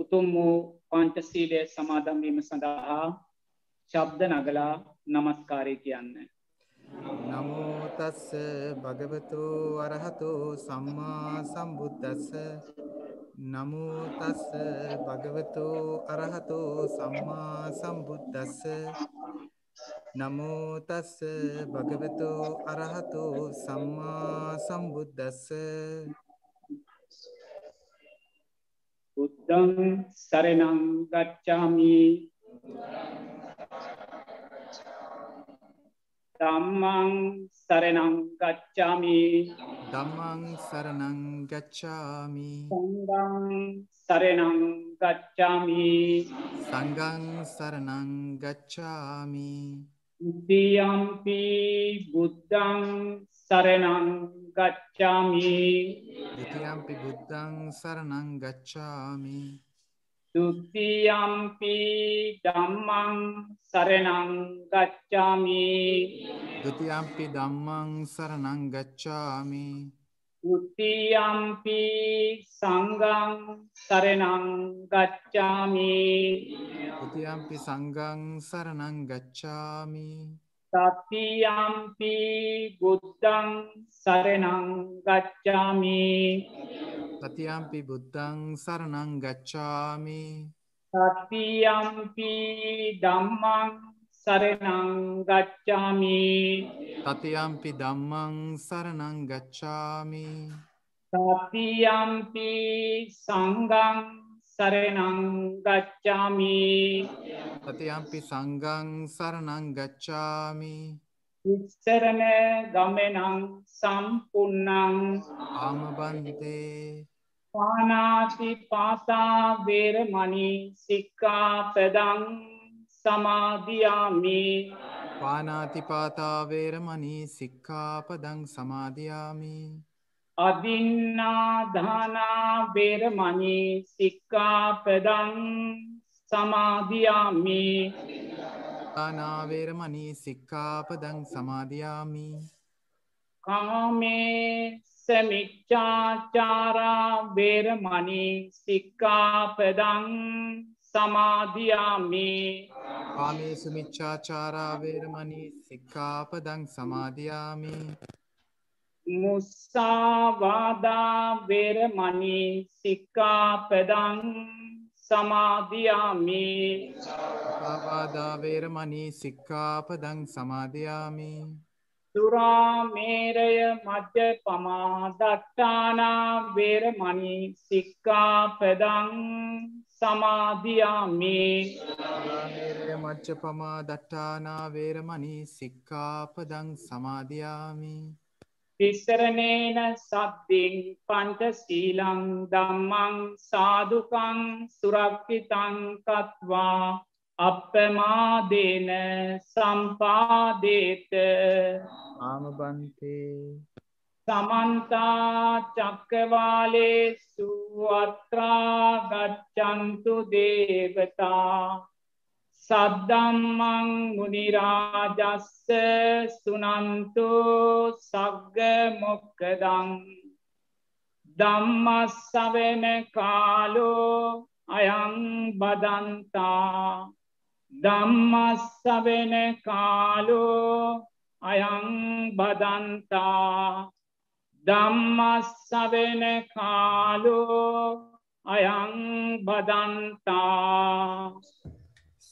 උතුම් වූ පංචසීලය සමාදම්වීම සඳහා ශබ්ද නගලා නමස්කාරය කියන්න. නමෝතස්ස භගවතු අරහතු සම්මා සම්බුද්ධස්ස නමෝතස්ස භගවතු අරහතු සම්මා සම්බුද්ධස්ස නමෝතස්ස භගවතු අරහතු සම්මා සම්බුද්ධස්ස බුද්ධං සරණං ගච්ඡාමි. ධම්මං සරණං ගච්ඡාමි. ධම්මං සරණං ගච්ඡාමි. සංඝං සරණං ගච්ඡාමි. සංඝං සරණං ගච්ඡාමි. ဒ ුතියම්පි බුද්ධං සරණං ගච්ඡාමි. දෙතියම්පි බුද්ධං සරණං ගච්ඡාමි. දුතියම්පි දම්මං සරණං ගච්ඡාමි. දුතියම්පි දම්මං සරණං ගච්ඡාමි. උතියම්පි සංගං සරණං ගච්ඡාමි. උතියම්පි සංගං සරණං ගච්ඡාමි. තතියම්පි බුද්ධං සරණං ගච්ඡාමි. තතියම්පි බුද්ධං සරණං ගච්ඡාමි. තතියම්පි ධම්මං සරණං ගච්ඡාමි. තතියම්පි ධම්මං සරණං ගච්ඡාමි. තතියම්පි සංඝං සරණං ගච්ඡාමි තතියම්පි සංඝං සරණං ගච්ඡාමි ඉස්සරණ ගමනං සම්පුන්නං ආමබන්තේ පානාති පාතා වේරමණී සික්ඛාපදං සමාදියාමි පානාතිපාතා වේරමණී සික්ඛාපදං සමාදියාමි අදින්නාදානා වේරමණී සික්ඛාපදං සමාදියාමි. ආනාවේරමණී සික්ඛාපදං සමාදියාමි. කාමේ සමිච්ඡාචාරා වේරමණී සික්ඛාපදං සමාදියාමි. කාමේසු මිච්ඡාචාරා වේරමණී සික්ඛාපදං මුස්සාවාදා වේරමණී සික්ඛාපදං සමාදියාමි. පාවාදා වේරමණී සික්ඛාපදං සමාදියාමි. සුරාමේරය මජ්්‍ය පමාදට්ටානා වේරමණී සික්ඛාපදං සමාධයාමි මච්ච පමා දට්ටානා වේරමණී සික්ඛාපදං සමාදියාමි තිස්සරණේන සත්තිං පංචසීලං ධම්මං සාදුකං සුරක්ෂිතං කତ୍වා අප්පමාදේන සම්පාදේත ආමබන්තේ සමන්තා චක්කවාලේසු අත්‍රාගච්චන්තු දේවතා සද්දම්මං මුනිරාජස්ස සුනන්තු සග්ග මොක්කදං දම්මස්සවෙන කාලෝ අයං බදන්තා දම්මස්සවෙන කාලෝ අයං බදන්තා දම්මස්සවෙන කාලෝ අයං බදන්තා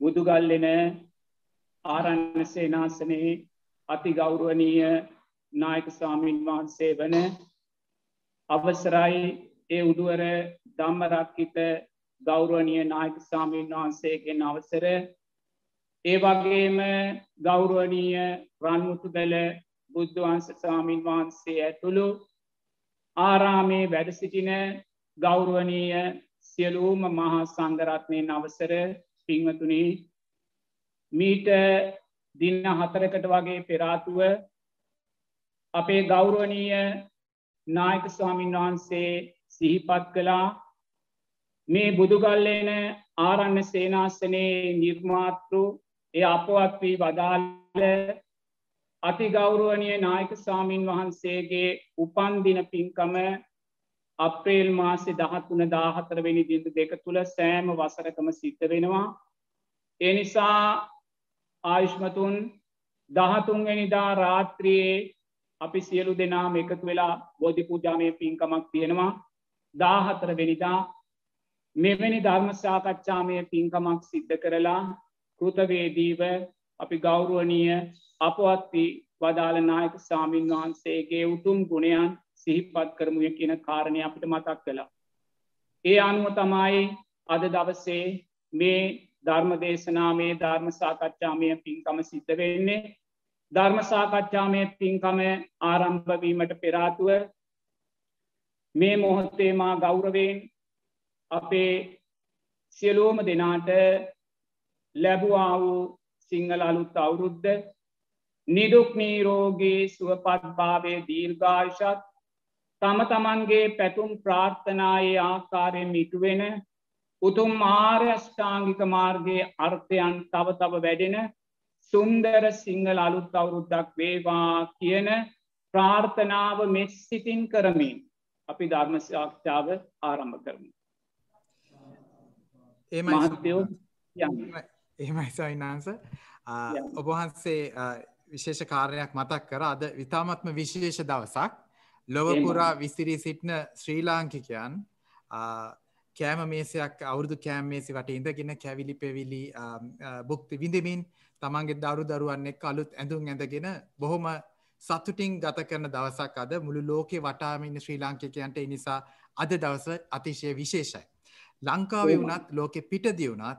බුදුගල්ලෙන ආරන්න සේනාසනයේ අති ගෞරුවනීය නායක ස්වාමීන් වහන්සේ වන අවසරයි ඒ උඩුවර ධම්මරක්කිත ගෞරුවනීය නායක ස්වාමීන් වහන්සේගෙන් අවසර. ඒ වගේම ගෞරුවනීය රන්මුතුබැල බුද්ධවංශ ස්වාමීන් වහන්සේ ඇතුළු ආරාමේ වැඩ සිටින ගෞරුවනීය සියලූම මහා සංගරත්නයෙන් අවසර පින්වතුනි මීට දින්න හතරකට වගේ පෙරාතුව අපේ ගෞරුවනීය නායක ස්වාමීන් වහන්සේ සිහිපත් කළා. මේ බුදුගල්ලේන ආරන්න සේනාසනයේ නිර්මාතෘ එය අපවත් වී වදාල්ල අති ගෞරුවනය නායක සාමීන් වහන්සේගේ උපන්දින පින්කම අප්‍රේල් මාසෙ දහත්තුන දාහතරවෙනි දින්දු දෙක තුළ සෑම වසරකම සිද්ධ වෙනවා. එනිසා ආයුෂ්මතුන් දහතුන්වැනිදා රාත්‍රයේ අපි සියලු දෙනාම එකතු වෙලා බෝධි පූජාමය පින්කමක් තියෙනවා දාහතර වෙනිදා මෙවැනි ධර්මශාකච්ඡාමය පින්කමක් සිද්ධ කරලා කෘතවේදීව අපි ගෞරුවනීය අපවත්ති වදාළ නායක සාමීන් වහන්සේගේ උතුම් ගුණයන් සිහිපත් කරමුය කියන කාරණය අපිට මතක් කළා. ඒ අනුව තමයි අද දවසේ මේ ධර්ම දේශනාමේ ධර්ම සාකච්ඡාමය පින්කම සිද්ධ වෙන්නේ ධර්ම සාකච්ඡාමය පින්කම ආරම්භවීමට පෙරාතුව මේ මොහොත්තේමා ගෞරවෙන් අපේ සියලෝම දෙනාට ලැබුවා වූ සිංහල අලුත් අවුරුද්ධ නිදුක් නීරෝගේ සුවපත්භාවය දීර්ඝාශත් තම තමන්ගේ පැතුම් ප්‍රාර්ථනායේ ආකාරයෙන් මිටුවෙන උතුම් ආර්යෂ්ඨාංගික මාර්ගයේ අර්ථයන් තව තව වැඩෙන සුන්දර සිංහල අලුත් අවුරුද්දක් වේවා කියන ප්‍රාර්ථනාව මෙස් සිතින් කරමින් අපි ධර්ම සාක්ෂාව ආරම්භ කරමු. ඒ මහත්තයෝ එහෙමයි සයිනාන්ස ඔබහන්සේ විශේෂ කාරණයක් මතක් කර. අද විතාමත්ම විශේෂ දවසක් ලොවපුරා විස්තිරී සිටින ශ්‍රී ලාංකිකයන් කෑම මේසයක් අවුරදු කෑම් මේසි වට ඉඳගෙන කැවිලි පෙවිලි බුක්ති විඳමින් තමන්ගේ දරු දරුවන් එක් අලුත් ඇඳුම් ඇඳගෙන බොහොම සතුටින් ගත කරන දවසක් අද මුළු ලෝකෙ වටාමින්න ශ්‍රී ලාංකිකයන්ට නිසා අද දවස අතිශය විශේෂයි. ලංකාවේ වුණත් ලෝකෙ පිටදී වුණත්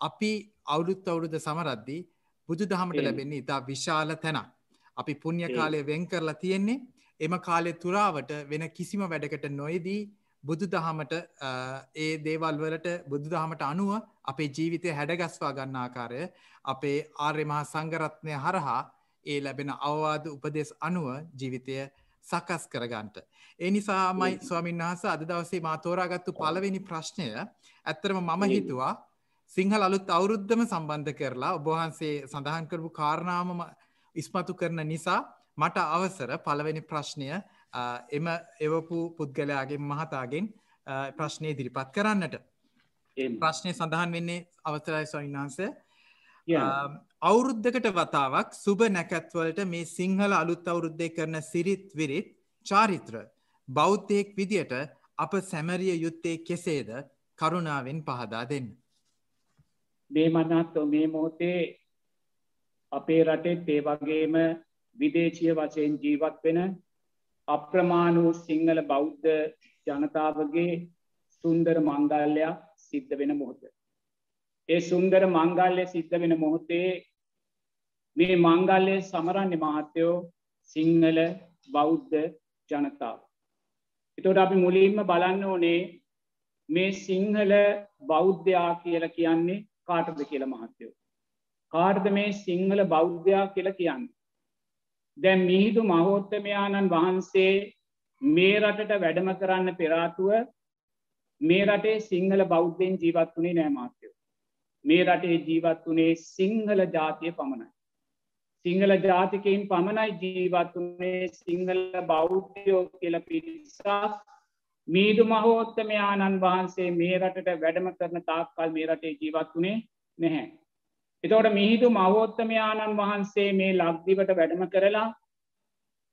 අපි අවුරුත් අවුරුද සමරද්දී බුදු දහමට ලැබෙන්නේ ඉතා විශාල තැනක්. අපි පුුණ්්‍ය කාලය වෙන් කරලා තියෙන්නේ එම කාලෙ තුරාවට වෙන කිසිම වැඩකට නොයදී බුදු දහමට ඒ දේවල්වලට බුදු දහමට අනුව අපේ ජීවිතය හැඩගස්වා ගන්න ආකාරය අපේ ආර්යමහා සංගරත්නය හරහා ඒ ලැබෙන අවවාද උපදෙස් අනුව ජීවිතය සකස් කරගන්ට. ඒ නිසාමයි ස්වාමින් වහස අද දවසේ මාතෝරාගත්තු පලවෙනි ප්‍රශ්නය ඇත්තරම මම හිතුවා සිංහල අලුත් අවුරුද්ධම සම්බන්ධ කරලා ඔබහන්සේ සඳහන් කරපු කාරණාමම ඉස්මතු කරන නිසා මට අවසර පළවෙනි ප්‍රශ්නය එම එවපු පුද්ගලයාගේ මහතාගෙන් ප්‍රශ්නය දිරිපත් කරන්නට. ප්‍රශ්නය සඳහන් වෙන්නේ අවතරයි ස්වයින්හන්ස අවුරුද්ධකට වතාවක් සුබ නැකැත්වලට මේ සිංහල අලුත් අවුරුද්ධය කරන සිරිත් විරිත් චාරිත්‍ර බෞද්ධයෙක් විදියට අප සැමරිය යුත්තේ කෙසේද කරුණාවෙන් පහදා දෙන්න. මේ මනත් මේ මොහොතේ අපේ රටෙත් ඒ වගේම විදේශය වශයෙන් ජීවත් වෙන අප්‍රමාණ වූ සිංහල බෞද්ධ ජනතාවගේ සුන්දර මංගල්ලයක් සිද්ධ වෙන මොහොත. ඒ සුන්දර මංගල්ලය සිද්ධ වෙන මොහොතේ මේ මංගල්ලය සමරන්නේ මහත්තයෝ සිංහල බෞද්ධ ජනතාව. එතොට අපි මුලින්ම බලන්න ඕනේ මේ සිංහල බෞද්ධයා කියලා කියන්නේ කාටද කියල මහත්තයෝ. කාර්ද මේ සිංහල බෞද්ධයා කියල කියන්න. දැන් මිහිදු මහෝත්තමයාණන් වහන්සේ මේ රටට වැඩම කරන්න පෙරාතුව මේ රටේ සිංහල බෞද්ධයෙන් ජීවත් වනේ නෑමාත්‍යයෝ. මේ රටේ ජීවත් වනේ සිංහල ජාතිය පමණයි. සිංහල ජාතිකයින් පමණයි ජීවත් වනේ සිංහල බෞද්ධයෝ කියල පිරිසා මීදු මහෝත්තමයාණන් වහන්සේ මේ රටට වැඩම කරන තාක්කල් මේ රටේ ජීවත් වනේ නැහැ. එතවට මිහිදු මවෝත්තමයාණන් වහන්සේ මේ ලක්දිවට වැඩම කරලා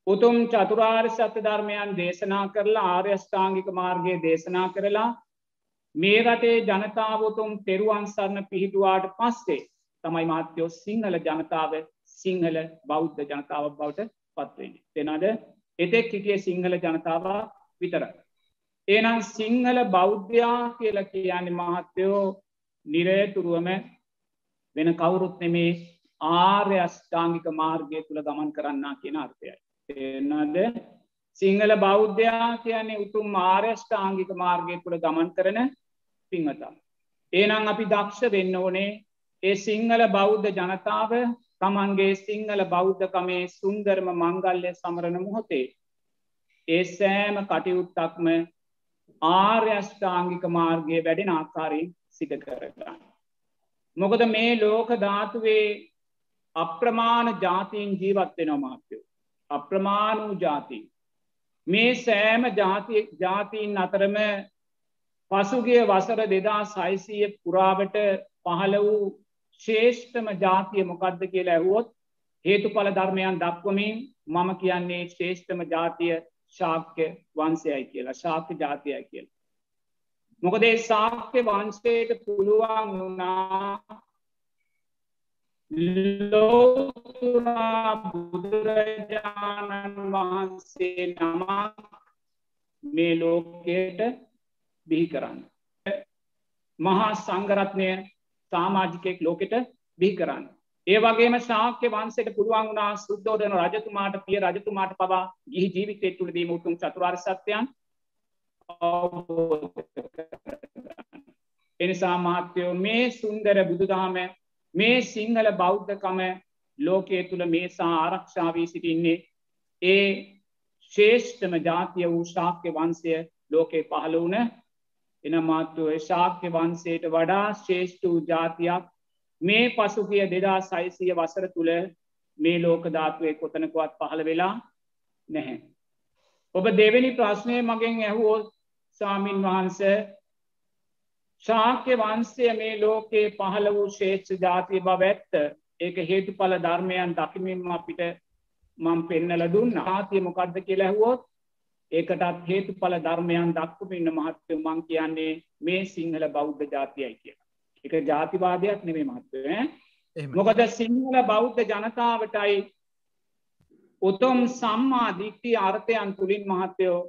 උතුම් චතුරාර් සත්‍ය ධර්මයන් දේශනා කරලා ආර්යෂ්ඨාංගික මාර්ගය දේශනා කරලා මේ රටේ ජනතාවතුම් තෙරුවන් සරණ පිහිටුවාට පස්සේ තමයි මාත්‍යයෝ සිංහල ජනතාව සිංහල බෞද්ධ ජනතාව බවට පත්වෙන්නේ. දෙනද එතෙක් හිටිය සිංහල ජනතාව විතර. ඒනම් සිංහල බෞද්ධයා කියල කියන්නේ මහත්තයෝ නිරේතුරුවම වෙන කවුරුත් නෙමේ ආර්ය අෂ්ඨාංගික මාර්ගය තුළ ගමන් කරන්නා කියෙන අර්ථයයි. එන්නද සිංහල බෞද්ධයා කියන්නේ උතුම් ආර්යෂ්ඨාංගික මාර්ගය තුළ ගමන් කරන පිංහතා. ඒනම් අපි දක්ෂ වෙන්න ඕනේ ඒ සිංහල බෞද්ධ ජනතාව තමන්ගේ සිංහල බෞද්ධකමේ සුන්දරම මංගල්ලය සමරණ මොහොතේ. ඒ සෑම කටයුත්තක්ම ආර්යෂ්ඨාංගික මාර්ගය වැඩෙන ආකාරයෙන් සිට කරගන්න. මොකද මේ ලෝක ධාතුවේ අප්‍රමාණ ජාතීන් ජීවත් වෙන මාත්‍යයෝ. අප්‍රමාණ වූ ජාතිී. මේ සෑම ජාතීන් අතරම පසුගේ වසර දෙදා සයිසීය පුරාවට පහළ වූ ශේෂ්ඨම ජාතිය මොකක්ද කියලා ඇහුවොත් හේතු පල ධර්මයන් දක්වමින් මම කියන්නේ ශේෂ්ඨම ජාතිය ශාක්‍ය වන්සයයි කියලා ශාක්‍ය ජාතියයි කියල. මොකදේ සාක්‍ය වන්සයට පුළුවන් වුණා ලෝතුරා බුදුරජාණන් වහන්සේ නමක් මේ ලෝකයට බිහි කරන්න. මහා සංගරත්නය සාමාජිකයෙක් ලෝකෙට බිහි කරන්න. ඒ වගේම ශාක්‍ය වන්සට පුළුවන් වුණා සුද්දෝදන රජතුමාට පිය රජතුමාට පවා ගිහි ජීවිතය තුළදීම උතුම් චතුරාර් සත්‍යයන් එනිසා මාත්‍යයෝ මේ සුන්දර බුදුදහම මේ සිංහල බෞද්ධකම ලෝකයේ තුළ මේසා ආරක්ෂාවී සිටින්නේ ඒ ශේෂ්ඨම ජාතිය වූ ශාක්‍ය වන්සය ලෝකේ පහළ වුණ එන මාත්තුව ශාක්‍ය වන්සේට වඩා ශේෂ්ඨ වූ ජාතියක් මේ පසුගිය දෙදා සයිසිය වසර තුළ මේ ලෝක ධාතුවේ කොතනකුවත් පහළ වෙලා නැහැ. ඔබ දෙවැනි ප්‍රශ්නය මගෙන් ඇහුවෝ සාමීන් වහන්ස ශාක්‍ය වන්සය මේ ලෝකයේ පහළ වූ ශේෂ්ඨ ජාතිය බව ඇත්ත. ඒක හේතු පල ධර්මයන් දකිමින්ම අපිට මං පෙන්නල දුන්න. ආතිය මොකක්ද කියලා ඇහුවොත් ඒකටත් හේතු පල ධර්මයන් දක්කුමින්න මහත්තය මං කියන්නේ මේ සිංහල බෞද්ධ ජාතියයි කියලා. එක ජාතිවාදයක් නෙමේ මහත්ව මොකද සිංහල බෞද්ධ ජනතාවටයි උතුම් සම්මා දික්ටි අර්ථයන් තුළින් මහත්තයෝ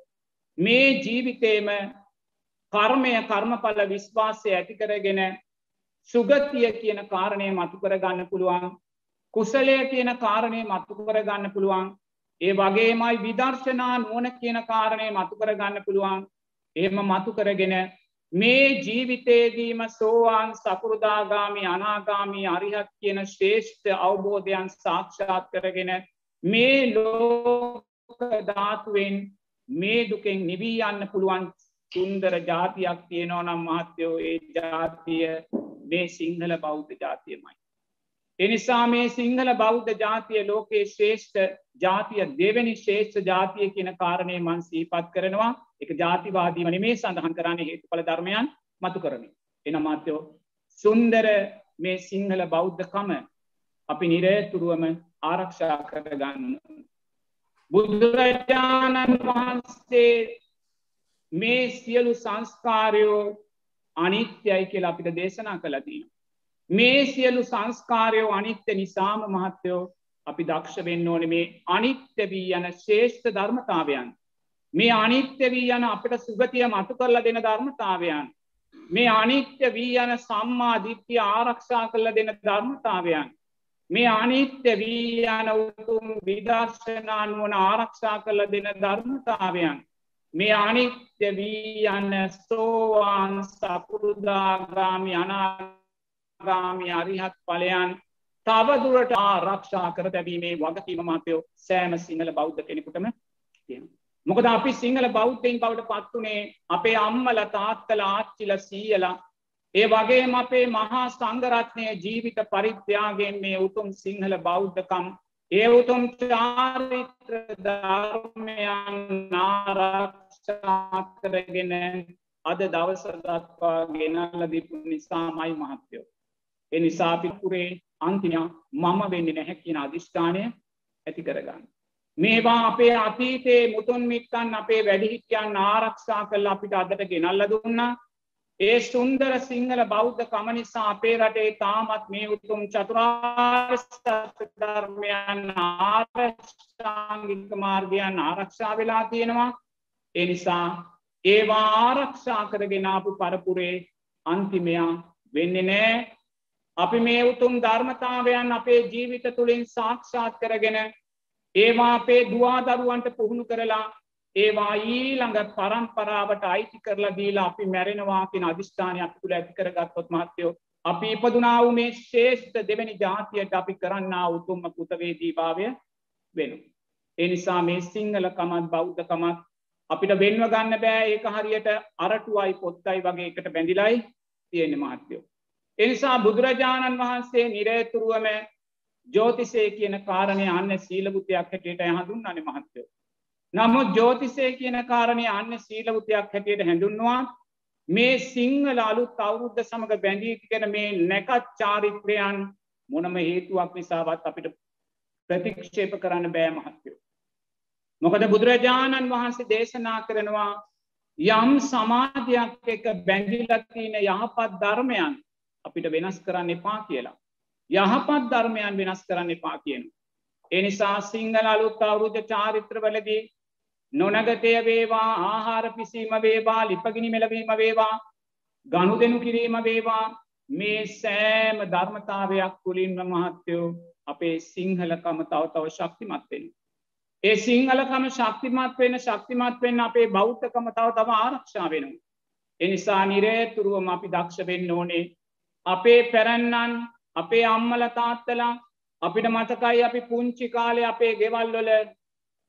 මේ ජීවිතේම කර්මය කර්මඵල විශ්වාසය ඇති කරගෙන සුගතිය කියන කාරණය මතු කරගන්න පුළුවන් කුසලය කියන කාරණය මතු කරගන්න පුළුවන් ඒ වගේමයි විදර්ශනා නුවන කියන කාරණය මතු කරගන්න පුළුවන්. එහෙම මතු කරගෙන මේ ජීවිතේදීම සෝවාන් සකෘදාගාමි අනාගාමී අරිහත් කියන ශ්‍රේෂ්ඨ අවබෝධයන් සාක්ෂාත් කරගෙන මේ ලෝක ධාතුවෙන් මේ දුකෙන් නිවී යන්න පුළුවන් සුන්දර ජාතියක් තියෙනෝ නම් මහත්තයෝ ඒ ජාතිය මේ සිංහල බෞද්ධ ජාතියමයි. එනිසා මේ සිංහල බෞද්ධ ජාතිය ලෝකයේ ශ්‍රේෂ්ඨ ජාතිය දෙවැනි ශ්‍රේෂ්ඨ ජාතිය කියන කාරණය මන් සීපත් කරනවා එක ජාතිවාදී වනි මේ සඳහන් කරන්න හේතු පල ධර්මයන් මතු කරමින්. එන මාත්‍යයෝ සුන්දර මේ සිංහල බෞද්ධකම අපි නිරේතුරුවම ආරක්ෂා කරගන්න. බුදුරජාණන් වහන්සේ මේ සියලු සංස්කාරයෝ අනිත්‍යයි කියලා අපිට දේශනා කළතින. මේ සියලු සංස්කාරයෝ අනිත්‍ය නිසාම මහත්තයෝ අපි දක්ෂ වෙන්න ඕන මේ අනිත්‍ය වී යන ශේෂ්ඨ ධර්මතාවයන්. මේ අනිත්‍ය වී යන අපට සුගතිය මතු කරලා දෙන ධර්මතාවයන්. මේ අනිත්‍ය වී යන සම්මා දිට්්‍යිය ආරක්ෂා කළ දෙන ධර්මතාවයන්. මේ අනිත්‍ය වී යන උතුම් විදර්ශනානුවන ආරක්ෂා කළ දෙන ධර්මතාවයන්. මේ අනිත්‍ය වී යන්න සෝවාන් සපුරුදාගාමි අනාගාමි අරිහත් පලයන් තවදුරට ආරක්ෂා කර තැබීමේ වගකීම මාතයෝ සෑම සිංහල බෞද්ධ කෙනෙකුටම තියෙන. මොකද අපි සිංහල බෞද්ධයෙන් බවට පත්වනේ අපේ අම්මල තාත්තල ආච්චිල සීයලා ඒ වගේම අපේ මහා සංගරත්නය ජීවිත පරිත්‍යාගෙන් මේ උතුම් සිංහල බෞද්ධකම් ඒ උතුම් චාරිත්‍ර ධර්මයන් නාරක්ෂා කරගෙන අද දවස දක්වා ගෙනල්ල දිපු නිසාමයි මහත්තයෝ. එ නිසාපිපුරේ අන්තිනයා මම වෙන්න නැහැ කියන අධිෂ්ඨානය ඇති කරගන්න. මේවා අපේ අතීතයේ මුතුන් මිත්තන් අපේ වැඩිහිටියන් ආරක්ෂා කල්ල අපිට අදට ගෙනල්ල දුන්නා ඒ සුන්දර සිංහල බෞද්ධ කම නිසා අපේ රටේ තාමත් මේ උතුම් චතුරාර්ධර්මයන් ආරක්ෂාංගික මාර්ගයන් ආරක්ෂා වෙලා තියෙනවා. ඒ නිසා ඒවා ආරක්ෂා කරගෙනාපු පරපුරේ අන්තිමයා වෙන්න නෑ අපි මේ උතුම් ධර්මතාවයන් අපේ ජීවිත තුළින් සාක්ෂාත් කරගෙන ඒවා අපේ දවාදරුවන්ට පුහුණු කරලා ඒවා ඊළඟ පරම්පරාවට අයිති කරලා දීලා අපි මැරෙනවා කියන අධිෂ්ඨානයක් තුළ ඇති කරගත්තොත් මහත්තයෝ අපි ඉපදුනා වූ මේ ශ්‍රේෂ්ඨ දෙවැනි ජාතියට අපි කරන්නා උතුම්ම කෘතවේදී භාවය වෙනු. ඒ නිසා මේ සිංහල කමත් බෞද්ධකමත් අපිට වෙන්ව ගන්න බෑ ඒක හරියට අරටුවයි පොත්තයි වගේ එකට බැඳිලයි තියෙන මහත්යෝ. එනිසා බුදුරජාණන් වහන්සේ නිරේතුරුවම ජෝතිසේ කියන කාරණය අන්න සීලබුතියක් හැටියට හඳුන් අන මහත්තයෝ. නමුත් ජෝතිසේ කියන කාරණය අන්න සීලබුතියක් හැටියට හැඳුන්වා මේ සිංහල අලුත් අවුරුද්ධ සමඟ බැඳීගෙන මේ නැකත් චාරිත්‍රයන් මොනම හේතුවක් නිසාවත් අපිට ප්‍රතික්ෂේප කරන්න බෑ මහත්තයෝ. මොකද බුදුරජාණන් වහන්සේ දේශනා කරනවා යම් සමාධයක් එක බැඳිලත්තින යහපත් ධර්මයන් අපිට වෙනස් කරන්න එපා කියලා. යහපත් ධර්මයන් වෙනස් කරන්න එපා කියන. එනිසා සිංහල අලුත් අවුරුද්ධ චාරිත්‍රවලදී නොනගතය වේවා ආහාර පිසීම වේවා ලිපගිනි මෙලවීම වේවා ගණු දෙනු කිරීම වේවා මේ සෑම ධර්මතාවයක් තුළින්ම මහත්තයෝ අපේ සිංහලකම තව තව ශක්තිමත්වෙන. ඒ සිංහලකම ශක්තිමත් වෙන ශක්තිමත් වෙන්න අපේ බෞද්ධකම තව තව ආරක්ෂා වෙනවා. එනිසා නිරේතුරුවම අපි දක්ෂ වෙන්න ඕනේ අපේ පැරැන්නන් අපේ අම්මල තාත්තලා අපිට මතකයි අපි පුංචි කාලේ අපේ ගෙවල්වල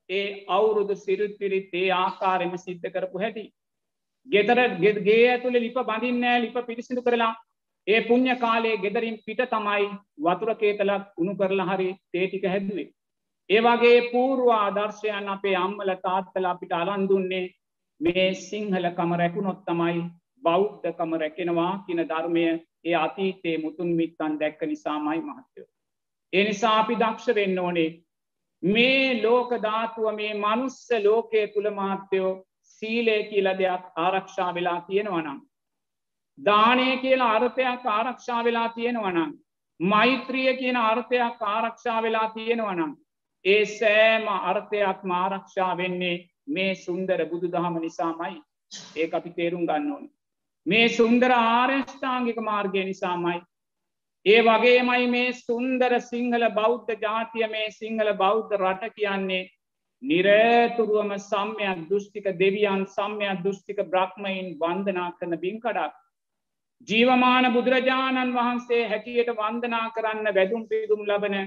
ඒ අවුරුදු සිරුත්පිරිත් ඒ ආකාරෙම සිද්ධ කරපු හැටි. ගෙතර ගේ ඇතුළ ලිප බඳින්නෑ ලිප පිරිසිදු කරලා ඒ පුං්ඥ කාලේ ගෙදරින් පිට තමයි වතුර කේතලක් උුණු කරලා හරි තේටික හැදුවේ. ඒවගේ පූර්ව ආදර්ශයන් අපේ අම්මල තාත්තල අපිට අරන්දුන්නේ මේ සිංහලකම රැකුණොත් තමයි බෞද්ධකම රැකෙනවා කියන ධර්මය ඒ අතීතයේ මුතුන් මිත්තන් දැක්ක නිසාමයි මහත්තයෝ. එනිසා අපි දක්ෂ වෙන්න ඕනේ මේ ලෝක ධාතුව මේ මනුස්ස ලෝකය තුළ මාත්‍යයෝ සීලය කියල දෙයක් ආරක්ෂා වෙලා තියෙනවනම්. දානය කියලා අර්ථයක් ආරක්ෂා වෙලා තියෙනවනම්. මෛත්‍රිය කියන අර්ථයක් ආරක්ෂා වෙලා තියෙනවනම්. ඒ සෑම අර්ථයක් මාරක්ෂා වෙන්නේ මේ සුන්දර බුදු දහම නිසාමයි ඒ අපි තේරුම් ගන්න ඕන. මේ සුන්දර ආර්යෂ්ඨාංගික මාර්ගය නිසාමයි ඒ වගේමයි මේ සුන්දර සිංහල බෞද්ධ ජාතිය මේ සිංහල බෞද්ධ රට කියන්නේ නිරේතුරුවම සම්‍යයක් දෘෂ්ටික දෙවියන් සම්‍යයක් දෘෂ්ටික බ්‍රහ්මයින් වන්දනා කරන බිංකඩක්. ජීවමාන බුදුරජාණන් වහන්සේ හැටියට වන්දනා කරන්න වැදුම් පිදුම් ලබන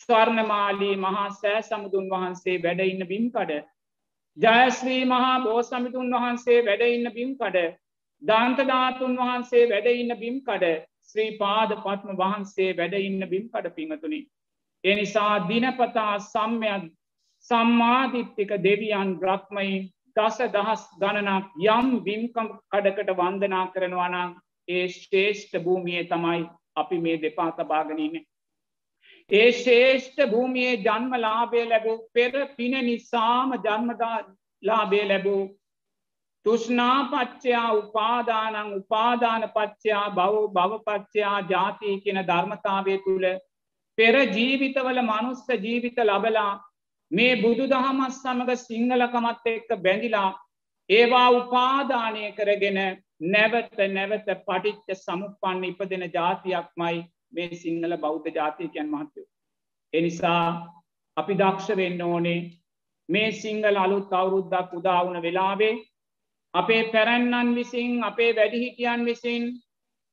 ස්වර්ණමාලී මහා සෑ සමුදුන් වහන්සේ වැඩඉන්න බිම්කඩ. ජයශ්‍රී මහා බෝසමිතුන් වහන්සේ වැඩඉන්න බිම්කඩ. දන්තධාතුන් වහන්සේ වැඩඉන්න බිම්කඩ ශ්‍රී පාද පත්ම වහන්සේ වැඩ ඉන්න බිම් කඩ පිංහතුනි. එනිසා දිනපතා සම්යත් සම්මාධිත්තික දෙවියන් බ්‍රහ්මයින් දස දහස් ගණනක් යම් බිම්කම් කඩකට වන්දනා කරනවානම් ඒ ශ්‍රේෂ්ඨ භූමියය තමයි අපි මේ දෙපා තබාගෙනන්න. ඒ ශේෂ්ඨ භූමියයේ ජන්ම ලාබය ලැබූ පෙර පින නිසාම ජන්මදා ලාබේ ලැබූ තුෂ්නාපච්චයා උපාදානං උපාදාන පච්චයා බව භවපච්චයා ජාතිය කියන ධර්මතාවය තුළ පෙර ජීවිතවල මනුස්ස ජීවිත ලබලා මේ බුදු දහමස් සමඟ සිංහලකමත් එක්ක බැඳිලා ඒවා උපාදානය කරගෙන නැවත නැවත පටිච්ච සමුපන්න ඉපදෙන ජාතියක්මයි මේ සිංහල බෞද්ධ ජාතියකයන් මහත්තයෝ. එනිසා අපි දක්ෂ වෙන්න ඕනේ මේ සිංහල අලුත් අවුරුද්දක් උදාවුන වෙලාවේ අපේ පැරැන්නන් විසින් අපේ වැඩිහිටියන් විසින්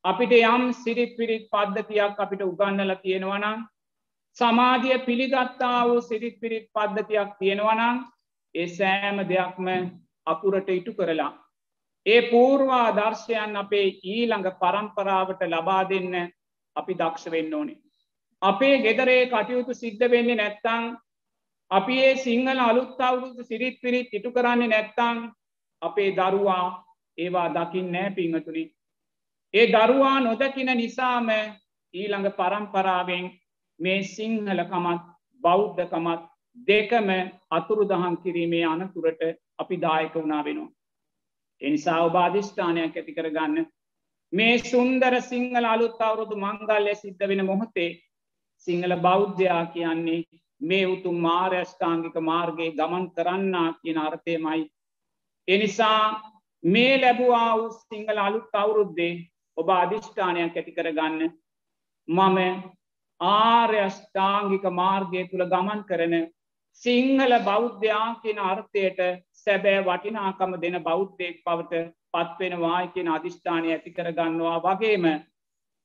අපිට යම් සිරිත් පිරිත් පද්ධතියක් අපිට උගන්නල තියෙනවනම් සමාජය පිළිගත්තා වූ සිරිත් පිරිත් පද්ධතියක් තියෙනවනම් ඒ සෑම දෙයක්ම අකුරට ඉටු කරලා. ඒ පූර්වා දර්ශයන් අපේ ඊළඟ පරම්පරාවට ලබා දෙන්න අපි දක්ෂ වෙන්න ඕනේ. අපේ ගෙදරේ කටයුතු සිද්ධ වෙන්නේ නැත්තං අපි ඒ සිංහල අලුත් අවුරුදු සිරිත් පිරිත් ඉටු කරන්නේ නැත්තං අපේ දරුවා ඒවා දකිින් නෑ පිංහතුනි. ඒ දරුවා නොදකින නිසාම ඊළඟ පරම්පරාවෙන් මේ සිංහලකමත් බෞද්ධකමත් දෙකම අතුරු දහන් කිරීමේ අනතුරට අපි දායක වුණා වෙනවා. එනිසා ඔබාධිෂ්ඨානයක් ඇති කරගන්න මේ සුන්දර සිංහල අලුත් අවුරුදු මංගල්ලය සිද්ධ වෙන මොහොතේ සිංහල බෞද්ධයා කියන්නේ මේ උතුම් මාර්යෂ්ඨාංගික මාර්ගයේ ගමන් කරන්නා කියන අර්ථයමයි එනිසා මේ ලැබවා වූ සිංහල අලුත් අවුරුද්දේ ඔබ අධිෂ්ඨානයක් ඇති කරගන්න. මම ආර්යෂ්ඨාංගික මාර්ගය තුළ ගමන් කරන සිංහල බෞද්ධයා කියන අර්ථයට සැබෑ වටිනාකම දෙන බෞද්ධයෙක් පවට පත්වෙනවායි කියන අධිෂ්ඨානය ඇති කර ගන්නවා වගේම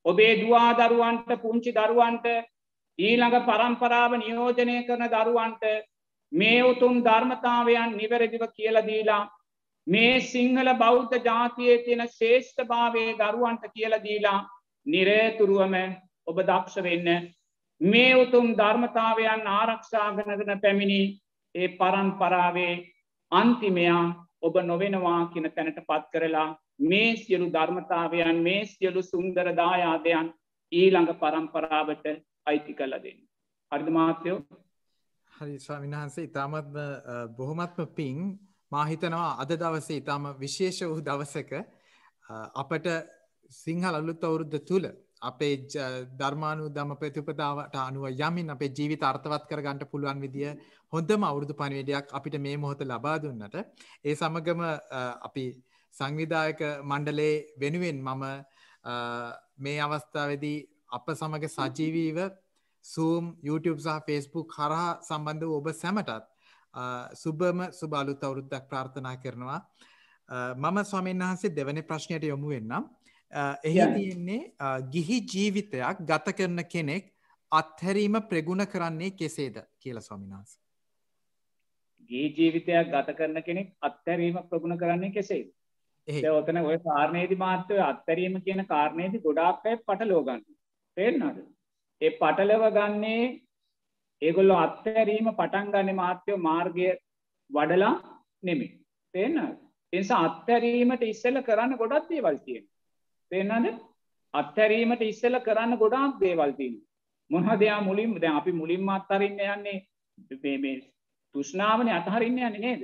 ඔබේ දවාදරුවන්ට පුංචි දරුවන්ට ඊළඟ පරම්පරාව නියෝජනය කරන දරුවන්ට මේ උතුම් ධර්මතාවයන් නිවැරදිව කියලදීලා මේ සිංහල බෞද්ධ ජාතියේ තියෙන ශේෂ්ඨ භාවයේ දරුවන්ට කියලදීලා නිරේතුරුවම ඔබ දක්ෂ වෙන්න. මේ උතුම් ධර්මතාවයන් ආරක්ෂාගනගෙන පැමිණි ඒ පරම්පරාවේ අන්තිමයා ඔබ නොවෙනවා කියන තැනට පත් කරලා මේ සියලු ධර්මතාවයන් මේ සියලු සුන්දර දායාදයන් ඊළඟ පරම්පරාවට අයිති කල දෙන්න. හරිද මාත්‍යයෝ හරි ස්වාමින්හන්සේ ඉතාමත්ම බොහොමත්ම පින් මාහිතනවා අද දවසේ ඉතාම විශේෂ වූ දවසක අපට සිංහල අලුත් අවුරුද්ධ තුළ අපේ ධර්මානු දම ප්‍රතිපදාවට අනුව යමින් අපේ ජීවිත අර්ථවත් කර ගන්නට පුළුවන් විදිිය හොඳම අවුරුදු පනිවැඩයක් අපිට මේ මොහොත ලබා දුන්නට. ඒ සමගම අපි සංවිධායක මණ්ඩලේ වෙනුවෙන් මම මේ අවස්ථාවදී අප සමග සජීවීව සූම් YouTube සහ ෆස්බුක් හරහා සම්බන්ධ ඔබ සැමටත් සුබම සුබාලුත් අවුරුද්දක් ප්‍රාර්ථනා කරනවා. මම ස්වාමීන් වහන්සේ දෙවනි ප්‍රශ්නයට යොමු වෙන්නම්. එහි තියෙන්නේ ගිහි ජීවිතයක් ගත කරන කෙනෙක් අත්හැරීම ප්‍රගුණ කරන්නේ කෙසේද කියල ස්වාමිනාස ගේ ජීවිතයක් ගත කරන කෙනෙක් අත්හැරීම ප්‍රගුණ කරන්නේ කෙසේද? ඔතන ඔය කාරණයේදි මාත්‍යව අත්තරීම කියන කාරණයේදි ගොඩාක්කය පට ලෝගන්න පේෙන්න්නද ඒ පටලව ගන්නේ ඒගොල්ලො අත්තැරීම පටන් ගන්න මාත්‍යයෝ මාර්ගය වඩලා නෙමි පේන්න එනිසා අත්තැරීමට ඉස්සෙල්ල කරන්න ගොඩත් දේවල් තියෙන පේන්නද අත්තැරීමට ඉස්සෙල්ල කරන්න ගොඩාක් දේවල්තින් මොහදයා මුලින් ද අපි මුලින්ම අත්තරන්න යන්නේ මේ තුෂ්නාවන අතහරින්න යන්න නේද?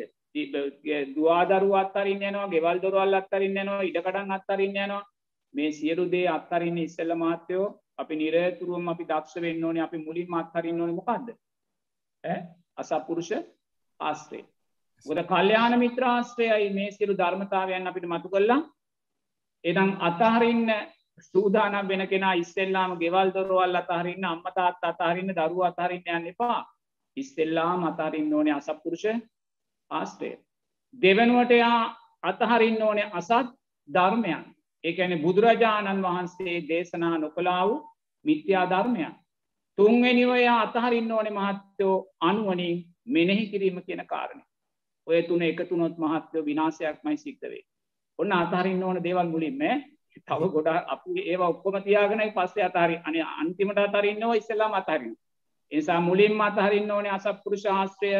දවාදරු අත්තරින් යනවා ගෙවල් දොරවල් අත්තරින් යනවා ඉඩකඩන් අත්තරින් යනවා. මේ සියලු දේ අත්තරින්න ඉස්සෙල්ල මාත්‍යයෝ අපි නිරතුරුවම අපි දක්ෂ වෙන්න ඕනේ අපි මුලින් අත්හරින්න ඕනේ මොකක්ද අසපුරුෂ ආස්ත්‍රේ ගොද කල්්‍යයාන මිත්‍ර ආස්ත්‍රයයි මේ සිරු ධර්මතාවයන් අපිට මතු කල්ලා එනම් අතහරින්න සූදානම් වෙන කෙනා ඉස්සෙල්ලාම ගෙවල් දොරවල් අතහරින්න අම්මතාත් අතහරින්න දරුව අතහරින්න යන්න එපා. ඉස්සෙල්ලාම අතහරින්න ඕනේ අසපුරුෂ ආස්ත්‍රය දෙවනුවට එයා අතහරින්න ඕනේ අසත් ධර්මයන්. ඒඇන බුදුරජාණන් වහන්සේ දේශනා නොකලා වූ මිත්‍යා ධර්මයන්. තුන්වෙනි ඔය අතහරින්න ඕනේ මහත්තයෝ අනුවනින් මෙනෙහි කිරීම කියන කාරණය. ඔය තුන එකතුනොත් මහත්‍යයෝ විනාසයක් මයි සික්තවේ. ඔන්න අතහරින්න ඕන දේවල් මුලින්ම තව ගොඩ අපි ඒවා ඔක්කොම තියාගෙනයි පස්සේ අතාරි අන අන්තිමට අතරින්නව ඉස්සලා අතහරින්. එසා මුලින් අතහරින්න ඕනේ අසප්පුරු ශාස්ත්‍රය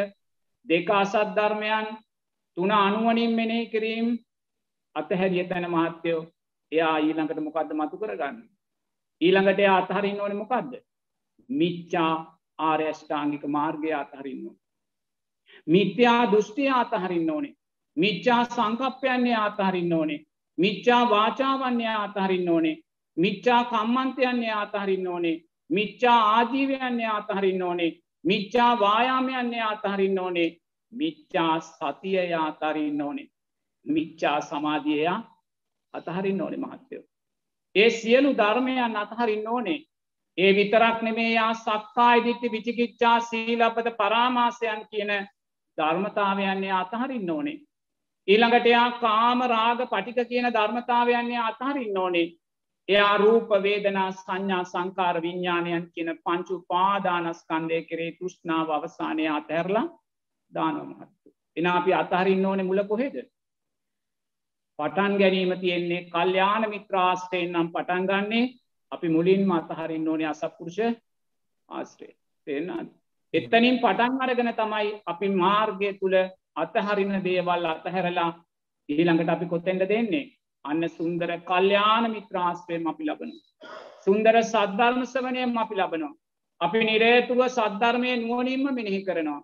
දෙක අසත් ධර්මයන් තුන අනුවනින් මෙනෙහි කිරීම් අතහැරිය තැන මහත්‍යයෝ එයා ඊළඟට මොකක්ද මතු කරගන්න. ඊළඟට එයා අතහරින්න ඕන මොකක්ද. මිච්චා ආර්යෂ්ඨාංගික මාර්ගය අතහරින්න. මිත්‍යා දෘෂ්ටිය අතහරින්න ඕනේ. මිච්චා සංකප්පයන්නේ අතහරින්න ඕනේ. මිච්චා වාචාවන්නේ අතහරින්න ඕනේ. මිච්චා කම්මන්තයන්නේ අතහරින්න ඕනේ. මිච්චා ආජීවයන්නේ අතහරින්න ඕනේ. මිච්චා වායාමයන්නේ අතහරින්න ඕනේ. මිච්චා සතිය අතරින්න ඕනේ. මිච්චා සමාධියයා අතහරින්න ඕනේ මහත්තයෝ. ඒ සියලු ධර්මයන් අතහරින්න ඕනේ. ඒ විතරක් නෙමේ යා සක්කා ඉදිත්ති විචිකිච්ඡා සීලබ්බත පරාමාසයන් කියන ධර්මතාවයන්නේ අතහරින්න ඕනේ. ඊළඟට එයා කාම රාග පටික කියන ධර්මතාවයන්නේ අතහරින්න ඕනේ. එයා රූප වේදනා සංඥා සංකාර විඤ්ඥාණයන් කියන පංචු පාදානස්කන්දය කරේ තෘෂ්ණාව අවසානය අතැරලා දානොමහත්තු. එන අපි අතහරින්න ඕනේ මුල කොහෙද. පටන් ගැනීම තියෙන්නේ කල්්‍යාන මිත්‍රාස්ටයෙන් නම් පටන් ගන්නේ අපි මුලින් මතහරින්න ඕනේ අසපුරුෂ ආස්ට්‍රේ තේෙන්න්නද. එත්තනින් පටන් අරගෙන තමයි අපි මාර්ගය තුළ අතහරින දේවල් අතහැරලා ඉහිළඟට අපි කොතෙන්ට දෙන්නේ අන්න සුන්දර කල්්‍යාන මිත්‍රාස්ත්‍රයම අපි ලබනු. සුන්දර සද්ධර්මසවනයම අපි ලබනවා. අපි නිරේතුව සද්ධර්මය නුවනින්ම මිනිහි කරනවා.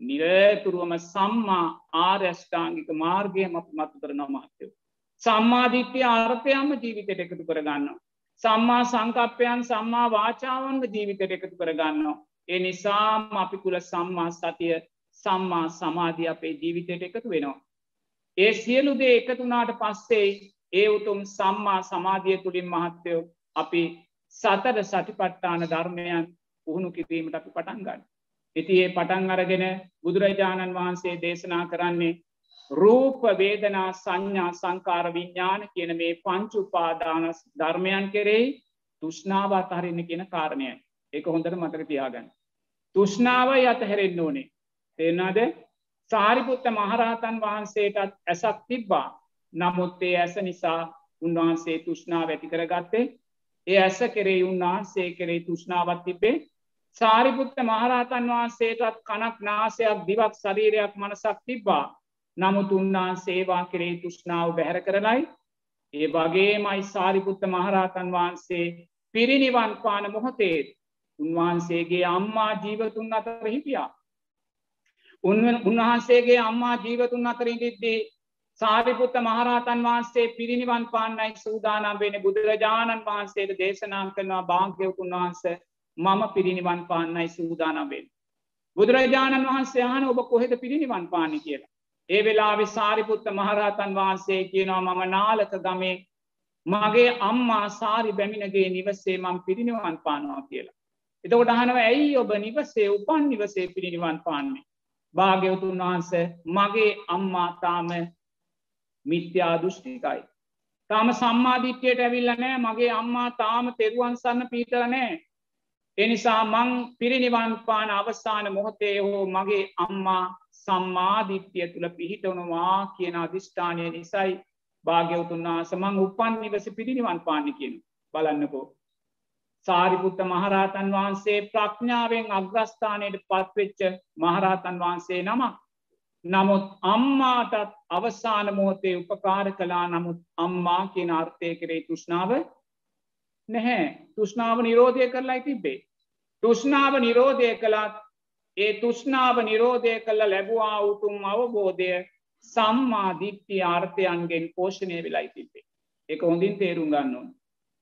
නිරතුරුවම සම්මා ආර්යෂ්ඨාංගික මාර්ගය මත් මතු කරන මහත්තයෝ. සම්මාධිත්‍යය අර්ථයම ජීවිතයට එකතු කරගන්න. සම්මා සංකප්පයන් සම්මා වාචාවන්ව ජීවිතයට එකතු කරගන්නවා. ඒ නිසාම අපි තුළ සම්මා සතිය සම්මා සමාධිය අපේ ජීවිතයට එකතු වෙනවා. ඒ සියලුදේ එකතුනාට පස්සේ ඒ උතුම් සම්මා සමාධිය තුළින් මහත්තයෝ අපි සතර සටිපට්ටාන ධර්මයන් පුහුණු කිරීමට අපි පටන් ගන්න. ඉති ඒ පටන් අරගෙන බුදුරජාණන් වහන්සේ දේශනා කරන්නේ රූප වේදනා සංඥා සංකාර විඤ්ඥාන කියන මේ පංචු උපාදානස් ධර්මයන් කෙරෙහි තුෂ්නාව අතහරන්න කියන කාරණය. ඒක හොඳට මතක තියාගන්න. තුෂ්නාව අතහැරෙන්න්න ඕනේ. තේනාද සාරිපුත්ත මහරහතන් වහන්සේටත් ඇසක් තිබ්බා. නමුත්තේ ඇස නිසා උන්වහන්සේ තුෂ්නාව ඇති කරගත්තේ. ඒ ඇස කෙරේ උන්වහන්සේ කරේ තුෂ්නාවත් තිබේ සාරිපුත්ත මහරහතන් වහන්සේටත් කනක් නාසයක් දිවක් ශරීරයක් මනසක් තිබ්බා. නමුත් උන්වහන්සේවා කරේ තුෂ්නාව බැහැර කරලයි. ඒ වගේ මයි සාරිපුත්ත මහරහතන් වහන්සේ පිරිනිවන් පාන මොහොතේත් උන්වහන්සේගේ අම්මා ජීවතුන් අතර හිටියා. උන්වහන්සේගේ අම්මා ජීවතුන් අතරින්දිද්දී සාරිපුත්ත මහරහතන් වහන්සේ පිරිනිවන් පාන්නයි සූදානම් වෙන බුදුරජාණන් වහන්සේට දේශනා කරනවා භාග්‍යවතුන් වහන්ස. මම පිරිනිවන් පාන්නයි සූදානම්වෙන්. බුදුරජාණන් වහන්සේ හන ඔබ කොහෙද පිරිනිවන් පානි කියලා. ඒ වෙලා සාරිපුත්ත මහරහතන් වහන්සේ කියනවා මම නාලක ගමේ මගේ අම්මා සාරි බැමිණගේ නිවසේ මං පිරිනිවන් පානවා කියලා. එතකොට අහනව ඇයි ඔබ නිවසේ උපන් නිවසේ පිරිනිවන් පාන්නේ. භාග්‍යවතුන් වහන්ස මගේ අම්මා තාම මිත්‍යා දෘෂ්ටිකයි. තාම සම්මාධිත්‍යයට ඇවිල්ල නෑ මගේ අම්මා තාම තෙරුවන් සන්න පීටල නෑ. එනිසා මං පිරිනිවන් පාන අවස්ථාන මොහොතේ හෝ මගේ අම්මා සම්මාධිත්‍යය තුළ පිහිටවනවා කියන අධිෂ්ඨානය නිසයි භාග්‍යවතුන් වහස මං උපන් නිවස පිරිනිවන් පාන්න කියන බලන්නකෝ. සාරිපුත්ත මහරහතන් වහන්සේ ප්‍රඥාවෙන් අග්‍රස්ථානයට පත්වෙච්ච මහරහතන් වහන්සේ නමක්. නමුත් අම්මාටත් අවසාන මොහොතේ උපකාර කලා නමුත් අම්මා කියන අර්ථය කරේ තුෂ්නාව නැහැ තුෂ්නාව නිරෝධය කරලා තිබේ. තුෂ්නාව නිරෝධය කළත් ඒ තුෂ්නාව නිරෝධය කළ ලැබවා උතුම් අවබෝධය සම්මා දිට්ටි ආර්ථයන්ගෙන් පෝෂණය වෙලා තිබේ. එක හොඳින් තේරුම් ගන්නවා.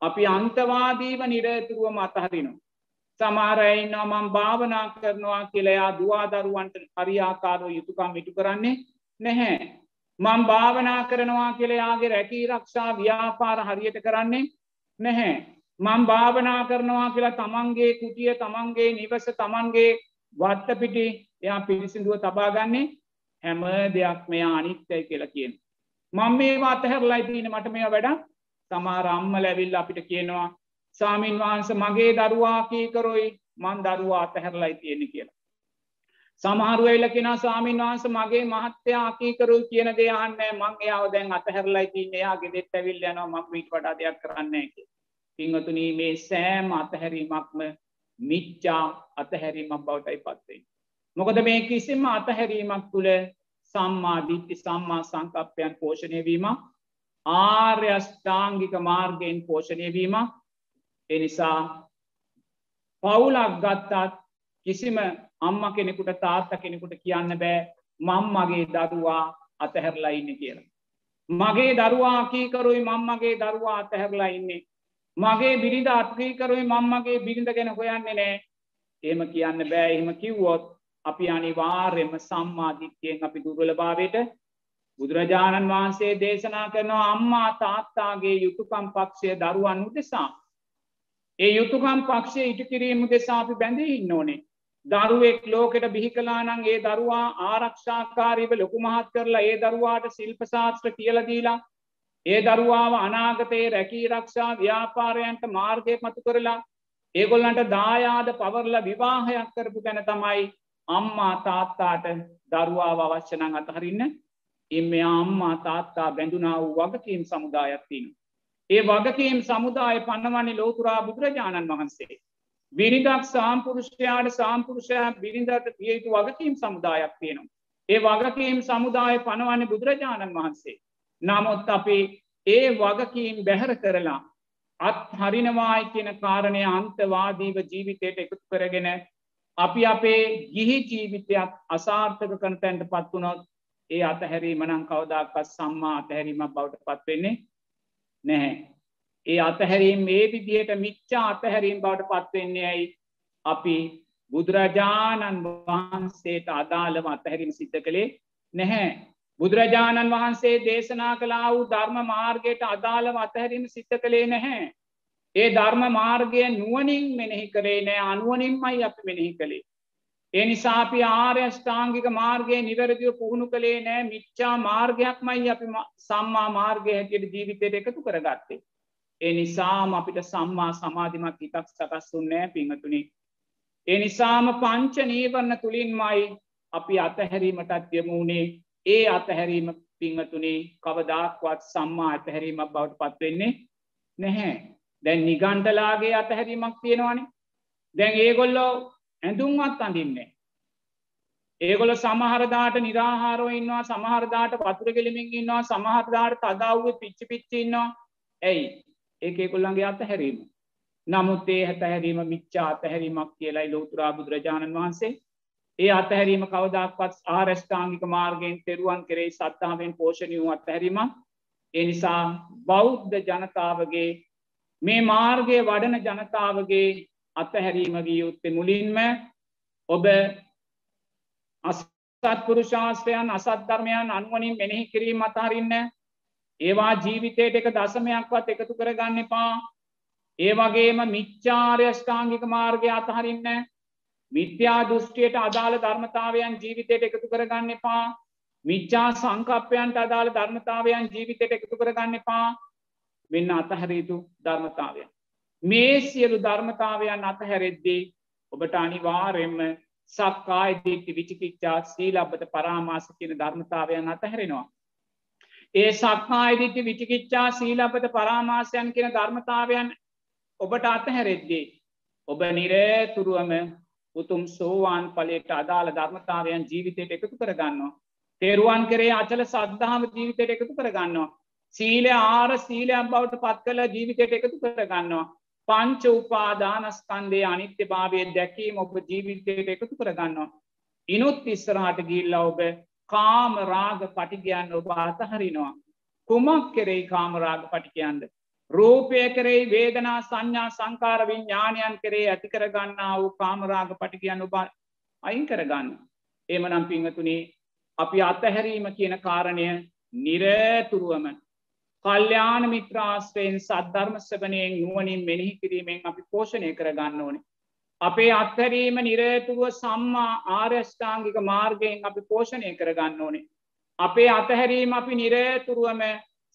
අපි අන්තවාදීව නිරතුරුවම අතහරිනු. සමාරයින්නවා මං භාවනා කරනවා කියලයා දවාදරුවන්ට හරියාකාරෝ යුතුකම් ඉටු කරන්නේ නැහැ. මං භාවනා කරනවා කියලයාගේ රැකී රක්ෂා ව්‍යාපාර හරියට කරන්නේ නැහැ. මං භාවනා කරනවා කියලා තමන්ගේ කුටිය තමන්ගේ නිවස තමන්ගේ වත්තපිටි එයා පිරිසිදුව තබාගන්නේ හැම දෙයක් මෙයා අනිත්‍යයි කියලා කියන. මං මේ අතහැරලයි තියන මට මේ වැඩක් සමහර අම්මල ඇවිල්ල අපිට කියනවා සාමීන් වහන්ස මගේ දරුවා කීකරොයි මන් දරුවා අතහැරලයි තියෙන කියලා. සමහරුව එල්ල කෙන සාමීන් වහන්ස මගේ මහත්තයා කීකරු කියන දෙයන්න මං එයාව දැන් අතහැරලයි තින්න එයාගේ දෙත් ඇවිල් යනවා මක් විට වඩා දෙයක් කරන්නේ කිය. පිංහතුනී මේ සෑම් අතහැරීමක්ම මිච්චා අතහැරීමක් බවටයි පත්වේ. මොකද මේ කිසිම අතහැරීමක් තුළ සම්මාධිත්ති සම්මා සංකප්පයන් පෝෂණය වීමක් ආර්යෂ්ඨාංගික මාර්ගයෙන් පෝෂණය වීම එනිසා පවුලක් ගත්තත් කිසිම අම්ම කෙනෙකුට තාත්ත කෙනෙකුට කියන්න බෑ මං මගේ දරුවා අතහැරලා ඉන්න කියලා. මගේ දරුවා කීකරුයි මංමගේ දරුවා අතහැරලා ඉන්නේ. මගේ බිරිඳ අත්කීකරුයි මංමගේ බිරිඳ ගැන හොයන්නේ නෑ ඒම කියන්න බෑ එහෙම කිව්වොත් අපි අනිවාර්යම සම්මාධිත්‍යයෙන් අපි දුර්වලභාවයට බුදුරජාණන් වහන්සේ දේශනා කරනවා අම්මා තාත්තාගේ යුතුකම් පක්ෂය දරුවන් උදෙසා. ඒ යුතුකම් පක්ෂය ඉටු කිරීම දෙසාපි බැඳී ඉන්න ඕනේ. දරුවෙක් ලෝකෙට බිහි කලානං ඒ දරුවා ආරක්ෂාකාරීව ලොකු මහත් කරලා ඒ දරුවාට ශිල්පශාස්ත්‍ර කියලදීලා ඒ දරුවාව අනාගතයේ රැකී රක්ෂා ව්‍යාපාරයන්ට මාර්ගය මතු කරලා ඒගොල්ලන්ට දායාද පවරල විවාහයක් කරපු ගැන තමයි අම්මා තාත්තාට දරුවාව අවශ්‍යනං අතහරින්න එම අම්මා තාත්තා බැඳුනා වූ වගකීම් සමුදායක්තින. ඒ වගකීම් සමුදාය පන්නවන්නේ ලෝතුරා බුදුරජාණන් වහන්සේ. බිරිදක් සාම්පුරුෂයාට සාම්පුරුෂයක් බිරිඳට තියයුතු වගකීම් සමුදායක් තියෙනවා. ඒ වගකීම් සමුදාය පනවන්නේ බුදුරජාණන් වහන්සේ. නමුත් අපි ඒ වගකීම් බැහැර කරලා අත් හරිනවායි කියන කාරණය අන්තවාදීව ජීවිතයට එකතු කරගෙන අපි අපේ ගිහි ජීවිතයක් අසාර්ථක කනතැන්ට පත්වනොත් ඒ අතහැරීම නම් කවදක්ත් සම්මා අතහැරීමක් බවට පත්වෙන්නේ නැහැ. ඒ අතහැරීම් මේ විදියට මිච්චා අතහැරීම් බවට පත්වෙන්නේ ඇයි අපි බුදුරජාණන් වහන්සේට අදාළව අතහැරීම සිද්ධ කළේ නැහැ. බුදුරජාණන් වහන්සේ දේශනා කලා වූ ධර්ම මාර්ගයට අදාළව අතහැරීම සිද්ධ කළේ නැහැ. ඒ ධර්ම මාර්ගය නුවනින් මෙනෙහි කරේ නෑ අනුවනින්මයි අපි මෙනෙහි කළේ. ඒ නිසාපි ආර්යෂ්ඨාංගික මාර්ගය නිවැරදිව පුහුණු කළේ නෑ මිච්චා මාර්ගයක්මයි අපි සම්මා මාර්ගය හැටියට ජීවිතයට එකතු කරගත්තේ. ඒ නිසාම අපිට සම්මා සමාධිමත් හිතක් සකස්සුන්නෑ පිංහතුනි. ඒ නිසාම පංච නීවරණ තුළින්මයි අපි අතහැරීමටත් යමුණේ ඒ අතහැරීම පිංහතුනේ කවදාක්වත් සම්මා අතහැරීමක් බවට පත්වෙන්නේ නැහැ. දැන් නිගන්ටලාගේ අතහැරීමක් තියෙනවානේ දැන් ඒගොල්ලෝ ඇඳුම්වත් අඳින්නේ. ඒගොල සමහරදාට නිරාහාරෝ ඉන්නවා සමහරදාට පතුර කෙලිමින් ඉන්නවා සමහරදාට තදව්ව පිච්චි පිච්චින්නවා ඇයි ඒ කොල්ලන්ගේ අතහැරීම. නමුත් ඒ හැතහැරීම මිච්චා අතහැරීමක් කියලයි ලෝතුරා බුදුරජාණන් වහන්සේ ඒ අතහැරීම කවදක්වත් ආරෂ්ඨාංගික මාර්ගයෙන් තෙරුවන් කෙරෙයි සත්තාවෙන් පෝෂණය වූ අත්හැරීම එනිසා බෞද්ධ ජනතාවගේ මේ මාර්ගය වඩන ජනතාවගේ අතහැරීම විය යුත්තේ මුලින්ම ඔබ අසත්පුරු ශාස්ත්‍රයන් අසත් ධර්මයන් අනුවනින් මෙනෙහි කිරීම අතහරින්න ඒවා ජීවිතයට එක දසමයක්වත් එකතු කරගන්න එපා. ඒ වගේම මිච්චාර්යෂ්ඨාංගික මාර්ගය අතහරින්න මිත්‍යා දෘෂ්ටියට අදාළ ධර්මතාවයන් ජීවිතයට එකතු කරගන්න එපා මිච්චා සංකප්පයන්ට අදාළ ධර්මතාවයන් ජීවිතයට එකතු කරගන්න එපා වෙන්න අතහැරයුතු ධර්මතාවයන් මේ සියලු ධර්මතාවයන් අතහැරෙද්දී ඔබට අනිවාරෙන්ම සක්කායි දීක්ති විචිකිච්චා සීලබ්බත පරාමාස කියන ධර්මතාවයන් අතහැරෙනවා. ඒ සක්කායිදිත්‍ය විචිකිච්චා සීලබත පරාමාසයන් කියන ධර්මතාවයන් ඔබට අතහැරෙද්දී. ඔබ නිරේතුරුවම උතුම් සෝවාන් පලට අදාළ ධර්මතාවයන් ජීවිතයට එකතු කරගන්නවා. තෙරුවන් කරේ අචල සද්ධාම ජීවිතයට එකතු කරගන්නවා. සීල ආර සීලයක් බවට පත් කළ ජීවිතයට එකතු කරගන්නවා. පංච උපාදානස්කන්දේ අනිත්‍ය භාවය දැකීම ඔබ ජීවිතයට එකතු කරගන්නවා. ඉනුත් ඉස්සරහට ගිල්ල ඔබ කාම රාග පටිගයන් ඔබ අතහරිනවා. කුමක් කෙරෙයි කාමරාග පටිකයන්ද. රූපය කරෙයි වේදනා සංඥා සංකාර විඤ්ඥානයන් කරේ ඇති කරගන්නා වූ කාමරාග පටිකයන් ඔබ අයින් කරගන්න. එම නම් පිංහතුනේ අපි අතහැරීම කියන කාරණය නිරතුරුවම කල්්‍යාන මිත්‍රාස්ත්‍රයෙන් සද්ධර්ම සබනයෙන් නුවනින් මෙනෙහි කිරීමෙන් අපි පෝෂණය කරගන්න ඕනේ. අපේ අත්හැරීම නිරේතුරුව සම්මා ආර්යෂ්ඨාංගික මාර්ගයෙන් අපි පෝෂණය කරගන්න ඕනේ. අපේ අතහැරීම අපි නිරේතුරුවම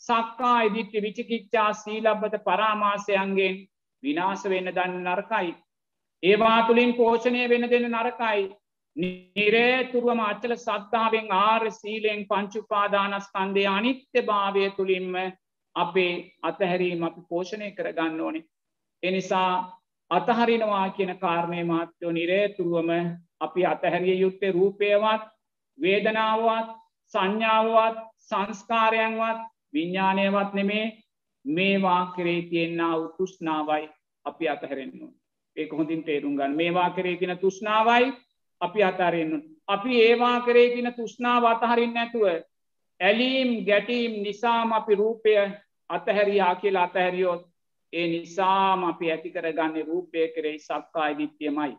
සක්කා ඉදිත්‍ය විචිකිච්චා සීලබ්බත පරාමාසයන්ගෙන් විනාස වෙන්න දන්න නරකයි. ඒවා තුළින් පෝෂණය වෙන දෙන්න නරකයි. නිරේතුරුවම අච්චල සත්තාවෙන් ආර් සීලයෙන් පංචුපාදානස්කන්දය අනිත්‍ය භාවය තුළින්ම අපේ අතහැරීම අපි පෝෂණය කරගන්න ඕනේ. එනිසා අතහරිනවා කියන කාරණය මාත්‍යෝ නිරේතුරුවම අපි අතහැරිය යුත්තේ රූපයවත් වේදනාවත් සංඥාවත් සංස්කාරයන්වත් විඤ්ඥානයවත් නෙමේ මේවා කරේ තියෙන්න්න උතුෂ්නාවයි අපි අතහැරෙන්න්න. ඒක හොඳින් තේරුම් ගන්න මේවා කරේ තින තුෂ්නාවයි අපි අතාරෙන්න්නු. අපි ඒවා කරේගෙන තුෂ්නාව අතහරින් නැතුව ඇලීම් ගැටීම් නිසාම අපි රූපය අතහැරයා කියලා අතහැරියෝත් ඒ නිසාම අපි ඇති කරගන්න රූපය කරෙයි සක්කායි විත්‍යමයි.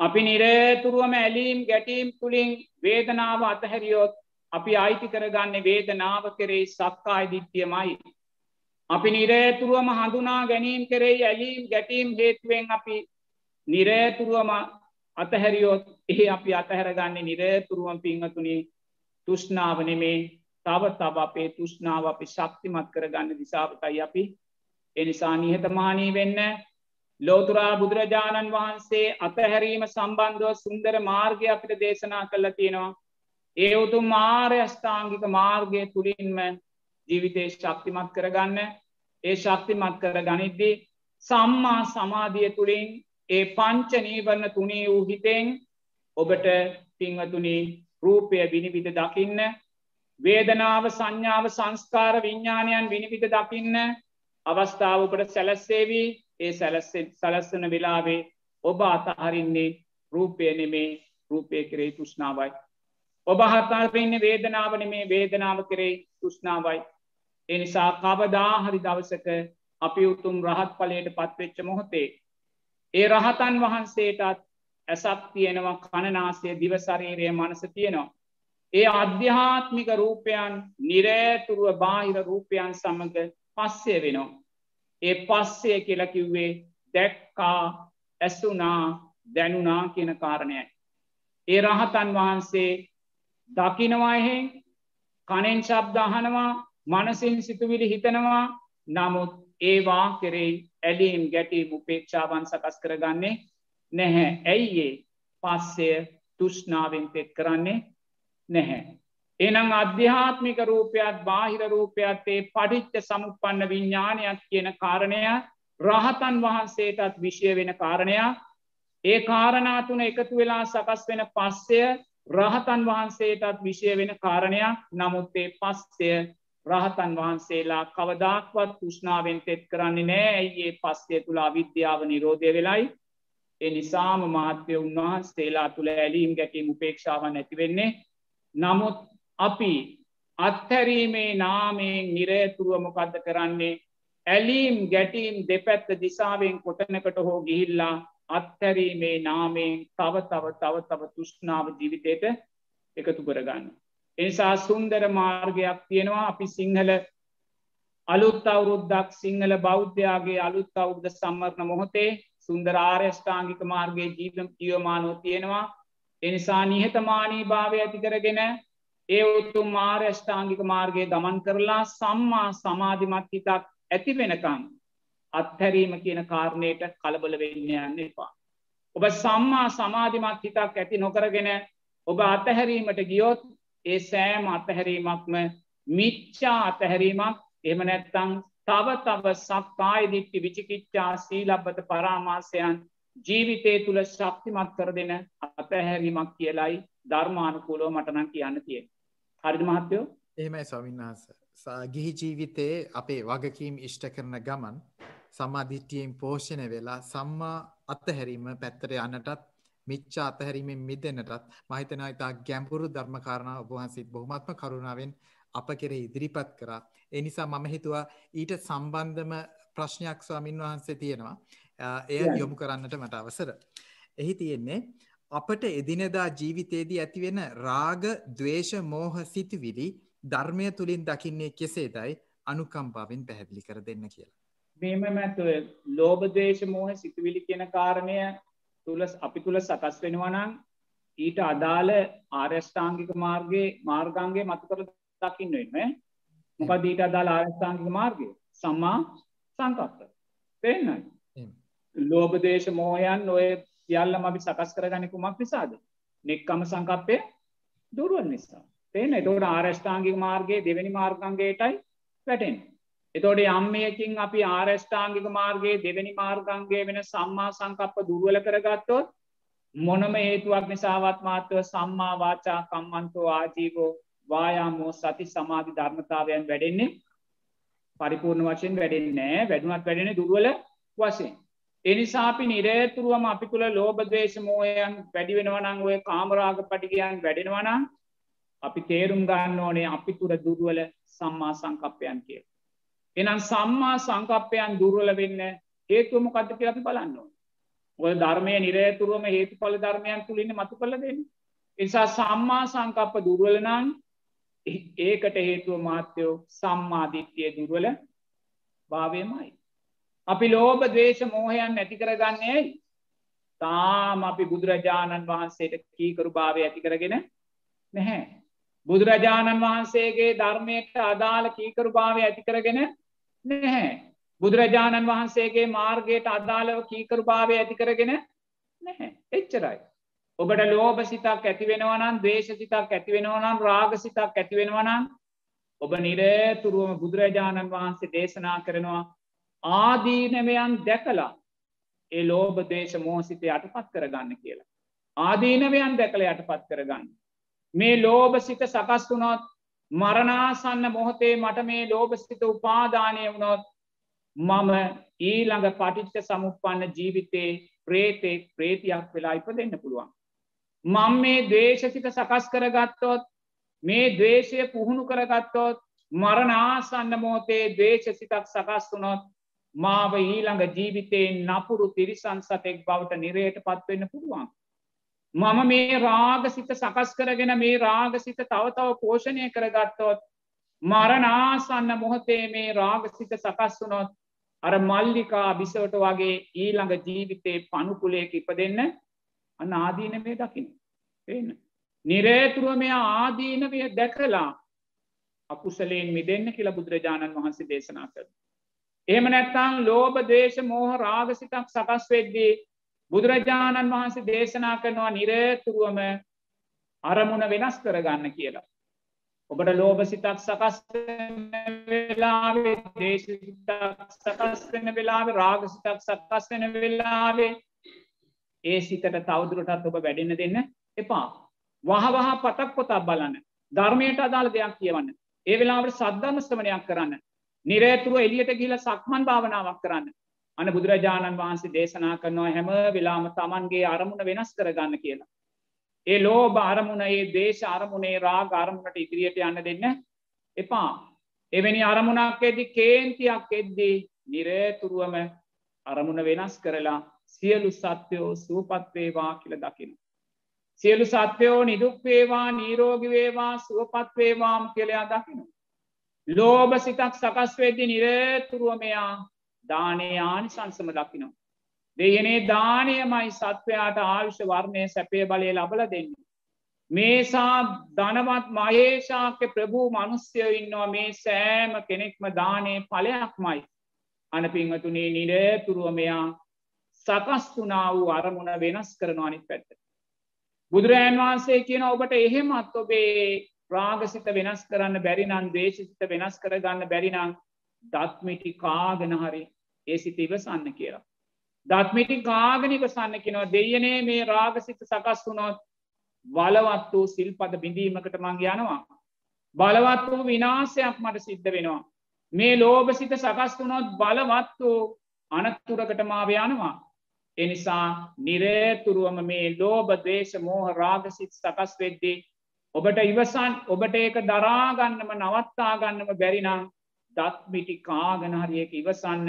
අපි නිරේතුරුවම ඇලීම් ගැටීම් තුළින් වේදනාව අතහැරියොත් අපි අයිති කරගන්න වේදනාව කරෙයි සක්කායි දිත්‍යමයි. අපි නිරේතුරුවම හඳුනා ගැනීම් කරෙයි ඇලීම් ගැටීම් හේතුවෙන් අපි නිරේතුරුවම අතහැරියොත් ඒ අපි අතහැරගන්නේ නිරේතුරුවම් පිංහතුනි තුෂ්නාව නෙමේ. තව තබ අපේ තුෂ්නාව අපි ශක්තිමත් කරගන්න දිසාපතයි අපි. එනිසා නිහතමානී වෙන්න ලෝතුරා බුදුරජාණන් වහන්සේ අතහැරීම සම්බන්ධව සුන්දර මාර්ගය අපිට දේශනා කල්ල තියෙනවා. ඒ උතුම් මාර්යෂ්ඨාංගික මාර්ගය තුළින්ම ජීවිතේ ශක්තිමත් කරගන්න. ඒ ශක්තිමත් කර ගනිද්දී සම්මා සමාධිය තුළින් ඒ පංච නීවරණ තුනේ වූ හිතෙන් ඔබට පින්වතුනි රූපය විනිවිධ දකින්න වේදනාව සංඥාව සංස්කාර විඤ්ඥානයන් විනිවිධ දකින්න අවස්ථාව ඔබට සැලස්සේවී. ඒ සැලස්සන වෙලාවේ ඔබ අතහරින්නේ රූපය නෙමේ. රූපය කරේ තුෂ්නාවයි. ඔබ හතාරන්න වේදනාවන මේ වේදනාව කරේ තුෂ්නාවයි. එනිසා කවදාහරි දවසක අපි උතුම් රහත් පලයට පත්වෙච්ච මොහොතේ ඒ රහතන් වහන්සේටත් ඇසක් තියෙනවා කණනාසය දිවසරීරය මනස තියෙනවා. ඒ අධ්‍යාත්මික රූපයන් නිරේතුරුව බාහිර රූපයන් සමඟ පස්සේ වෙනවා. ඒ පස්සේ කියලකිව්වේ දැක්කා ඇසුනා දැනුනා කියන කාරණයයි. ඒ රහතන් වහන්සේ දකිනවාහෙන් කනෙන් ශබ්දාහනවා මනසින් සිතුවිලි හිතනවා. නමුත් ඒවා කෙරෙයි ඇලීම් ගැටීම් උපේක්ෂාවන් සකස් කරගන්නේ නැහැ. ඇයිඒ පස්සය තුෂ්නාවෙන් තෙත් කරන්නේ නැහැ. එනම් අධ්‍යාත්මික රූපයක් බාහිර රූපයක්ත්තේ පටිච්ච සමුපන්න විඤ්ඥානයක් කියන කාරණය රහතන් වහන්සේටත් විෂය වෙන කාරණයක්. ඒ කාරණාතුන එකතු වෙලා සකස් වෙන පස්සය රහතන් වහන්සේටත් විෂය වෙන කාරණයක්. නමුත්තේ පස්සය රහතන් වහන්සේලා කවදක්වත් තුෂ්නාවෙන් තෙත් කරන්නේ නෑ. ඇයිඒ පස්සේ තුළා විද්‍යාව නිරෝධය වෙලයි? ඒ නිසාම මාත්‍යය උන්වහන්සේලා තුළ ඇලීම් ගැටීම් උපේක්ෂාවන් ඇතිවෙන්නේ නමුත් අපි අත්හැරීමේ නාමයෙන් නිරේතුරුව මොකක්ද කරන්නේ? ඇලීම් ගැටීම් දෙපැත්ත දිසාවෙන් කොටනකට හෝ ගිහිල්ලා අත්හැරීමේ නාමයෙන් තව තව තව තව තුෂ්නාව ජීවිතයට එකතු කරගන්න. එනිසා සුන්දර මාර්ගයක් තියෙනවා අපි සිංහල අලුත් අවුරුද්දක් සිංහල බෞද්ධයාගේ අලුත් අවුද්ධ සම්මර්ණ මොහොතේ සුන්දර ආර්යෂ්ඨාංගික මාර්ගයේ ජීවම් කියවමානෝ තියෙනවා එනිසා නිහතමානී භාවය ඇතිකරගෙන ඒ උත්තුම් මාර්යෂ්ඨාංගික මාර්ගයේ ගමන් කරලා සම්මා සමාධිමත් හිතක් ඇති වෙනකං අත්හැරීම කියන කාරණයට කලබල වෙන්න යන්න එපා. ඔබ සම්මා සමාධිමත් හිතක් ඇති නොකරගෙන ඔබ අතහැරීමට ගියොත් ඒ සෑම අතහැරීමක්ම මිච්චා අතහැරීමක් එම නැත්තං තව තව සක්කාය දිට්ටි විචිකිච්චා සීලබ්බත පරාමාසයන් ජීවිතය තුළ ශක්තිමත් කර දෙන අතහැරීමක් කියලයි ධර්මානුකූලෝ මටනං කියන්න තිය. හරිදි මහත්තයෝ එහෙමයි ස්වමින්හස ගිහි ජීවිතයේ අපේ වගකීම් ඉෂ්ට කරන ගමන් සම්මාධිට්ටියෙන් පෝෂණය වෙලා සම්මා අත්තහැරීම පැත්තර යන්නටත් මිච්චා අතහැරීමෙන් මිදන්නටත් මහිතනා ඉතා ගැම්පුරු ධර්මකාරණ ඔබහන්සිත් බොහොමත්ම කරුණාවෙන් අප කෙර ඉදිරිපත් කරා. එනිසා මම හිතුවා ඊට සම්බන්ධම ප්‍රශ්නයක් ස්වාමින් වහන්සේ තියෙනවා. එය යොමු කරන්නට මට අවසර. එහි තියෙන්නේ අපට එදිනෙදා ජීවිතයේදී ඇතිවෙන රාග දවේශ මෝහ සිතිවිලි ධර්මය තුළින් දකින්නේ කෙසේදයි අනුකම්පාවෙන් පැහැදිලි කර දෙන්න කියලා. මේම මැතුව ලෝබදේශ මෝහ සිතුවිලි කියන කාරණය තුළ අපි තුළ සකස් වෙනවනං ඊට අදාළ ආර්යෂ්ඨාංගික මාර්ගයේ මාර්ගන්ගේ මතු කර දකින්න වෙන්න මොකද ඊට අදාළ ආර්යෂ්ඨාංගික මාර්ගය? සම්මා සංකප්ප. පේන්නයි ලෝබදේශ මෝහයන් ඔය සියල්ලම අපි සකස් කරගන්න කුමක් නිසාද? නෙක්කම සංකප්පය දුරුවන් නිසා. පේන එතෝට ආර්යෂ්ඨාංගික මාර්ගයේ දෙවැනි මාර්ගන්ගේටයි වැටෙන් එතෝට යම්මයකින් අපි ආරෂ්ඨාංගික මාර්ගයේ දෙවැනි මාර්ගන්ගේ වෙන සම්මා සංකප්ප දුර්වල කරගත්තොත් මොනම හේතුවක් නිසාවත් මාත්‍යව සම්මා වාචා කම්මන්තෝ ආජීවෝ වායාමෝ සති සමාධි ධර්මතාවයන් වැඩෙන්නේ පරිපූර්ණ වශයෙන් වැඩෙන්නේ වැඩුනත් වැඩෙන දුර්වල වශයෙන්. එනිසාපි නිරේතුරුවම අපි තුළ ලෝබදේශ මෝයන් වැඩි වෙනවනං ඔය කාමරාග පටිකයන් වැඩෙනවනම් අපි තේරුම් ගන්න ඕනේ අපි තුර දුර්වල සම්මා සංකප්පයන් කිය. එනම් සම්මා සංකප්පයන් දුර්වල වෙන්න හේතුවම කද කියල අපි බලන්න ඔය ධර්මය නිරේතුරුවම හේතු පල ධර්මයන් තුළින්න මතු කල දෙන්න. එසා සම්මා සංකප්ප දුර්වලනං ඒකට හේතුව මාත්‍යයෝ සම්මාධිත්‍යය දුර්වල භාවයමයි. අපි ලෝබ දේශ මෝහයන් නැති කරගන්නේ තාම අපි බුදුරජාණන් වහන්සේට කීකරු භාවය ඇති කරගෙන නැහැ. බුදුරජාණන් වහන්සේගේ ධර්මයට අදාළ කීකරු භාවය ඇති කරගෙන නැහැ. බුදුරජාණන් වහන්සේගේ මාර්ගයට අදාළව කීකරු භාවය ඇති කරගෙන නැහැ. එච්චරයි. ඔබට ලෝභ සිතක් ඇතිවෙනවනම් දේශ සිතක් ඇතිවෙනවනම් රාග සිතක් ඇතිවෙනවනම් ඔබ නිරේතුරුවම බුදුරජාණන් වහන්සේ දේශනා කරනවා ආදීනවයන් දැකලා ඒ ලෝභ දේශ මෝසිත යටපත් කරගන්න කියලා. ආදීනවයන් දැකළ යටපත් කරගන්න. මේ ලෝභසිත සකස් වුණොත් මරණාසන්න මොහොතේ මට මේ ලෝභසිත උපාදානය වුණොත් මම ඊළඟ පටිච්ච සමුපන්න ජීවිතේ ප්‍රේතෙක් ප්‍රේතියක් වෙලා ඉප දෙන්න පුළුවන්. මං මේ දේශසිත සකස් කරගත්තොත් මේ දවේශය පුහුණු කරගත්තොත් මරණාසන්න මෝතේ දේශසිතක් සකස් වුනොත් මාව ඊළඟ ජීවිතයෙන් නපුරු තිරිසන් සතෙක් බවට නිරයට පත්වෙන්න පුළුවන්. මම මේ රාගසිත සකස් කරගෙන මේ රාගසිත තවතව පෝෂණය කරගත්තොත් මරනාසන්න මොහොතේ මේ රාගසිත සකස් වුනොත් අර මල්ලිකා බිසවට වගේ ඊළඟ ජීවිතේ පනුකුලයක ඉප දෙන්න අන්න ආදීනවේ දකින පේන්න නිරේතුරුව මෙයා ආදීනවය දැකලා අකුසලයෙන් මිදන්න කියලා බුදුරජාණන් වහන්සේ දේශනා කර. එහෙම නැත්තං ලෝබ දේශ මෝහ රාගසිතක් සකස් වෙද්දී බුදුරජාණන් වහන්සේ දේශනා කරනවා නිරේතුරුවම අරමුණ වෙනස් කරගන්න කියලා. ඔබට ලෝභ සිතක් සකස් වෙලාවේ දේශසිතක් සකස් වෙන වෙලාවේ රාග සිතක් සකස් වෙන වෙලාවේ ඒ සිතට තවදුරටත් ඔබ වැඩෙන්න දෙන්න එපා. වහ වහ පතක් පොතක් බලන්න. ධර්මයට අදාළ දෙයක් කියවන්න. ඒ වෙලාවට සද්ධර්ම ශ්‍රවණයක් කරන්න. නිරේතුරුව එළියට ගිහිල්ලා සක්මන් භාවනාවක් කරන්න. අන බුදුරජාණන් වහන්සේ දේශනා කරනවා හැම වෙලාම Tamanගේ අරමුණ වෙනස් කරගන්න කියලා. ඒ ලෝභ අරමුණ ඒ දේශ අරමුණේ රාග අරමුණට ඉදිරියට යන්න දෙන්න එපා. එවැනි අරමුණක් එද්දි කේන්තියක් එද්දී නිරේතුරුවම අරමුණ වෙනස් කරලා සියලු සත්‍යයෝ සූපත්වේවා කියල දකින. සියලු සත්‍යයෝ නිදුක්වේවා නීරෝගිවේවා සුවපත්වේවාම් කියලයා දකින. ලෝභ සිතක් සකස් වෙද්දි නිරේතුරුවමයා දානය ආනිසංසම දකිනවා. දෙයනේ දානයමයි සත්වයාට ආවිශ්‍ය වර්ණය සැපේ බලය ලබල දෙන්න. මේසා ධනවත් මහේෂාක්‍ය ප්‍රභූ මනුස්්‍යයෝ ඉන්නවා මේ සෑම කෙනෙක්ම දානය පලයක්මයි. අන පිංහතුනේ නිරේතුරුව මෙයා සකස්තුනා වූ අරමුණ වෙනස් කරනවා අනිත් පැත්ත. බුදුරජන් වහන්සේ කියන ඔබට එහෙමත් ඔබේ රාගසිත වෙනස් කරන්න බැරිනන් දේශසිත වෙනස් කරගන්න බැරිනං දත්මිටි කාගෙන හරි ඒ සිත ඉවසන්න කියලා. දත්මිටි ගාගනික සන්න කෙනවා දෙයනේ මේ රාගසිත සකස් වුණොත් බලවත් වූ සිල්පද බිඳීමකට මං යනවා. බලවත් වූ විනාසයක් මට සිද්ධ වෙනවා. මේ ලෝභසිත සකස් වුණොත් බලවත් වූ අනත්තුරකට මාව යනවා. එනිසා නිරේතුරුවම මේ ලෝබ දේශ මෝහ රාගසිත් සකස් වෙද්දී. ඔබට ඉවසන් ඔබට ඒක දරාගන්නම නවත්තාගන්නම බැරිනම් දත්මිටි කාගනහරියක ඉවසන්න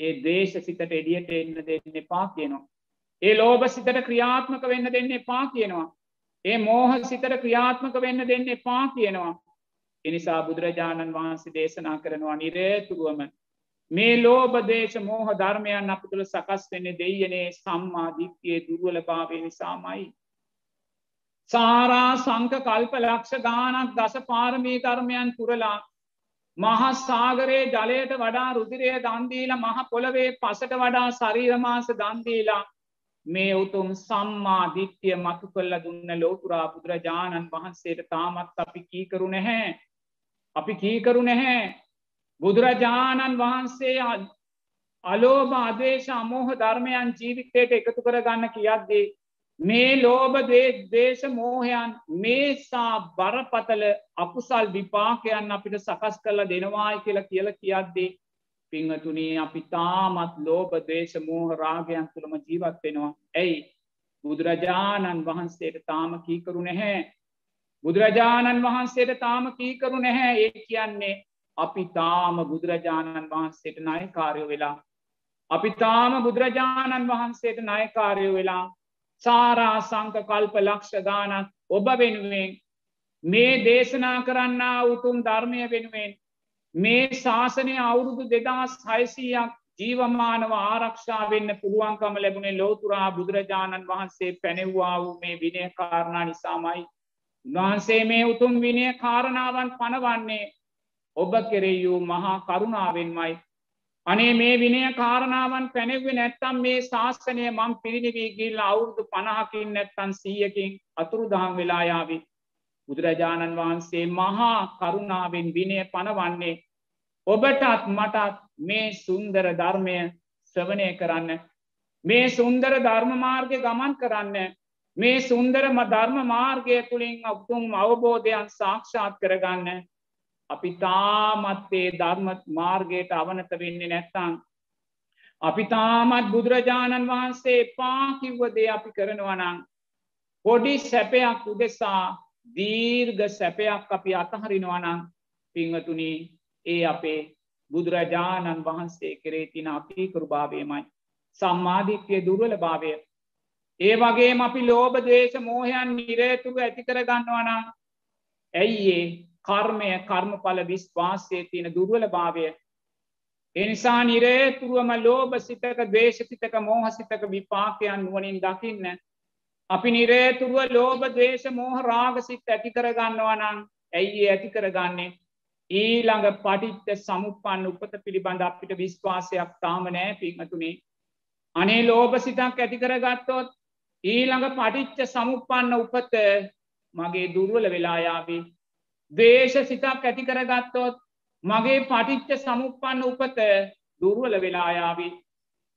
ඒ දේශ සිතට එඩියට එන්න දෙන්න එපා කියනවා. ඒ ලෝභ සිතට ක්‍රියාත්මක වෙන්න දෙන්න එපා කියනවා. ඒ මෝහ සිතට ක්‍රියාත්මක වෙන්න දෙන්න එපා කියනවා. එනිසා බුදුරජාණන් වහන්සේ දේශනා කරනවා නිරේතුරුවම මේ ලෝභ දේශ මෝහ ධර්මයන් අප තුළ සකස් වෙන්නේ දෙයනේ සම්මාධිත්‍යයේ දුර්වල භාවය නිසාමයි. සාරා සංක කල්ප ලක්ෂ ගානක් දස පාරමී කර්මයන් පුරලා මහස්සාගරයේ ජලයට වඩා රුදිරය දන්දීල මහ පොළවේ පසට වඩා ශරීරමාස දන්දීලා මේ උතුම් සම්මා දිට්්‍යය මතු කල්ල දුන්න ලෝතුරා බුදුරජාණන් වහන්සේට තාමත් අපි කීකරු නැහැ. අපි කීකරු නැහැ. බුදුරජාණන් වහන්සේ අලෝභ අදේශ අමෝහ ධර්මයන් ජීවිතයට එකතු කරගන්න කියද්දී මේ ලෝබ දේශ මෝහයන් මේසා බරපතල අකුසල් විපාකයන් අපිට සකස් කරලා දෙනවායි කියලා කියල කියද්දී පිංහතුනේ අපි තාමත් ලෝබ දේශ මෝහ රාගයන් තුළම ජීවත් වෙනවා. ඇයි? බුදුරජාණන් වහන්සේට තාම කීකරු නැහැ. බුදුරජාණන් වහන්සේට තාම කීකරු නැහැ. ඒ කියන්නේ අපි තාම බුදුරජාණන් වහන්සේට නයකාරයෝ වෙලා අපි තාම බුදුරජාණන් වහන්සේට නයකාරයෝ වෙලා සාරා සංක කල්ප ලක්ෂ ගානක් ඔබ වෙනුවෙන් මේ දේශනා කරන්න උතුම් ධර්මය වෙනුවෙන් මේ ශාසනය අවුරුදු දෙදස් හයිසීයක් ජීවමානව ආරක්ෂා වෙන්න පුළුවන්කම ලැබුණේ ලෝතුරා බුදුරජාණන් වහන්සේ පැනෙව්වා වූ මේ විනය කාරණා නිසාමයි. උන්වහන්සේ මේ උතුම් විනය කාරණාවන් පනවන්නේ ඔබ කෙරෙයූ මහා කරුණාවෙන්මයි අනේ මේ විනය කාරණාවන් පැනෙව්ව නැත්තම් මේ ශාස්තනය මං පිරිනිවී ගිල් අවුරුදු පණහකින් නැත්තන් සීයකින් අතුරු දහම් වෙලායාවි බුදුරජාණන් වහන්සේ මහා කරුණාවෙන් විනය පනවන්නේ ඔබටත් මටත් මේ සුන්දර ධර්මය ශ්‍රවනය කරන්න. මේ සුන්දර ධර්මමාර්ගය ගමන් කරන්න. මේ සුන්දරම ධර්ම මාර්ගය තුළින් ඔක්තුම් අවබෝධයන් සාක්ෂාත් කරගන්න. අපි තාමත්වේ ධර්ම මාර්ගයට අවනත වෙන්නේ නැත්තං. අපි තාමත් බුදුරජාණන් වහන්සේ පා කිව්වදේ අපි කරනවනං. පොඩි සැපයක් උදෙසා දීර්ග සැපයක් අපි අතහරිනවනං පිංහතුනි ඒ අපේ බුදුරජාණන් වහන්සේ කරේ තින අපීකරු භාවයමයි. සම්මාධිත්‍යය දුර්වල භාවය. ඒ වගේ අපි ලෝබ දේශ මෝහයන් නිරේතුරු ඇති කරගන්නවනම් ඇයිඒ කර්මය කර්මඵල විශ්වාසය තියෙන දුර්වල භාවය. එනිසා නිරේතුරුවම ලෝබ සිතක දේශසිතක මෝහසිතක විපාකයන් නුවනින් දකින්න. අපි නිරේතුරුව ලෝභ දවේශ මෝහ රාගසිත් ඇති කරගන්නවා නම් ඇයි ඇති කරගන්නේ ඊළඟ පටිච්ච සමුපන් උපත පිළිබඳ අපිට විශ්වාසයක් තාම නෑ පිංහතුනේ අනේ ලෝභ සිතක් ඇති කරගත්තොත් ඊළඟ පටිච්ච සමුපන්න උපත මගේ දුර්වල වෙලායාවී දේශ සිතක් ඇති කරගත්තොත් මගේ පටිච්ච සමුපන්න උපත දුර්වල වෙලායාවී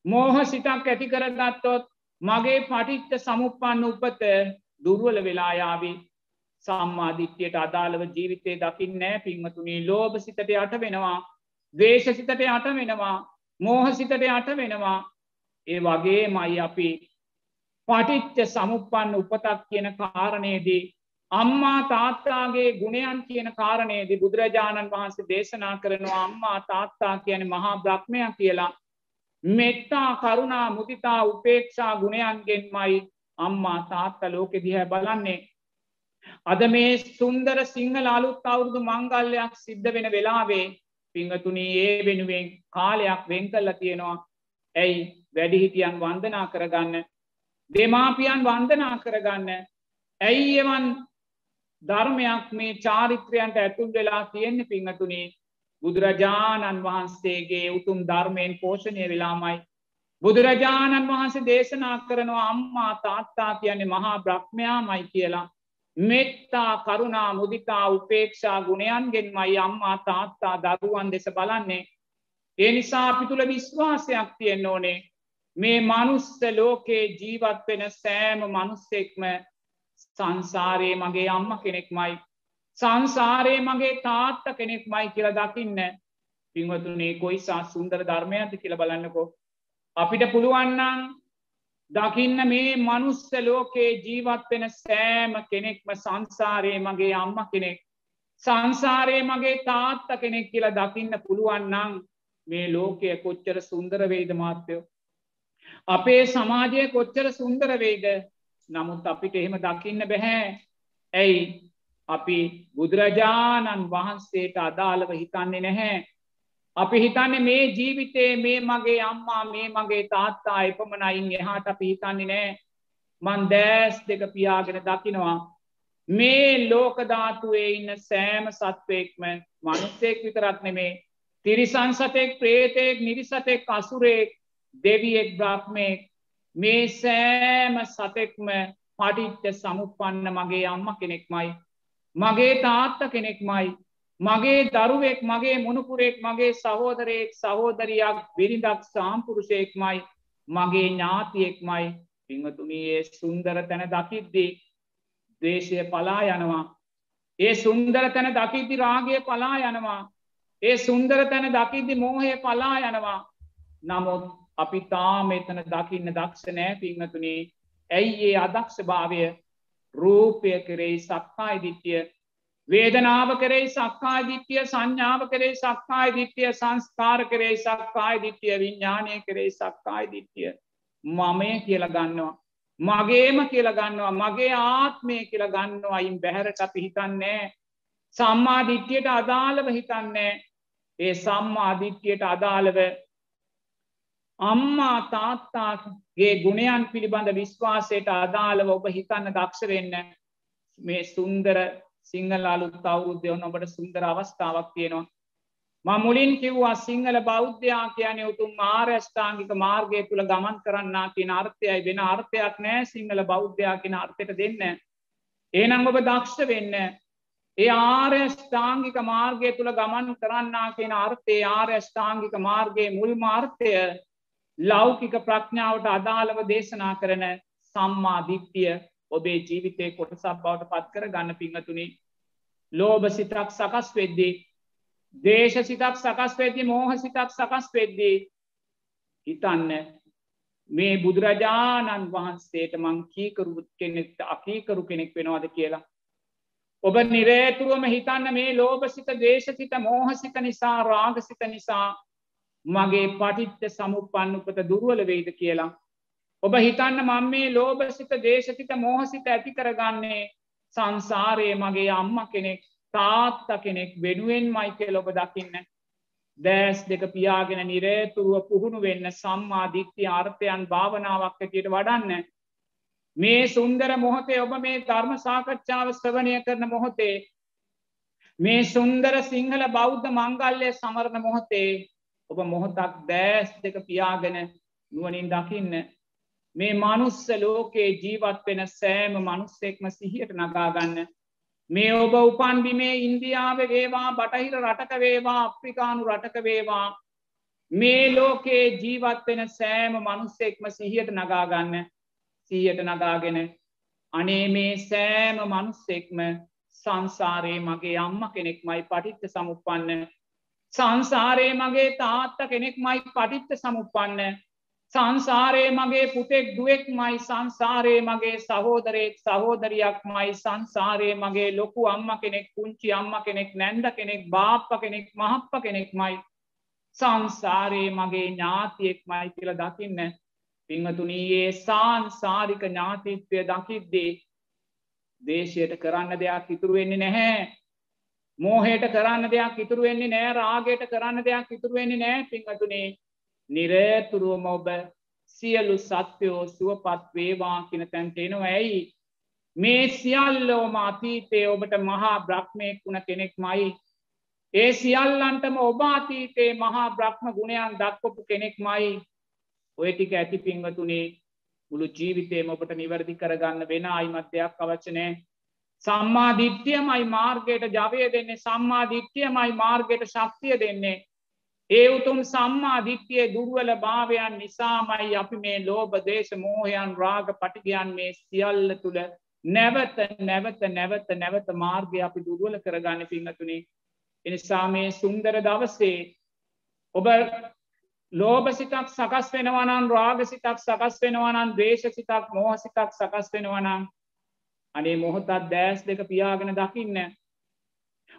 මෝහ සිතක් ඇති කරගත්තොත් මගේ පටිච්ච සමුපන්න උපත දුර්වල වෙලායාවී සම්මාධිත්‍යයට අදාළව ජීවිතය දකිින් නෑ පින්වතුනී. ලෝභ සිතට යට වෙනවා දේශ සිතට යට වෙනවා මෝහ සිතට යට වෙනවා. ඒ වගේ මයි අපි පටිච්ච සමුපන්න උපතක් කියන කාරණයේදී අම්මා තාත්තාගේ ගුණයන් කියන කාරණයේදී බුදුරජාණන් වහන්සේ දේශනා කරනවා අම්මා තාත්තා කියන මහා බ්‍රහ්මය කියලා. මෙත්තා කරුණා මුතිතා උපේක්ෂා ගුණයන්ගෙන්මයි අම්මා තාත්තා ලෝකෙ දිහැ බලන්නේ. අද මේ සුන්දර සිංහල අලුත් අවුරුදු මංගල්ලයක් සිද්ධ වෙන වෙලාවේ පිංහතුනී ඒ වෙනුවෙන් කාලයක් වෙන් කල්ල තියෙනවා. ඇයි? වැඩිහිටියන් වන්දනා කරගන්න. දෙමාපියන් වන්දනා කරගන්න. ඇයි එවන් ධර්මයක් මේ චාරිත්‍රයන්ට ඇතුල් වෙලා තියෙන්නේ පිංහතුනේ බුදුරජාණන් වහන්සේගේ උතුම් ධර්මයෙන් පෝෂණය වෙලාමයි. බුදුරජාණන් වහන්සේ දේශනා කරනවා අම්මා තාත්තා කියන්නේ මහා බ්‍රහ්මයා මයි කියලා. මෙත්තා කරුණා මුදිතා උපේක්ෂා ගුණයන්ගෙන් මයි අම්මා තාත්තා දරුවන් දෙස බලන්නේ. ඒ නිසා අපි තුළ විශ්වාසයක් තියෙන් ඕනේ. මේ මනුස්ස ලෝකේ ජීවත් වෙන සෑම මනුස්සෙක්ම සංසාරයේ මගේ අම්ම කෙනෙක්මයි. සංසාරයේ මගේ තාත්ත කෙනෙක් මයි කියල දකින්න පින්වතුනේ කොයිසා සුන්දර ධර්මයද කියල බලන්නකෝ. අපිට පුළුවන්නන් දකින්න මේ මනුස්ස ලෝකේ ජීවත් වෙන සෑම කෙනෙක්ම සංසාරයේ මගේ අම්ම කෙනෙක් සංසාරයේ මගේ තාත්ත කෙනෙක් කියලා දකින්න පුළුවන්නං මේ ලෝකය කොච්චර සුන්දර වේද මාත්‍යයෝ අපේ සමාජය කොච්චර සුන්දර වේද නමුත් අපිට එහෙම දකින්න බැහැ. ඇයි? අපි බුදුරජාණන් වහන්සේට අදාළව හිතන්නේ නැහැ. අපි හිතන්නේ මේ ජීවිතේ මේ මගේ අම්මා මේ මගේ තාත්තා එපමණයින් එහාට අපි හිතන්නේ නෑ මන් දෑස් දෙක පියාගෙන දකිනවා. මේ ලෝකධාතුවේ ඉන්න සෑම සත්වයෙක්ම මනුස්සෙක් විතරක් නෙමේ. තිරිසන් සතෙක් ප්‍රේතෙක් නිරිසතෙක් අසුරේක් දෙවියෙක් බ්‍රහ්මයෙක් මේ සෑම සතෙක්ම පටිච්ච සමුපන්න මගේ අම්ම කෙනෙක්මයි මගේ තාත්ත කෙනෙක්මයි මගේ දරුවෙක් මගේ මුණපුරෙක් මගේ සහෝදරයෙක් සහෝදරයක් බිරිඳක් සාම්පුරුෂයෙක්මයි මගේ ඥාතියෙක්මයි. පිංහතුනයේ සුන්දර තැන දකිද්දී දේශය පලා යනවා. ඒ සුන්දර තැන දකිද්දි රාගය පලා යනවා. ඒ සුන්දර තැන දකිද්දි මෝහය පලා යනවා. නමුත් අපි තාම එතන දකින්න දක්ෂ නෑ පිංහතුනේ ඇයි ඒ අදක්ෂ භාවය රූපය කරෙයි සක්කායි දිට්ටිය වේදනාව කරේ සක්කාය දිට්ටිය සංඥාව කරේ සක්කාය දිට්ටිය සංස්කාර කරේ සක්කාය දිට්ටිය විඤ්ඥානය කරේ සක්කාය දිට්ටිය මමය කියල ගන්නවා. මගේම කියල ගන්නවා. මගේ ආත්මය කියල ගන්නවා. අයින් බැහැරට අපි හිතන්නේ සම්මා දිට්ටියට අදාළව හිතන්නේ ඒ සම්මා දිට්ටියට අදාළව අම්මා තාත්තාගේ ගුණයන් පිළිබඳ විශ්වාසයට අදාළව ඔබ හිතන්න දක්ෂ වෙන්න මේ සුන්දර සිංහල අලුත් අවුරුද්ධය ඔන්න ඔබට සුන්දර අවස්ථාවක් තියෙනවා. ම මුලින් කිව්වා සිංහල බෞද්ධයා කියන උතුම් ආර්යෂ්ඨාංගික මාර්ගය තුළ ගමන් කරන්නා කියන අර්ථයයි වෙන අර්ථයක් නෑ සිංහල බෞද්ධයා කියන අර්ථයට දෙන්න. ඒනම් ඔබ දක්ෂ වෙන්න. ඒ ආර්යෂ්ඨාංගික මාර්ගය තුළ ගමන් කරන්නා කියෙන අර්ථය ආර්යෂ්ඨාංගික මාර්ගයේ මුල් මාර්ථය ලෞකික ප්‍රඥාවට අදාළව දේශනා කරන සම්මා දිට්ටිය ඔබේ ජීවිතය කොටසක් බවට පත් කර ගන්න පිංහතුනි ලෝභ සිතක් සකස් වෙද්දී දේශ සිතක් සකස් වෙද්දි මෝහ සිතක් සකස් වෙද්දී හිතන්න මේ බුදුරජාණන් වහන්සේට මං කීකරු කෙනෙක්ට අකීකරු කෙනෙක් වෙනවාද කියලා. ඔබ නිරේතුරුවම හිතන්න මේ ලෝභසිත දේශසිත මෝහසිත නිසා රාගසිත නිසා මගේ පටිච්ච සමුපන්න උපත දුරුවල වෙයිද කියලා. ඔබ හිතන්න මං මේ ලෝභසිත දේශසිත මෝහසිත ඇති කරගන්නේ සංසාරයේ මගේ අම්ම කෙනෙක් තාත්ත කෙනෙක් වෙනුවෙන් මයිකය ලොබ දකින්න. දෑස් දෙක පියාගෙන නිරේතුරුව පුහුණු වෙන්න සම්මා දික්ති අර්ථයන් භාවනාවක් ඇතියට වඩන්න. මේ සුන්දර මොහොතේ ඔබ මේ ධර්ම සාකච්ඡාව ස්වවනය කරන මොහොතේ මේ සුන්දර සිංහල බෞද්ධ මංගල්ලය සමරණ මොහොතේ ඔබ මොහොතක් දෑස් දෙක පියාගෙන නුවනින් දකින්න. මේ මනුස්ස ලෝකයේ ජීවත් වෙන සෑම මනුස්සෙක්ම සිහියට නගාගන්න මේ ඔබ උපන්බිමේ ඉන්දියාව වේවා බටහිර රටක වේවා අප්‍රිකානු රටක වේවා. මේ ලෝකයේ ජීවත් වෙන සෑම මනුස්සෙක්ම සිහියට නගාගන්න සීයට නගාගෙන අනේ මේ සෑම මනුස්සෙක්ම සංසාරයේ මගේ අම්ම කෙනෙක්මයි පටිත්ත සමුපන්න සංසාරයේ මගේ තාත්ත කෙනෙක්මයි පටිත්ත සමුපන්න සංසාරයේ මගේ පුතෙක් දුවෙක් මයි සංසාරයේ මගේ සහෝදරයෙක් සහෝදරයක් මයි සංසාරයේ මගේ ලොකු අම්ම කෙනෙක් පුංචි අම්ම කෙනෙක් නැන්ද කෙනෙක් බාප්ප කෙනෙක් මහප්ප කෙනෙක් මයි සංසාරයේ මගේ ඥාතියෙක් මයි කියල දකින්න. පිංහතුනීයේ සාන්සාරික ඥාතිත්වය දකිද්දේ දේශයට කරන්න දෙයක් ඉතුරු වෙන්නේ නැහැ. මෝහයට කරන්න දෙයක් ඉතුරු වෙන්නේ නෑ රාගයට කරන්න දෙයක් ඉතුරු වෙන්නේ නෑ. පිංහතුනේ නිරේතුරුවම ඔබ සියලු සත්‍යයෝ සුවපත් වේවා කියන තැන්ට එනවා ඇයි? මේ සියල්ලෝම අතීතය ඔබට මහා බ්‍රහ්මයක් වුණ කෙනෙක් මයි ඒ සියල්ලන්ටම ඔබ අතීතේ මහා බ්‍රහ්ම ගුණයන් දක්වපු කෙනෙක් මයි ඔය ටික ඇති පින්වතුනේ මුළු ජීවිතේම ඔබට නිවැරදි කරගන්න වෙන අයිමත්‍යයක් අවචනෑ සම්මා දිට්්‍යයමයි මාර්ගයට ජවය දෙන්නේ සම්මා දිට්්‍යයමයි මාර්ගයට ශක්තිය දෙන්නේ. ඒ උතුම් සම්මා දිට්්‍යය දුර්වල භාවයන් නිසාමයි අපි මේ ලෝබ දේශ මෝහයන් රාග පටිගයන් මේ සියල්ල තුළ නැවත නැවත නැවත නැවත මාර්ගය අපි දුර්වල කරගන්න පින්නතුනේ එනිසා මේ සුන්දර දවසේ ඔබ ලෝබසිතක් සකස් වෙනවනන් රාගසිතක් සකස් වෙනවනන් දේශසිතක් මෝහසිතක් සකස් වෙනවනම් අනේ මොහොතත් දෑස් දෙක පියාගෙන දකින්න.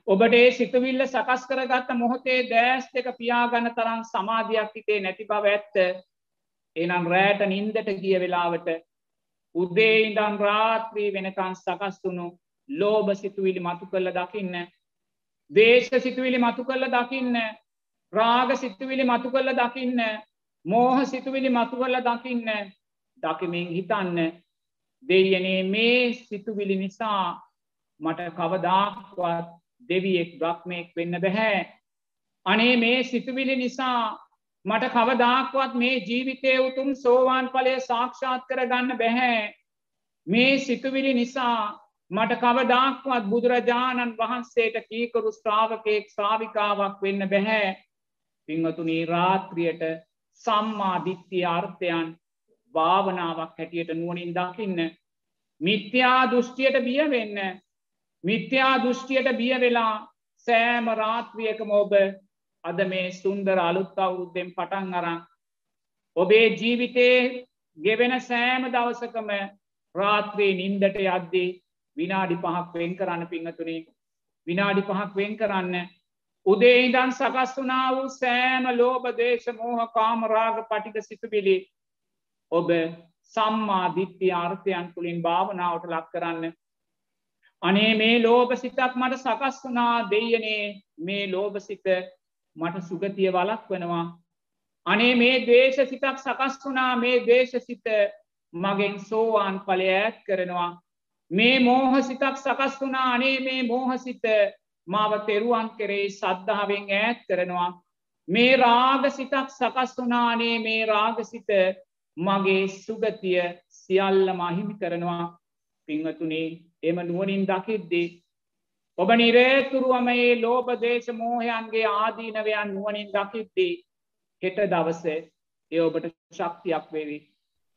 ඔබට ඒ සිතුවිල්ල සකස් කරගත්ත මොහොතේ දෑස් දෙක පියාගන්න තරම් සමාධයක් හිතේ නැති බව ඇත්ත. එනම් රෑට නින්දට ගිය වෙලාවට උදේ ඉඳම් රාත්‍රී වෙනකන් සකස්තුුණු ලෝබ සිතුවිලි මතු කල්ල දකින්න දේශ සිතුවිලි මතු කල්ල දකින්න රාග සිතුවිලි මතු කල්ල දකින්න මෝහ සිතුවිලි මතු කල්ල දකින්න දකිමින් හිතන්න දෙයනේ මේ සිතුවිලි නිසා මට කවදාක්වත් දෙවියෙක් බ්‍රහ්මයෙක් වෙන්න බැහැ. අනේ මේ සිතුවිලි නිසා මට කවදාක්වත් මේ ජීවිතය උතුම් සෝවාන් පලය සාක්ෂාත් කරගන්න බැහැ. මේ සිතුවිලි නිසා මට කවදාක්වත් බුදුරජාණන් වහන්සේට කීකරු ස්ට්‍රාවකයෙක් ශ්‍රාවිකාවක් වෙන්න බැහැ. පිංහතුනී රාත්‍රියයට සම්මාධිත්‍යය අර්ථයන් භාවනාවක් හැටියට නුවනින් දකින්න. මිත්‍යා දෘෂ්ටියට බිය වෙන්න. මිත්‍යා දෘෂ්ටියට බිය වෙලා සෑම රාත්‍රියකම ඔබ අද මේ සුන්දර අලුත් අවුරුද්දෙන් පටන් අරන් ඔබේ ජීවිතේ ගෙවෙන සෑම දවසකම රාත්‍රී නින්දට යද්දී විනාඩි පහක් වෙන් කරන්න පිංහතුනි විනාඩි පහක් වෙන් කරන්න. උදේ ඉදන් සකස් වනා වූ සෑම ලෝබ දේශ මෝහ කාමරාග පටික සිතුබිලි ඔබ සම්මා දිට්්‍ය ආර්ථයන් තුළින් භාවනාවට ලක් කරන්න අනේ මේ ලෝභ සිතක් මට සකස් වනා දෙයනේ මේ ලෝභ සිත මට සුගතිය වලක් වනවා. අනේ මේ දේශ සිතක් සකස් වනා මේ දේශ සිත මගෙන් සෝවාන් පලය ඇත් කරනවා. මේ මෝහ සිතක් සකස් වනා අනේ මේ මෝහසිත මාව තෙරුවන් කරේ සද්ධාවෙන් ඈත් කරනවා. මේ රාග සිතක් සකස් වනානේ මේ රාගසිත මගේ සුගතිය සියල්ල මහිමි කරනවා පිංහතුනේ එම නුවනින් දකිද්දී. ඔබ නිරේතුරුවම ඒ ලෝබ දේශ මෝහයන්ගේ ආදීනවයන් නුවනින් දකිද්දී හෙට දවස ඒ ඔබට ශක්තියක් වේවි.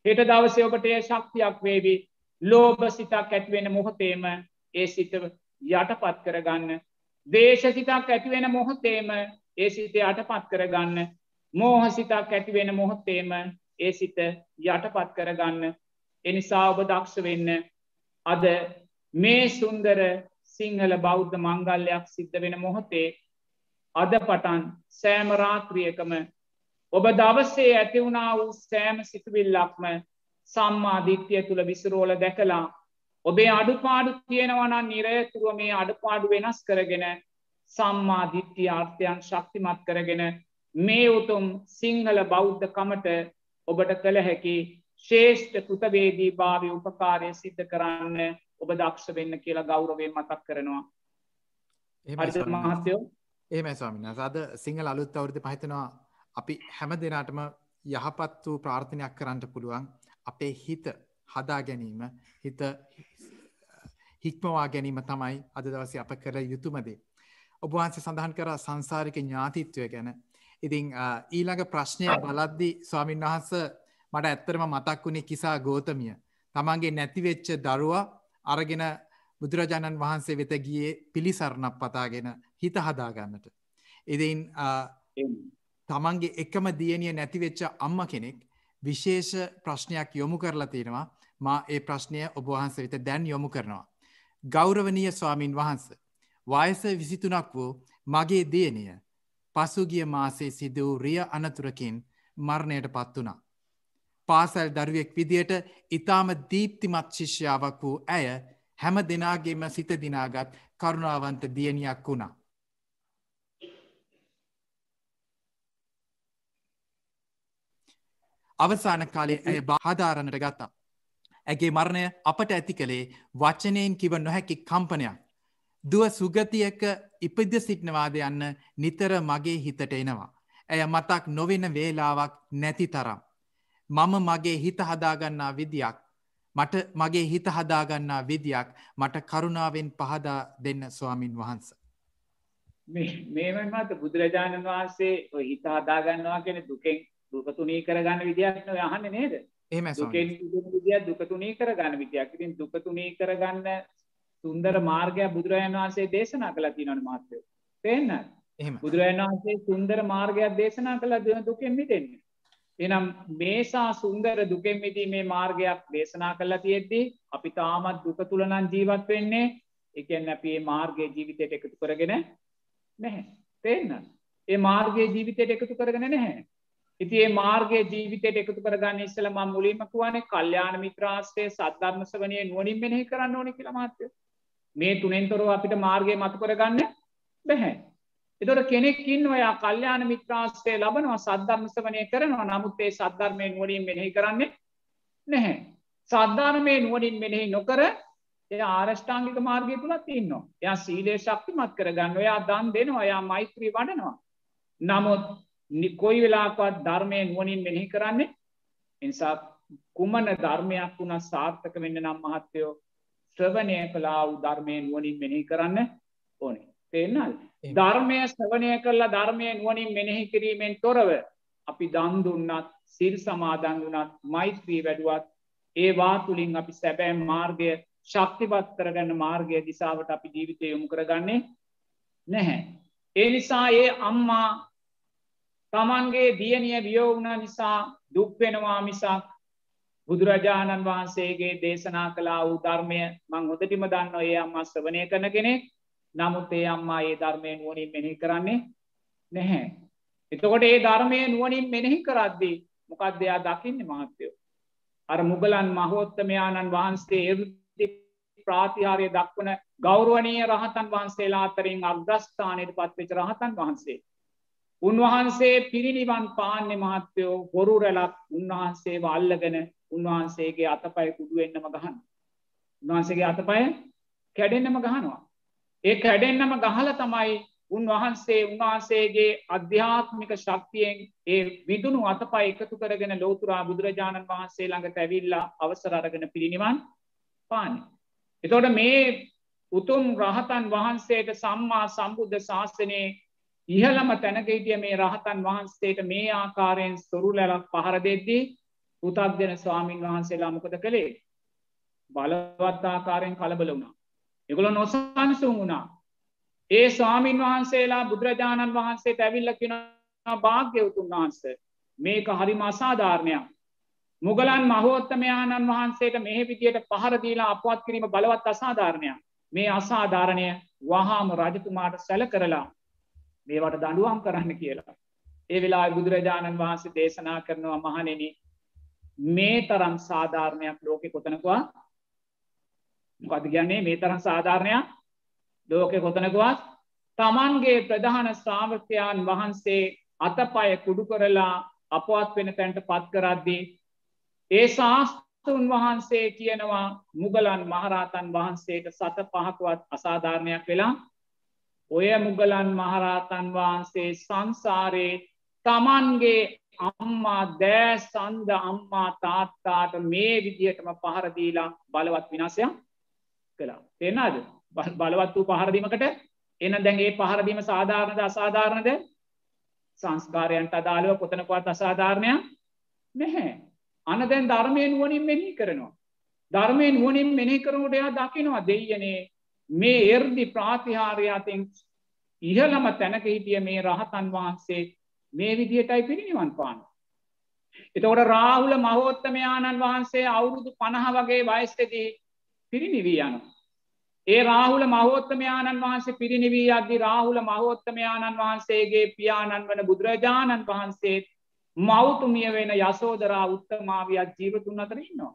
හෙට දවසේ ඔබට ඒ ශක්තියක් වේවි ලෝබ සිතක් ඇත්වෙන මොහොතේම ඒ සිත යටපත් කරගන්න. දේශ සිතක් ඇතිවෙන මොහොතේම ඒ සිත යටපත් කරගන්න. මෝහ සිතක් ඇතිවෙන මොහොත්තේම ඒ සිත යටපත් කරගන්න. එනිසා ඔබ දක්ෂ වෙන්න අද මේ සුන්දර සිංහල බෞද්ධ මංගල්ලයක් සිද්ධ වෙන මොහොතේ අද පටන් සෑමරාත්‍රියකම ඔබ දවසේ ඇතිවුණා වූ සෑම සිතුවිල්ලක්ම සම්මාධිත්‍යය තුළ විසරෝල දැකලා ඔබේ අඩුපාඩු තියෙනවනන් නිරයතුරුව මේ අඩුපාඩු වෙනස් කරගෙන සම්මාධිත්‍ය ආර්ථයන් ශක්තිමත් කරගෙන මේ උතුම් සිංහල බෞද්ධ කමට ඔබට කළ හැකි ශේෂ්ඨ කෘතවේදී භාවය උපකාරය සිද්ධ කරන්න ඔබ දක්ෂ වෙන්න කියලා ගෞරවයෙන් මතක් කරනවා හරිද මහත්තයෝ එහෙමයි ස්වාමීන් වහන්සේ අද සිංහල අලුත් අවුරුද්ද පහිතනවා අපි හැම දිනටම යහපත් වූ ප්‍රාර්ථනයක් කරන්න පුළුවන් අපේ හිත හදා ගැනීම හිත හික්මවා ගැනීම තමයි අද දවසේ අප කර යුතුමදේ. ඔබවහන්සේ සඳහන් කර සංසාරික ඥාතිත්වය ගැන. ඉතිං ඊළඟ ප්‍රශ්නය බලද්දි ස්වාමීන් වහන්ස මට ඇත්තරම මතක් වුණේ කිසා ගෝතමිය. තමන්ගේ නැතිවෙච්ච දරුවා අරගෙන බුදුරජාණන් වහන්සේ වෙත ගියේ පිළිසරණක් පතාගෙන හිත හදාගන්නට. ඉතින් තමන්ගේ එකම දියණිය නැතිවෙච්ච අම්ම කෙනෙක් විශේෂ ප්‍රශ්නයක් යොමු කරලා තියෙනවා මා ඒ ප්‍රශ්නය ඔබවහන්ස වෙත දැන් යොමු කරනවා. ගෞරවනීය ස්වාමින් වහන්ස. වයස විසිතුනක් වූ මගේ දියණිය පසුගිය මාසේ සිද වූ රිය අනතුරකින් මරණයට පත් වුණා. පාසල් දරුවෙක් විදියට ඉතාම දීප්තිමත් ශිෂ්‍යාවක් වූ ඇය හැම දෙනාගේම සිත දිනාගත් කරුණාවන්ත දියණියක් වුණා. අවසාන කාලේ ඇය බාධාරණට ගත්තා. ඇගේ මරණය අපට ඇති කළේ වචනයෙන් කිව නොහැකි කම්පනයක්. දුව සුගතියක ඉපද සිටිනවාද යන්න නිතර මගේ හිතට එනවා. ඇය මතක් නොවෙන වේලාවක් නැති තරම්. මම මගේ හිත හදාගන්නා විදියක් මට මගේ හිත හදාගන්නා විදියක් මට කරුණාවෙන් පහදා දෙන්න ස්වාමින් වහන්ස. මේමන් මත බුදුරජාණන් වහන්සේ හිත හදාගන්නවා කෙන දුකෙන් දුකතුනී කරගන්න විදියක් නො යහන්න නේද දුකෙන් විදිිය දුකතුනී කරගන්න විදියක් ඉතින් දුකතුනී කරගන්න සුන්දර මාර්ගය බුදුරජාණන් වහන්සේ දේශනා කළ තිනවන මාත්‍යය පේන්න බුදුරජාණන් වහන්සේ සුන්දර මාර්ගයක් දේශනා කළ දෙන දුකෙන් මිටෙන්න එනම් මේසා සුන්දර දුකෙන් මිදීමේ මාර්ගයක් දේශනා කල්ලා තියෙද්දී අපි තාමත් දුක තුළනන් ජීවත් වෙන්නේ. එකන්න අපේ මාර්ගය ජීවිතයට එකතු කරගෙන නැහැ. තේන්න ඒ මාර්ගය ජීවිතයට එකතු කරගෙන නැහැ. ඉති ඒ මාර්ගගේ ජීවිතයට එකතු කරගන්න ඉස්සල ම මුලින්මකුවනේ කල්්‍යාන මිත්‍රාස්ටේ සද්ධර්මස වනය නුවනින් මෙනෙහි කරන්න ඕන කියලා මාත්‍ය මේ තුනෙන්තොරව අපිට මාර්ගය මතු කරගන්න බැහැ. එතොට කෙනෙක්කින් ඔයා කල්්‍යාන මිත්‍රාස්ටේ ලබනවා සද්ධර්මස වනය කරනවා. නමුත්තේ සද්ධර්මය නුවනින් මෙනෙහි කරන්නේ නැහැ. සද්ධානමය නුවනින් මෙනෙහි නොකර එය ආරෂ්ඨාංගික මාර්ගය තුළත් ඉන්නවා. එයා සීලේ ශක්තිමත් කරගන්න. ඔයා දන් දෙනවා. ඔයා මෛත්‍රී වඩනවා. නමුත් කොයි වෙලාකවත් ධර්මය නුවනින් මෙනෙහි කරන්නේ? එනිසා කුමන ධර්මයක් වුණ සාර්ථක වෙන්න නම් මහත්තයෝ ශ්‍රවණය කලා වූ ධර්මය නුවනින් මෙනෙහි කරන්න ඕනේ. තේන්නල් ධර්මය ශ්‍රවණය කරලා ධර්මය නුවනින් මෙනෙහි කිරීමෙන් තොරව අපි දන්දුන්නත් සිල් සමාදන් වනත් මෛත්‍රී වැඩුවත් ඒවා තුළින් අපි සැබෑ මාර්ගය ශක්තිපත් කරගන්න මාර්ගය දිසාවට අපි ජීවිතය යොමු කරගන්නේ නැහැ. ඒ නිසා ඒ අම්මා තමන්ගේ දියනිය වියෝවුණ නිසා දුක්වෙනවා මිසක් බුදුරජාණන් වහන්සේගේ දේශනා කලා වූ ධර්මය මං හොදටිම දන්න ඒ අම්මා ශ්‍රවනය කරන කෙනෙක් නමුත් ඒ අම්මා ඒ ධර්මය නුවනින් මෙනෙහි කරන්නේ නැහැ. එතකොට ඒ ධර්මය නුවනින් මෙනෙහි කරද්දී මොකක් දෙයා දකින්න මහත්තයෝ. අර මුගලන් මහෝත්තමයාණන් වහන්සේ එරුති ප්‍රාතිහාරය දක්වන ගෞරුවනය රහතන් වහන්සේලා අතරින් අග්‍රස්ථානයට පත්වෙච රහතන් වහන්සේ. උන්වහන්සේ පිරිනිවන් පාන්‍ය මහත්තයෝ හොරු රැලක් උන්වහන්සේ අල්ලගෙන උන්වහන්සේගේ අතපය කුඩු එන්නම ගහන්න. උන්වහන්සේගේ අතපය කැඩෙන්න්නම ගහනවා. ඒ කැඩෙන්න්නම ගහල තමයි උන්වහන්සේ උන්වහන්සේගේ අධ්‍යාත්මික ශක්තියෙන් ඒ විදුණු අතපා එකතු කරගෙන ලෝතුරා බුදුරජාණන් වහන්සේ ළඟට ඇවිල්ලා අවසර අරගෙන පිරිනිවන් පාන. එතොට මේ උතුම් රහතන් වහන්සේට සම්මා සම්බුද්ධ ශාසනයේ ඉහළම තැනකහිටිය මේ රහතන් වහන්සේට මේ ආකාරයෙන් සොරුලැලක් පහර දෙද්දී පුතක් දෙන ස්වාමීන් වහන්සේලා මොකද කළේ බලවත් ආකාරයෙන් කලබල වුණා. එගොල නොසන්සුන් වුණා. ඒ ස්වාමීන් වහන්සේලා බුදුරජාණන් වහන්සේ ඇවිල්ල කියෙන භාග්‍යවතුන් වහන්ස මේක හරිම අසාධාරණයක්. මුගලන් මහෝත්තමයාණන් වහන්සේට මෙහ විදියට පහරදීලා අපවත් කිරීම බලවත් අසාධාරණයක් මේ අසාධාරණය වහාම රජතුමාට සැල කරලා මේවට දඩුවම් කරන්න කියලා. ඒ වෙලා බුදුරජාණන් වහන්සේ දේශනා කරනවා මහනෙන මේ තරම් සාධාරණයක් ලෝකෙ කොතනකවා මොකද කියන්නේ? මේ තරම් සාධාරණයක් ලෝකෙ කොතනකවත් තමන්ගේ ප්‍රධාන ශ්‍රාවකයන් වහන්සේ අතපය කුඩු කරලා අපවත් වෙන තැන්ට පත් කරද්දී ඒ ශාස්තෘන් වහන්සේ කියනවා මුගලන් මහරහතන් වහන්සේට සත පහකුවත් අසාධාරණයක් වෙලා ඔය මුගලන් මහරහතන් වහන්සේ සංසාරයේ තමන්ගේ අම්මා දෑ සන්ද අම්මා තාත්තාට මේ විදිහටම පහරදීලා බලවත් විනාසයක් කළා. තෙන්නද බලවත් වූ පහරදීමකට එන දැන්ගේ පහරදීම සාධාරණද අසාධාරණද? සංස්කාරයන්ට අදාළව කොතනකවත් අසාධාරණයක් නැහැ. අන දැන් ධර්මය නුවනින් මෙහි කරනවා. ධර්මය නුවනින් මෙනෙහි කරනට එයා දකිනවා දෙයනේ මේ එර්දි ප්‍රාතිහාරයාතින් ඉහළම තැනක හිටිය මේ රහතන් වහන්සේ මේ විදිහටයි පිරිනිවන් පාන. එතකොට රාහුල මහෝත්තමයාණන් වහන්සේ අවුරුදු පණහ වගේ වයස්සදී පිරිනිවී යනු. ඒ රාහුල මහෝත්තමයාණන් වහන්සේ පිරිනිවී අද්දි රාහුල මහෝත්තමයාණන් වහන්සේගේ පියාණන් වන බුදුරජාණන් වහන්සේත් මෞතුමිය වෙන යසෝදරා උත්තමාවියත් ජීවතුන් අතර ඉන්නවා.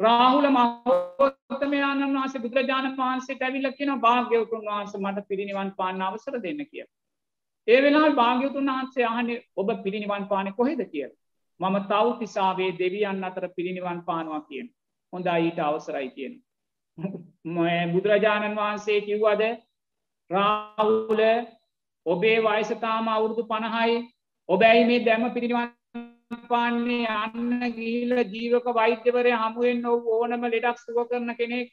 රාහුල මහෝත්තමයාණන් වහන්සේ බුදුරජාණන් වහන්සේට ඇවිල්ලා කියනවා භාග්‍යවතුන් වහන්සේ මට පිරිනිවන් පාන්න අවසර දෙන්න කියලා. ඒ වෙලා භාග්‍යවතුන් වහන්සේ අහන්නේ ඔබ පිරිනිවන් පානේ කොහෙද කියලා. මම තව්තිසාවේ දෙවියන් අතර පිරිනිවන් පානවා කියන. හොඳයි ඊට අවසරයි කියන. බුදුරජාණන් වහන්සේ කිව්වද රාහුල ඔබේ වයස තාම අවුරුදු 50යි. ඔබ ඇයි මේ දැම පිරිනිවන් පාන්නේ අන්න ගිහිල ජීවක වෛද්‍යවරය හමුවෙන් ඔව් ඕනම ලෙඩක් සුව කරන කෙනෙක්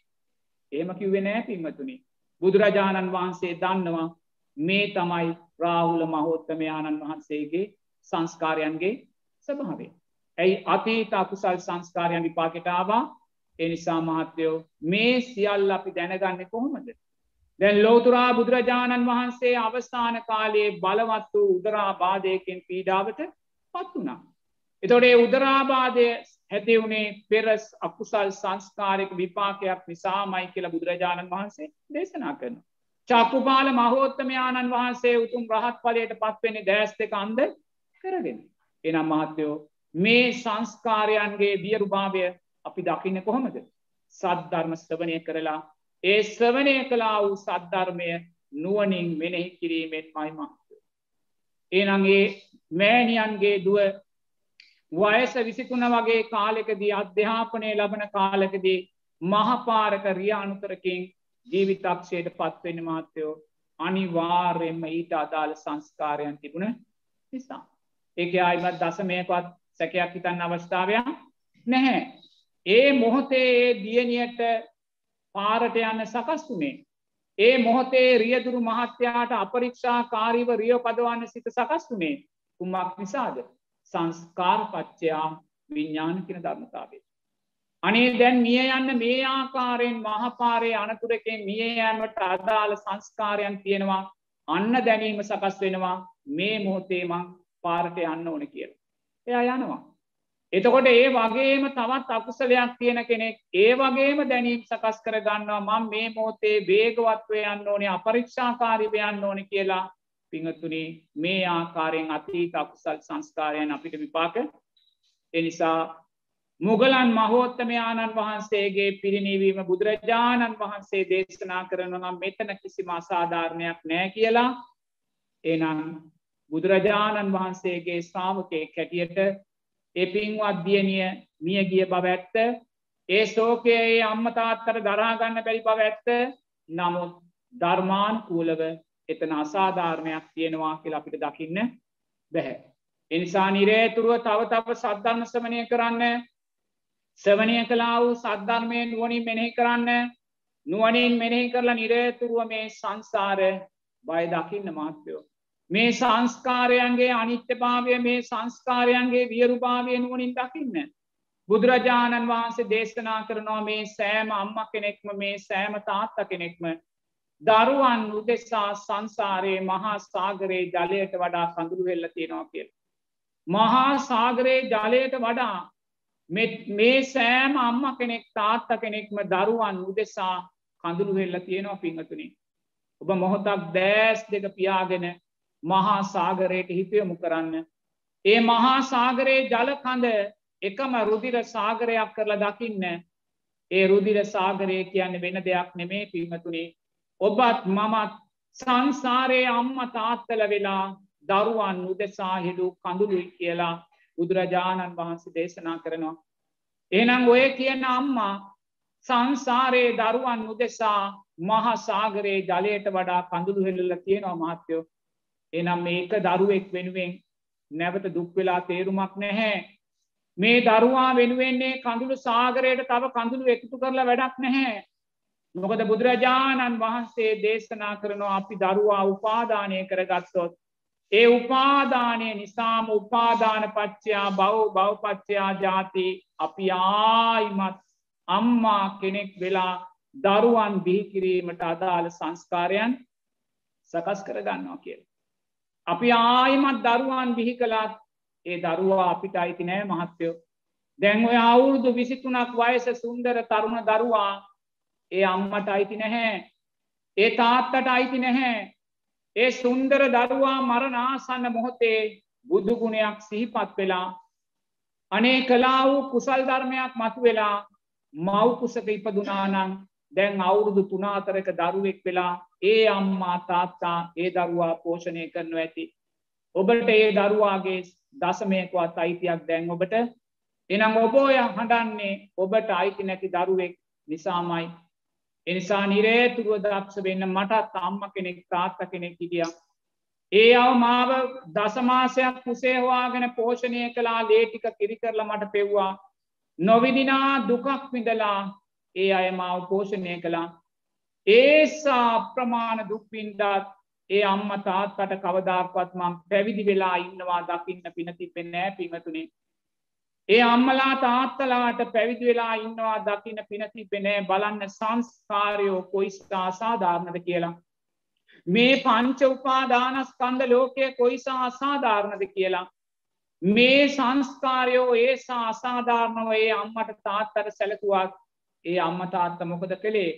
එහෙම කිව්වේ නෑ පින්වතුනි බුදුරජාණන් වහන්සේ දන්නවා මේ තමයි රාහුල මහෝත්තමයාණන් වහන්සේගේ සංස්කාරයන්ගේ ස්වභාවේ ඇයි අතීත අකුසල් සංස්කාරයන් විපාකෙටාවා එනිසා මහත්තයෝ මේ සියල් අපි දැනගන්න කොහොමද? දැන් ලෝතුරා බුදුරජාණන් වහන්සේ අවස්ථාන කාලයේ බලවත් වූ උදරා බාධයකින් පීඩාවට පත් වුණා. එතොට ඒ උදරාබාධය හැතිවුණේ පෙරස් අකුසල් සංස්කාරක විපාකයක් නිසාමයි කියලා බුදුරජාණන් වහන්සේ දේශනා කරන. චක්කුපාල මහෝත්තමයාණන් වහන්සේ උතුම් රහත් පලයට පත්වෙන්නේ දෑස් දෙක අන්ද කරගෙන. එනම් මහත්තයෝ මේ සංස්කාරයන්ගේ වියරුභාවය අපි දකින්න කොහොමද. සද්ධර්ම ස්ථවනය කරලා ඒ ස්වනය කලා වූ සද්ධර්මය නුවනින් මෙනෙහි කිරීමෙන් මයි මහත්තයෝ. ඒනගේ මෑණියන්ගේ දුව වයස විසිතුන වගේ කාලෙකදී අධ්‍යාපනය ලබන කාලකදී මහපාරක රිය අනුතරකින් ජීවිතක්ෂයට පත්වෙන්න මාත්‍යයෝ අනිවාර්යෙන්ම ඊට අදාළ සංස්කාරයන් තිබුණ නිසා. ඒක අයිමත් දසමයකවත් සැකයක් හිතන්න අවස්ථාවයක් නැහැ. ඒ මොහොතේ ඒ දියනියට පාරට යන්න සකස් වුණේ. ඒ මොහොතේ රියදුරු මහත්‍යයාට අපරික්ෂා කාරීව රියෝ පදවන්න සිත සකස් වුණේ කුමක් නිසාද. සංස්කාර පච්චයා විඤ්ඥාන කියන ධර්මතාවේ. අනේ දැන් මිය යන්න මේ ආකාරයෙන් මහපාරය අනතුරකෙන් මිය යෑමට අදාළ සංස්කාරයන් තියෙනවා අන්න දැනීම සකස් වෙනවා මේ මොහොතේමං පාරට යන්න ඕන කියල. එයා යනවා. එතකොට ඒ වගේම තවත් අකුසලයක් තියෙන කෙනෙක් ඒ වගේම දැනීම් සකස් කර ගන්නවා මං මේ මෝතේ වේගවත්වය යන්න ඕනේ අපරික්ෂාකාරිවයන්න ඕන කියලා පිංහතුනි මේ ආකාරයෙන් අතීත අකුසල් සංස්කාරයන් අපිට විපාක එනිසා මුගලන් මහෝත්තමයාණන් වහන්සේගේ පිරිනිවීම බුදුරජාණන් වහන්සේ දේශනා කරනනම් මෙතන කිසිම අසාධාරණයක් නෑ කියලා. එනම් බුදුරජාණන් වහන්සේගේ ශ්‍රාමකය කැටියට එපින්වත් දියනිය මිය ගිය බව ඇත්ත. ඒ සෝකයේ අම්මතාත්තර දරාගන්න බැරි බව ඇත්ත. නමුත් ධර්මාන් කූලව එතන අසාධාරණයක් තියෙනවා කියලා අපිට දකින්න බැහැ. එනිසා නිරේතුරුව තව තව සද්ධර්ම සමනය කරන්න සවනය කලා වූ සද්ධර්මය නුවනින් මෙනෙහි කරන්න නුවනින් මෙනෙහි කරලා නිරේතුරුව මේ සංසාර බය දකින්න මාත්‍යයෝ. මේ සංස්කාරයන්ගේ අනිත්‍යභාවය මේ සංස්කාරයන්ගේ වියරුභාවය නුවනින් දකින්න. බුදුරජාණන් වහන්සේ දේශනා කරනවා මේ සෑම අම්ම කෙනෙක්ම මේ සෑම තාත්ත කෙනෙක්ම දරුවන් උදෙසා සංසාරයේ මහා සාගරයේ ජලයට වඩා කඳුරු වෙල්ල තියෙනවා කියල. මහා සාගරයේ ජලයට වඩා මේ සෑම අම්ම කෙනෙක් තාත්ත කෙනෙක්ම දරුවන් උදෙසා කඳුරු වෙල්ල තියෙනවා පිංහතුනි. ඔබ මොහොතක් දෑස් දෙක පියාගෙන මහා සාගරයට හිතයමු කරන්න. ඒ මහා සාගරයේ ජලකඳ එකම රුදිර සාගරයක් කරලා දකින්න ඒ රුදිර සාගරය කියන්න වෙන දෙයක් නෙමේ පිල්මතුනේ ඔබත් මමත් සංසාරයේ අම්ම තාත්තල වෙලා දරුවන් උදෙසා හිඩු කඳුළුයි කියලා බුදුරජාණන් වහන්සේ දේශනා කරනවා. එනම් ඔය කියන අම්මා සංසාරයේ දරුවන් උදෙසා මහා සාගරයේ ජලයට වඩා කඳුළු හෙල්ලල තියෙනවා මහත්තයෝ. එනම් මේක දරුවෙක් වෙනුවෙන් නැවත දුක්වෙලා තේරුමක් නැහැ. මේ දරුවා වෙනුවෙන්නේ කඳුළු සාගරයට තව කඳුළු එකතු කරලා වැඩක් නැහැ. මොකද බුදුරජාණන් වහන්සේ දේශනා කරනවා අපි දරුවා උපාදානය කරගත්තොත් ඒ උපාදානය නිසාම උපාදාන පච්චයා බව බවපච්චයා ජාති අපි ආයිමත් අම්මා කෙනෙක් වෙලා දරුවන් බිහිකිරීමට අදාළ සංස්කාරයන් සකස් කරගන්නවා කියල. අපි ආයිමත් දරුවන් බිහි කළත් ඒ දරුවා අපිට අයිති නෑ මහත්තයෝ. දැන් ඔය අවුරුදු විසිතුනක් වයස සුන්දර තරුණ දරුවා ඒ අම්මට අයිති නැහැ. ඒ තාත්තට අයිති නැහැ. ඒ සුන්දර දරුවා මරණාසන්න මොහොතේ බුදුගුණයක් සිහිපත් වෙලා අනේ කලා වූ කුසල් ධර්මයක් මතු වෙලා මව්කුසක ඉපදුනානං දැන් අවුරුදු තුනාතරක දරුවෙක් වෙලා ඒ අම්මා තාත්තා ඒ දරුවා පෝෂණය කරනු ඇති. ඔබට ඒ දරුවාගේ දසමයකවත් අයිතියක් දැන් ඔබට එනම් ඔබෝය හඬන්නේ ඔබට අයිති නැති දරුවෙක් නිසාමයි එනිසා නිරේතුරුව දක්ෂ වෙන්න මටත් අම්ම කෙනෙක් තාත්ත කෙනෙක් හිටිය. ඒ අව මාව දසමාසයක් කුසේහවාගෙන පෝෂණය කලා ලේටික කිරිකරල මට පෙව්වා. නොවිදිනා දුකක් විඳලා ඒ අය මාව පෝෂණය කළා. ඒසා ප්‍රමාණ දුක්වින්ඩත් ඒ අම්ම තාත්තට කවදාක්වත් මං පැවිදි වෙලා ඉන්නවා දකින්න පිනති පෙන්නෑ පිමතුනේ ඒ අම්මලා තාත්තලාට පැවිදි වෙලා ඉන්නවා දකින පිනති පෙනෑ බලන්න සංස්කාරයෝ කොයිස්ටා අසාධාරණද කියලා. මේ පංච උපාදානස්කන්ද ලෝකය කොයිසා අසාධාරණද කියලා. මේ සංස්කාරයෝ ඒසා අසාධාරණව ඒ අම්මට තාත්තර සැලකුවත් ඒ අම්ම තාත්ත මොකද කළේ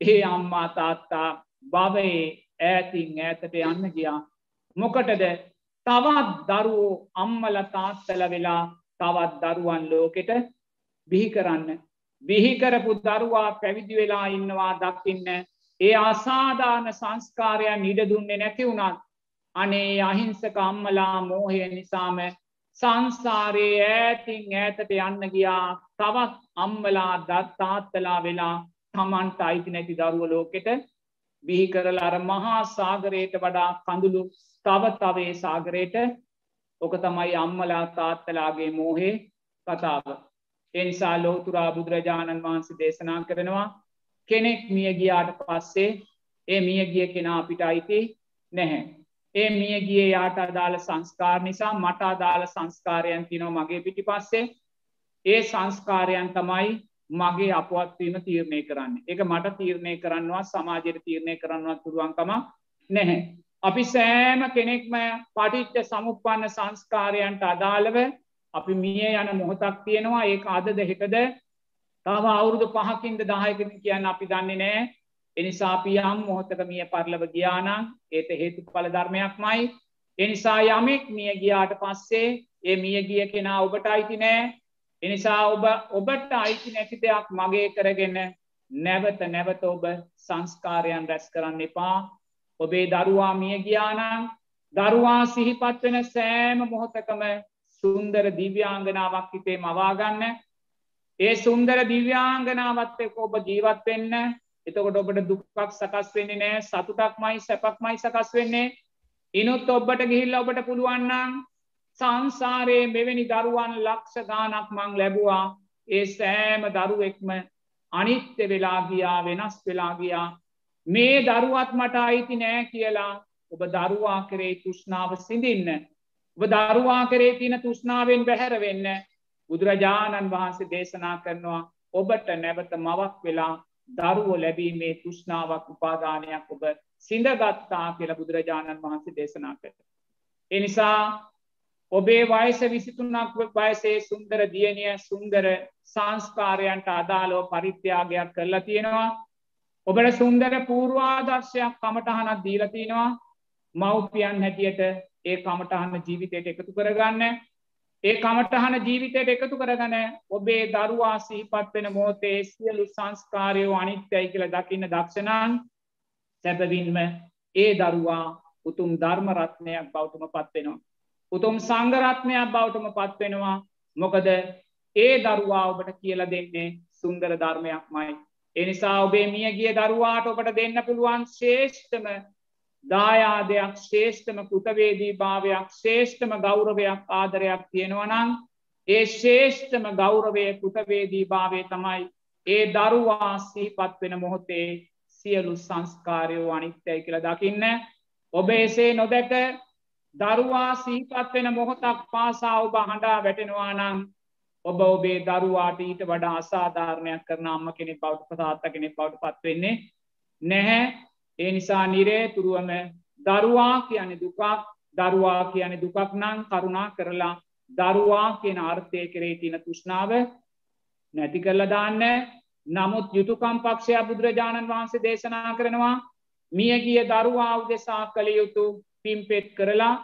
ඒ අම්මා තාත්තා බවයේ ඈතින් ඈතට යන්න ගියා. මොකටද තවත් දරුවෝ අම්මල තාත්තල වෙලා තවත් දරුවන් ලෝකෙට බිහි කරන්න. බිහිකරපු දරුවා පැවිදි වෙලා ඉන්නවා දකින්න ඒ අසාධාන සංස්කාරයන් ඉඩ දුන්නේ නැති වුණත් අනේ අහිංසක අම්මලා මෝහය නිසාම සංසාරයේ ඈතින් ඈතට යන්න ගියා තවත් අම්මලා දත්තාත්තලා වෙලා තමන්ට අයිති නැති දරුව ලෝකෙට බිහි කරලා අර මහා සාගරයට වඩා කඳුළු තව තවේ සාගරයට ඕක තමයි අම්මලා තාත්තලාගේ මෝහේ කතාව. එනිසා ලෝතුරා බුදුරජාණන් වහන්සේ දේශනා කරනවා කෙනෙක් මිය ගියාට පස්සේ ඒ මිය ගිය කෙනා අපිට අයිති නැහැ. ඒ මිය ගිය යාට අදාළ සංස්කාර නිසා මට අදාළ සංස්කාරයන් තිනෝ මගේ පිටි පස්සේ ඒ සංස්කාරයන් තමයි මගේ අපවත්වීම තීරණය කරන්න එක මට තීරණය කරන්නවා සමාජයට තීරණය කරන්නවත් පුළුවන්කම නැහැ. අපි සෑම කෙනෙක්ම පටිච්ච සමුපන්න සංස්කාරයන්ට අදාළව අපි මිය යන මොහොතක් තියෙනවා. ඒ අදද හෙටද තව අවුරුදු පහකින්ද දායකන කියන්න අපි දන්නේ නෑ එනිසා පියම් මොහොතක මිය පරලව ගියානම් ඒට හේතු පල ධර්මයක් මයි එනිසා යමෙක් මිය ගියාට පස්සේ ඒ මිය ගිය කෙනා ඔබට අයිති නෑ එනිසා ඔබ ඔබට අයිති නැති දෙයක් මගේ කරගෙන නැවත නැවත ඔබ සංස්කාරයන් රැස් කරන්න එපා. ඔබේ දරුවා මිය ගියානම් දරුවා සිහිපත් වෙන සෑම මොහොතකම සුන්දර දිව්‍යාංගනාවක් හිතේ මවාගන්න ඒ සුන්දර දිව්‍යාංගනාවත් එක්ක ඔබ ජීවත් වෙන්න. එතකොට ඔබට දුක්ක් සකස් වෙන්නේ නෑ සතුටක්මයි සැපක්මයි සකස් වෙන්නේ. ඉනුත් ඔබට ගිහිල්ල ඔබට පුළුවන්නම් සංසාරයේ මෙවැනි දරුවන් ලක්ෂ ගානක් මං ලැබවා. ඒ සෑම දරුවෙක්ම අනිත්‍ය වෙලා ගියා වෙනස් වෙලා ගියා. මේ දරුවත් මට අයිති නෑ කියලා ඔබ දරුවා කරේ තුෂ්නාව සිඳින්න. ඔබ දරුවා කරේ තින තුෂ්නාවෙන් බැහැර වෙන්න බුදුරජාණන් වහන්සේ දේශනා කරනවා ඔබට නැවත මවක් වෙලා දරුවෝ ලැබීමේ තුෂ්නාවක් උපාදානයක් ඔබ සිඳගත්තා කියලා බුදුරජාණන් වහන්සේ දේශනා කර. එනිසා ඔබේ වයස විසිතුනක් වයසේ සුන්දර දියණිය සුන්දර සංස්කාරයන්ට අදාලෝ පරිත්‍යාගයක් කරලා තියෙනවා ඔබට සුන්දර පූර්වාදර්ශයක් කමටහනක් දීලතිනවා මව්පියන් හැටියට ඒ කමටහන්න ජීවිතයට එකතු කරගන්න ඒ කමටහන ජීවිතයට එකතු කරගන ඔබේ දරුවා සිහිපත් වෙන මෝතේ සියලු සංස්කාරයෝ අනිත්‍යයි කියල දකින්න දක්ෂණන් සැබවින්ම ඒ දරුවා උතුම් ධර්මරත්නයක් බෞතුම පත්වෙනවා. උතුම් සංගරත්නයක් බෞටම පත්වෙනවා මොකද ඒ දරුවා ඔබට කියල දෙන්නේ සුන්දර ධර්මයක්මයි. එනිසා ඔබේ මිය ගිය දරුවාට ඔබට දෙන්න පුළුවන් ශේෂ්ඨම දායාදයක් ශේෂ්ඨම කෘතවේදී භාවයක් ශේෂ්ඨම ගෞරවයක් ආදරයක් තියෙනවනං ඒ ශේෂ්ඨම ගෞරවය කෘතවේදී භාවය තමයි ඒ දරුවා සීපත් වෙන මොහොතේ සියලු සංස්කාරයෝ අනිත්‍යයි කියල දකින්න. ඔබ එසේ නොදැක දරුවා සීපත් වෙන මොහොතක් පාසා ඔබ හඬා වැටෙනවා නම් ඔබ ඔබේ දරුවාට ඊට වඩා අසාධාරණයක් කරන අම්ම කෙනෙ බෞට් පතාත්ත කෙනෙ බෞට් පත්වෙන්නේ නැහැ. ඒ නිසා නිරේ තුරුවම දරුවා කියන දුකක් දරුවා කියන දුකක් නං කරුණා කරලා දරුවා කියන අර්ථය කරේ තින තුෂ්නාව නැති කරල දාන්න. නමුත් යුතුකම් පක්ෂය බුදුරජාණන් වහන්සේ දේශනා කරනවා මියගිය දරුවා උදෙසා කළ යුතු පිම්පෙට් කරලා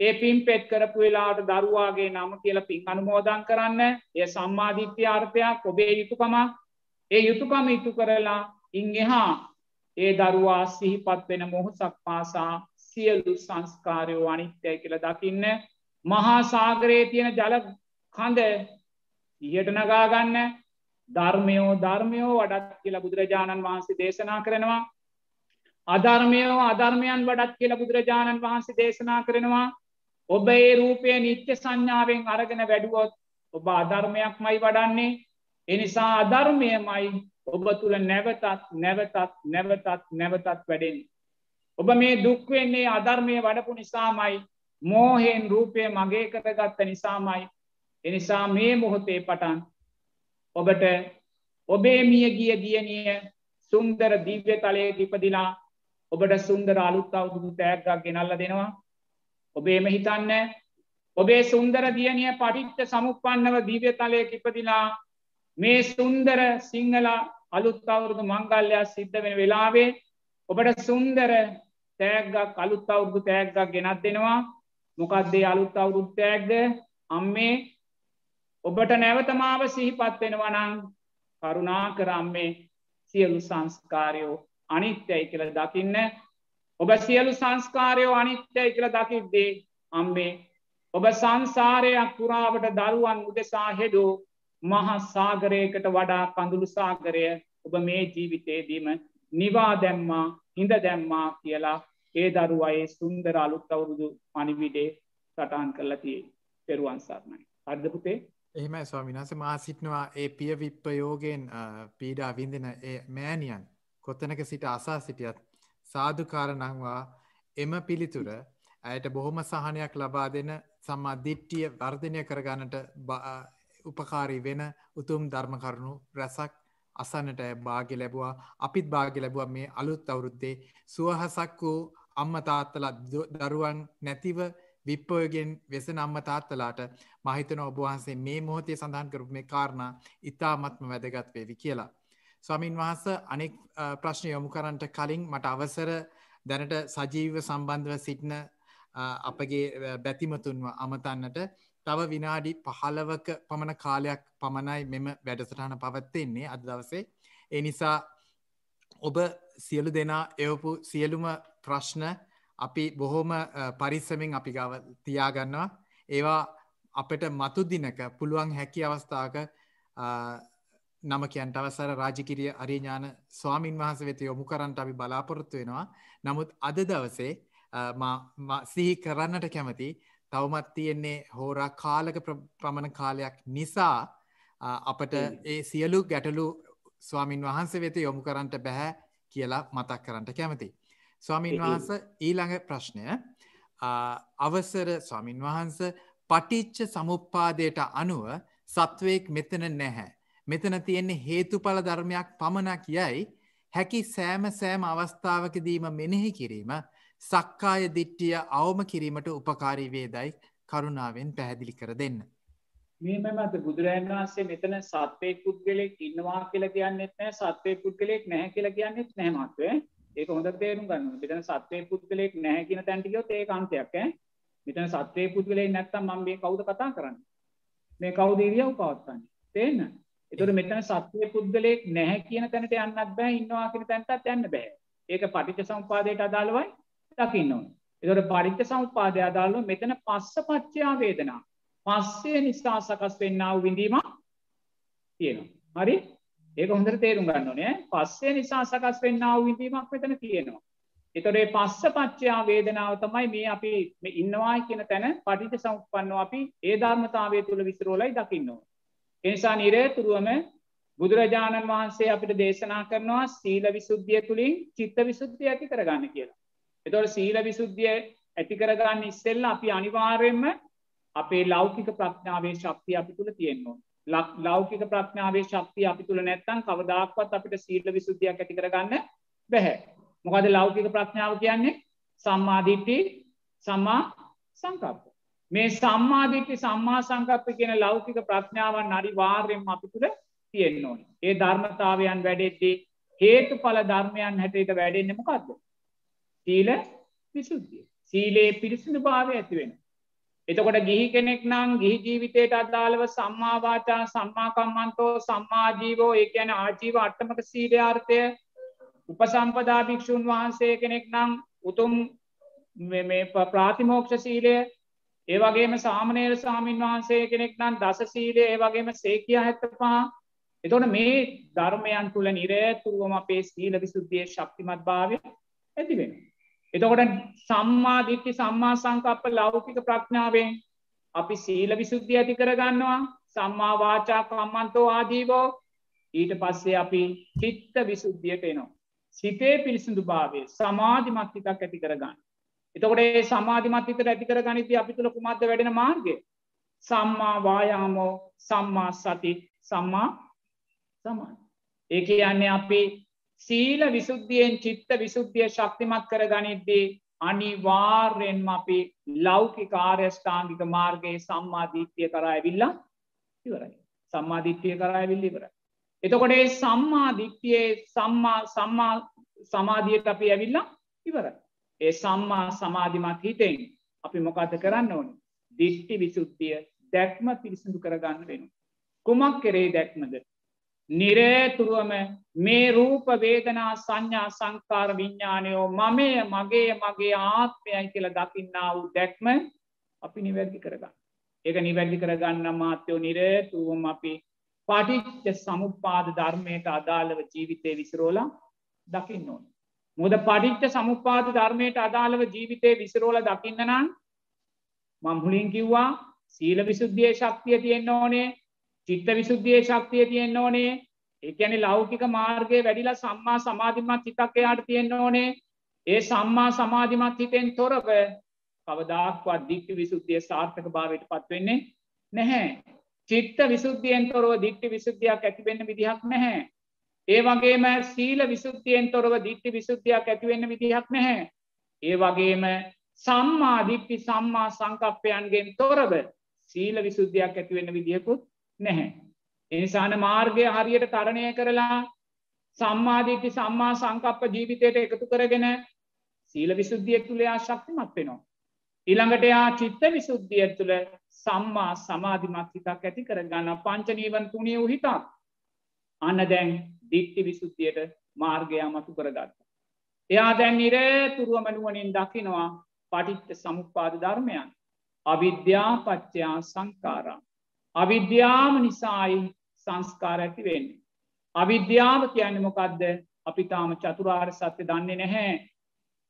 ඒ පින් පෙත් කරපු වෙලාට දරුවාගේ නම කියල පින් අනුමෝදන් කරන්න එය සම්මාධිත්‍ය අර්ථයක් ඔබේ යුතුකමක්. ඒ යුතුකම ඉතු කරලා ඉං එහා ඒ දරුවා සිහිපත් වෙන මොහොසක් පාසා සියලු සංස්කාරයෝ අනිත්‍යය කියල දකින්න මහා සාගරයේ තියෙන ජල කඳ ඉහට නගාගන්න ධර්මයෝ ධර්මයෝ වඩත් කියලා බුදුරජාණන් වහන්සේ දේශනා කරනවා. අධර්මයෝ අධර්මයන් වඩත් කියල බුදුරජාණන් වහන්සේ දේශනා කරනවා. ඔබ ඒ රූපය නිත්‍ය සංඥාවෙන් අරගෙන වැඩුවොත් ඔබ අධර්මයක් මයි වඩන්නේ එනිසා අධර්මයමයි ඔබ තුළ නැවතත් නැවතත් නැවතත් නැවතත් වැඩෙන්. ඔබ මේ දුක්වෙන්නේ අධර්මය වඩපු නිසාමයි මෝහෙන් රූපය මගේ කරගත්ත නිසාමයි. එනිසා මේ මොහොතේ පටන් ඔබට ඔබේ මිය ගිය දියනිය සුන්දර දිව්‍ය තලයේ ඉපදිලා ඔබට සුන්දර අලුත් අවුදුදු තෑග්ගක් ගෙනල්ල දෙනවා. ඔබේම හිතන්න ඔබේ සුන්දර දියනිය පටිච්ච සමුපන්නව දීව්‍ය තලය කිපදිලා මේ සුන්දර සිංහල අලුත් අවුරුදු මංගල්ලයක් සිද්ධ වෙන වෙලාවේ ඔබට සුන්දර තෑග්ගක් අලුත් අවුරුදු තෑග්ගක් ගෙනත් දෙනවා. මොකක්දේ අලුත් අවුරුත් තෑග්ද අම්මේ ඔබට නැවතමාව සිහිපත් වෙනවනං කරුණා කරම්මේ සියලු සංස්කාරයෝ අනිත්‍යයි කියල දකින්න ඔබ සියලු සංස්කාරයෝ අනිත්‍යය කියල දකිද්දේ අම්බේ ඔබ සංසාරයක් පුරාවට දරුවන් උදෙසා හෙඩෝ මහා සාගරයකට වඩා කඳුළු සාගරය ඔබ මේ ජීවිතේදීම නිවා දැම්මා හිඳ දැම්මා කියලා ඒ දරුවයේ සුන්දර අලුත් අවුරුදු පනිවිඩේ සටහන් කරලා තියේ පෙරුවන් සරණයි. අර්ධපුතේ එහෙමයි ස්වාමිනාස මා සිටනවා ඒ පිය විප්පයෝගෙන් පීඩා විඳෙන ඒ මෑනියන් කොත්තනක සිට අසා සිටියත් සාධකාර නංවා එම පිළිතුර ඇයට බොහොම සහනයක් ලබා දෙන සම්මා දිට්ටිය වර්ධනය කරගන්නට උපකාරී වෙන උතුම් ධර්මකරුණු රැසක් අසන්නට භාග ලැබවා අපිත් භාග ලැබුව මේ අලුත් අවුරුද්දේ සුවහසක් වූ අම්ම තාත්තල දරුවන් නැතිව විප්පෝයගෙන් වෙසන අම්ම තාත්තලාට මහිතන ඔබවහන්සේ මේ මොහොතේ සඳහන් කරපු මේ කාරණා ඉතාමත්ම වැදගත් වේවි කියලා. ස්වාමින් වහස අනෙක් ප්‍රශ්නය යොමු කරන්නට කලින් මට අවසර දැනට සජීව සම්බන්ධව සිටින අපගේ බැතිමතුන්ව අමතන්නට තව විනාඩි පහලවක පමණ කාලයක් පමණයි මෙම වැඩසටහන පවත්වෙන්නේ අද දවසේ. ඒ නිසා ඔබ සියලු දෙනා එවපු සියලුම ප්‍රශ්න අපි බොහෝම පරිස්සමෙන් අපි ගව තියාගන්නවා. ඒවා අපට මතු දිනක පුළුවන් හැකි අවස්ථාවක නම කියන්ට අවසර රාජකිරිය අරිඥාන ස්වාමින් වහස වෙත යොමු කරන්නට අපි බලාපොරොත්තු වෙනවා. නමුත් අද දවසේ සිහි කරන්නට කැමති තවමත් තියෙන්නේ හෝරා කාලක ප්‍රමණ කාලයක් නිසා අපට ඒ සියලු ගැටලු ස්වාමින් වහන්සේ වෙත යොමු කරන්නට බැහැ කියලා මතක් කරන්නට කැමති. ස්වාමින් වහන්ස ඊළඟ ප්‍රශ්නය අවසර ස්වාමින් වහන්ස පටිච්ච සමුප්පාදයට අනුව සත්වයෙක් මෙතන නැහැ. මෙතන තියෙන්නේ හේතුඵල ධර්මයක් පමණක් යයි. හැකි සෑම සෑම අවස්ථාවකදීම මෙනෙහි කිරීම සක්කාය දිට්ටිය අවම කිරීමට උපකාරී වේදයි කරුණාවෙන් පැහැදිලි කර දෙන්න. මේම මත බුදුරජන් වහන්සේ මෙතන සත්වය පුද්ගලෙක් ඉන්නවා කියලා කියන්නෙත් නෑ සත්වය පුද්ගලෙක් නැහැ කියලා කියන්නෙත් නැමත්වේ ඒක හොඳ තේරුම් ගන්න මෙතන සත්වය පුද්ගලෙක් නැහැ කියන තැන්ටිකයොත් ඒ අන්තයක් ඈ. මෙතන සත්වය පුද්ගලෙක් නැත්තම් මම මේ කවුද කතා කරන්නේ? මේ කවුද ඉරියව් පවත්වන්නේ? තේන්න එතකොට මෙතන සත්‍ය පුද්ගලයෙක් නැහැ කියන තැනට යන්නත් බෑ ඉන්නවා කියන තැනටත් යන්න බෑ. ඒක පටිච්ච සමුපාදයට අදාළවයි දකින්න ඕනේ. එතකොට පටිච්ච සමුපාදය අදාළව මෙතන පස්ස පච්චයා වේදනා. පස්සේ නිසා සකස් වෙන්නා වූ විඳීම තියෙනවා හරි ඒක හොඳට තේරුම් ගන්න ඕනේ පස්සේ නිසා සකස් වෙන්නා වූ විඳීමක් මෙතන තියෙනවා එතොරේ පස්ස පච්චයා වේදනාව තමයි මේ අපි ඉන්නවා කියන තැන පටිට සම්පන්නව අපි ඒ ධර්මතාවය තුළ විසිරෝලයි දකින්නවා. එනිසා නිරේතුරුවම බුදුරජාණන් වහන්සේ අපිට දේශනා කරනවා සීල විසුද්ධිය තුළින් චිත්ත විසුද්ධිය ඇති කරගන්න කියලා. එතොට සීල විසුද්ධිය ඇති කරගන්න ඉස්සෙල්ල අපි අනිවාර්යෙන්ම අපේ ලෞකික ප්‍රඥාවේ ශක්තිය අපි තුළ තියෙන්නවා. ලෞකික ප්‍රඥාවේ ශක්තිය අපි තුළ නැත්තන් කවදක්වත් අපිට සීල විසුද්ධියක් ඇති කරගන්න බැහැ. මොකද ලෞකික ප්‍රඥාව කියන්නේ සම්මාධිට්ටි සම්මා සංකප්ප. මේ සම්මාධිට්ටි සම්මා සංකප්ප කියන ලෞකික ප්‍රඥාවන් අනිවාර්යෙන්ම අපි තුළ තියෙන්න ඕන. ඒ ධර්මතාවයන් වැඩෙද්දී හේතු පල ධර්මයන් හැටට වැඩෙන්නෙම කක්ද. සීල විසුද්ධිය. සීලේ පිරිසිදු භාවය ඇතිවෙන. එතකොට ගිහි කෙනෙක් නම් ගිහි ජීවිතයට අදාළව සම්මාවාචා සම්මාකම්මන්තෝ සම්මාජීවෝ ඒ කියන ආජීව අට්ටමක සීලයාර්ථය උපසම්පදා භික්‍ෂූන් වහන්සේ කෙනෙක් නම් උතුම් ප්‍රාතිමෝක්ෂ සීලය ඒවගේම සාමනේර සාමීන් වහන්සේ කෙනෙක් නම් දස සීලය ඒවගේම සේකිය හැත්තපා එතොට මේ ධර්මයන් තුළ නිරේතුරුවම අපේ සීල විසුද්ධිය ශක්තිමත් භාවය ඇතිවෙන. එතකොට සම්මා දිට්ටි සම්මා සංකප්ප ලෞකික ප්‍රඥාවෙන් අපි සීල විසුද්ධිය ඇති කරගන්නවා සම්මා වාචා කම්මන්තෝ ආජීවෝ ඊට පස්සේ අපි චිත්ත විසුද්ධියට එනවා. සිතේ පිරිසිදු භාවය සමාධිමත් හිතක් ඇති කරගන්න. එතකොට ඒ සමාධිමත් හිතට ඇති කර ගනිති අපි තුළ කුමක්ද වැඩෙන මාර්ගය. සම්මා වායාමෝ සම්මා සති සම්මා සමාන. ඒ කියන්නේ අපි සීල විසුද්ධියෙන් චිත්ත විසුද්ධිය ශක්තිමත් කර ගනිද්දී අනිවාර්යෙන්ම අපි ලෞකික ආර්යෂ්ඨාංගික මාර්ගයේ සම්මාධීත්‍යය කරා ඇවිල්ලා ඉවරයි. සම්මාධිත්‍යය කරා ඇවිල්ල ඉවරයි. එතකොට ඒ සම්මා දිට්ටියේ සම්මා සම්මා සමාධියට අපි ඇවිල්ලා ඉවර. ඒ සම්මා සමාධිමත් හිතෙන් අපි මොකද කරන්න ඕන. දිෂ්ටි විසුද්ධිය දැක්ම පිරිසිදු කරගන්න වෙන. කුමක් කෙරේ දැක්මද. නිරේතුරුවම මේ රූප වේදනා සංඥා සංකාර විඤ්ඥානයෝ මමය මගේ මගේ ආත්මයයි කියල දකින්නා වූ දැක්ම අපි නිවැරදි කරගන්න. ඒක නිවැරදි කරගන්න මාත්‍යයෝ නිරේතුරුවම අපි පටිච්ච සමුපාද ධර්මයට අදාළව ජීවිතය විසිරෝලා දකින්න ඕන. මුද පටිච්ච සමුපාද ධර්මයට අදාළව ජීවිතය විසිරෝල දකින්න නම් මම්හුලින් කිව්වා සීල විසුද්ධිය ශක්තිය තියෙන්න්න ඕනේ චිත්ත විසුද්ධිය ශක්තිය තියෙන්න්න ඕනේ. ඒකැනි ලෞකික මාර්ගය වැඩිලා සම්මා සමාධිමත් හිතක් එයාට තියෙන්න්න ඕනේ. ඒ සම්මා සමාධිමත් හිතෙන් තොරව කවදක්වත් දික්ටි විසුද්ධිය සාර්ථක භාවයට පත්වෙන්නේ නැහැ. චිත්ත විසුද්ධියෙන් තොරව දිට්ටි විසුද්ධියක් ඇතිවෙන්න විදිහක් නැහැ. ඒ වගේම සීල විසුද්ධියෙන් තොරව දිට්ටි විසුද්ධියක් ඇතිවෙන්න විදිහක් නැහැ. ඒ වගේම සම්මා දිට්ටි සම්මා සංකප්පයන්ගෙන් තොරව සීල විසුද්ධියක් ඇතිවෙන්න විදිහකුත් නැහැ. එනිසාන මාර්ගය හරියට තරණය කරලා සම්මාධීටි සම්මා සංකප්ප ජීවිතයට එකතු කරගෙන සීල විසුද්ධිය තුළයා ශක්තිමත් වෙනවා. ඊළඟට යා චිත්ත විසුද්ධිය තුළ සම්මා සමාධිමත් හිතක් ඇති කරගන්න පංචනීවන් තුනිය වූ හිතක් අන්න දැන් දික්ටි විසුද්ධියට මාර්ගයා මතු කරගත්ත. එයා දැන් නිරේතුරුවමනුවනින් දකිනවා පටිච්ච සමුපාද ධර්මයන් අවිද්‍යාපච්චයා සංකාරා. අවිද්‍යාව නිසායි සංස්කාර ඇති වෙන්නේ. අවිද්‍යාව කියන්න මොකක්ද අපි තාම චතුරාර් සත්‍ය දන්නේ නැහැ.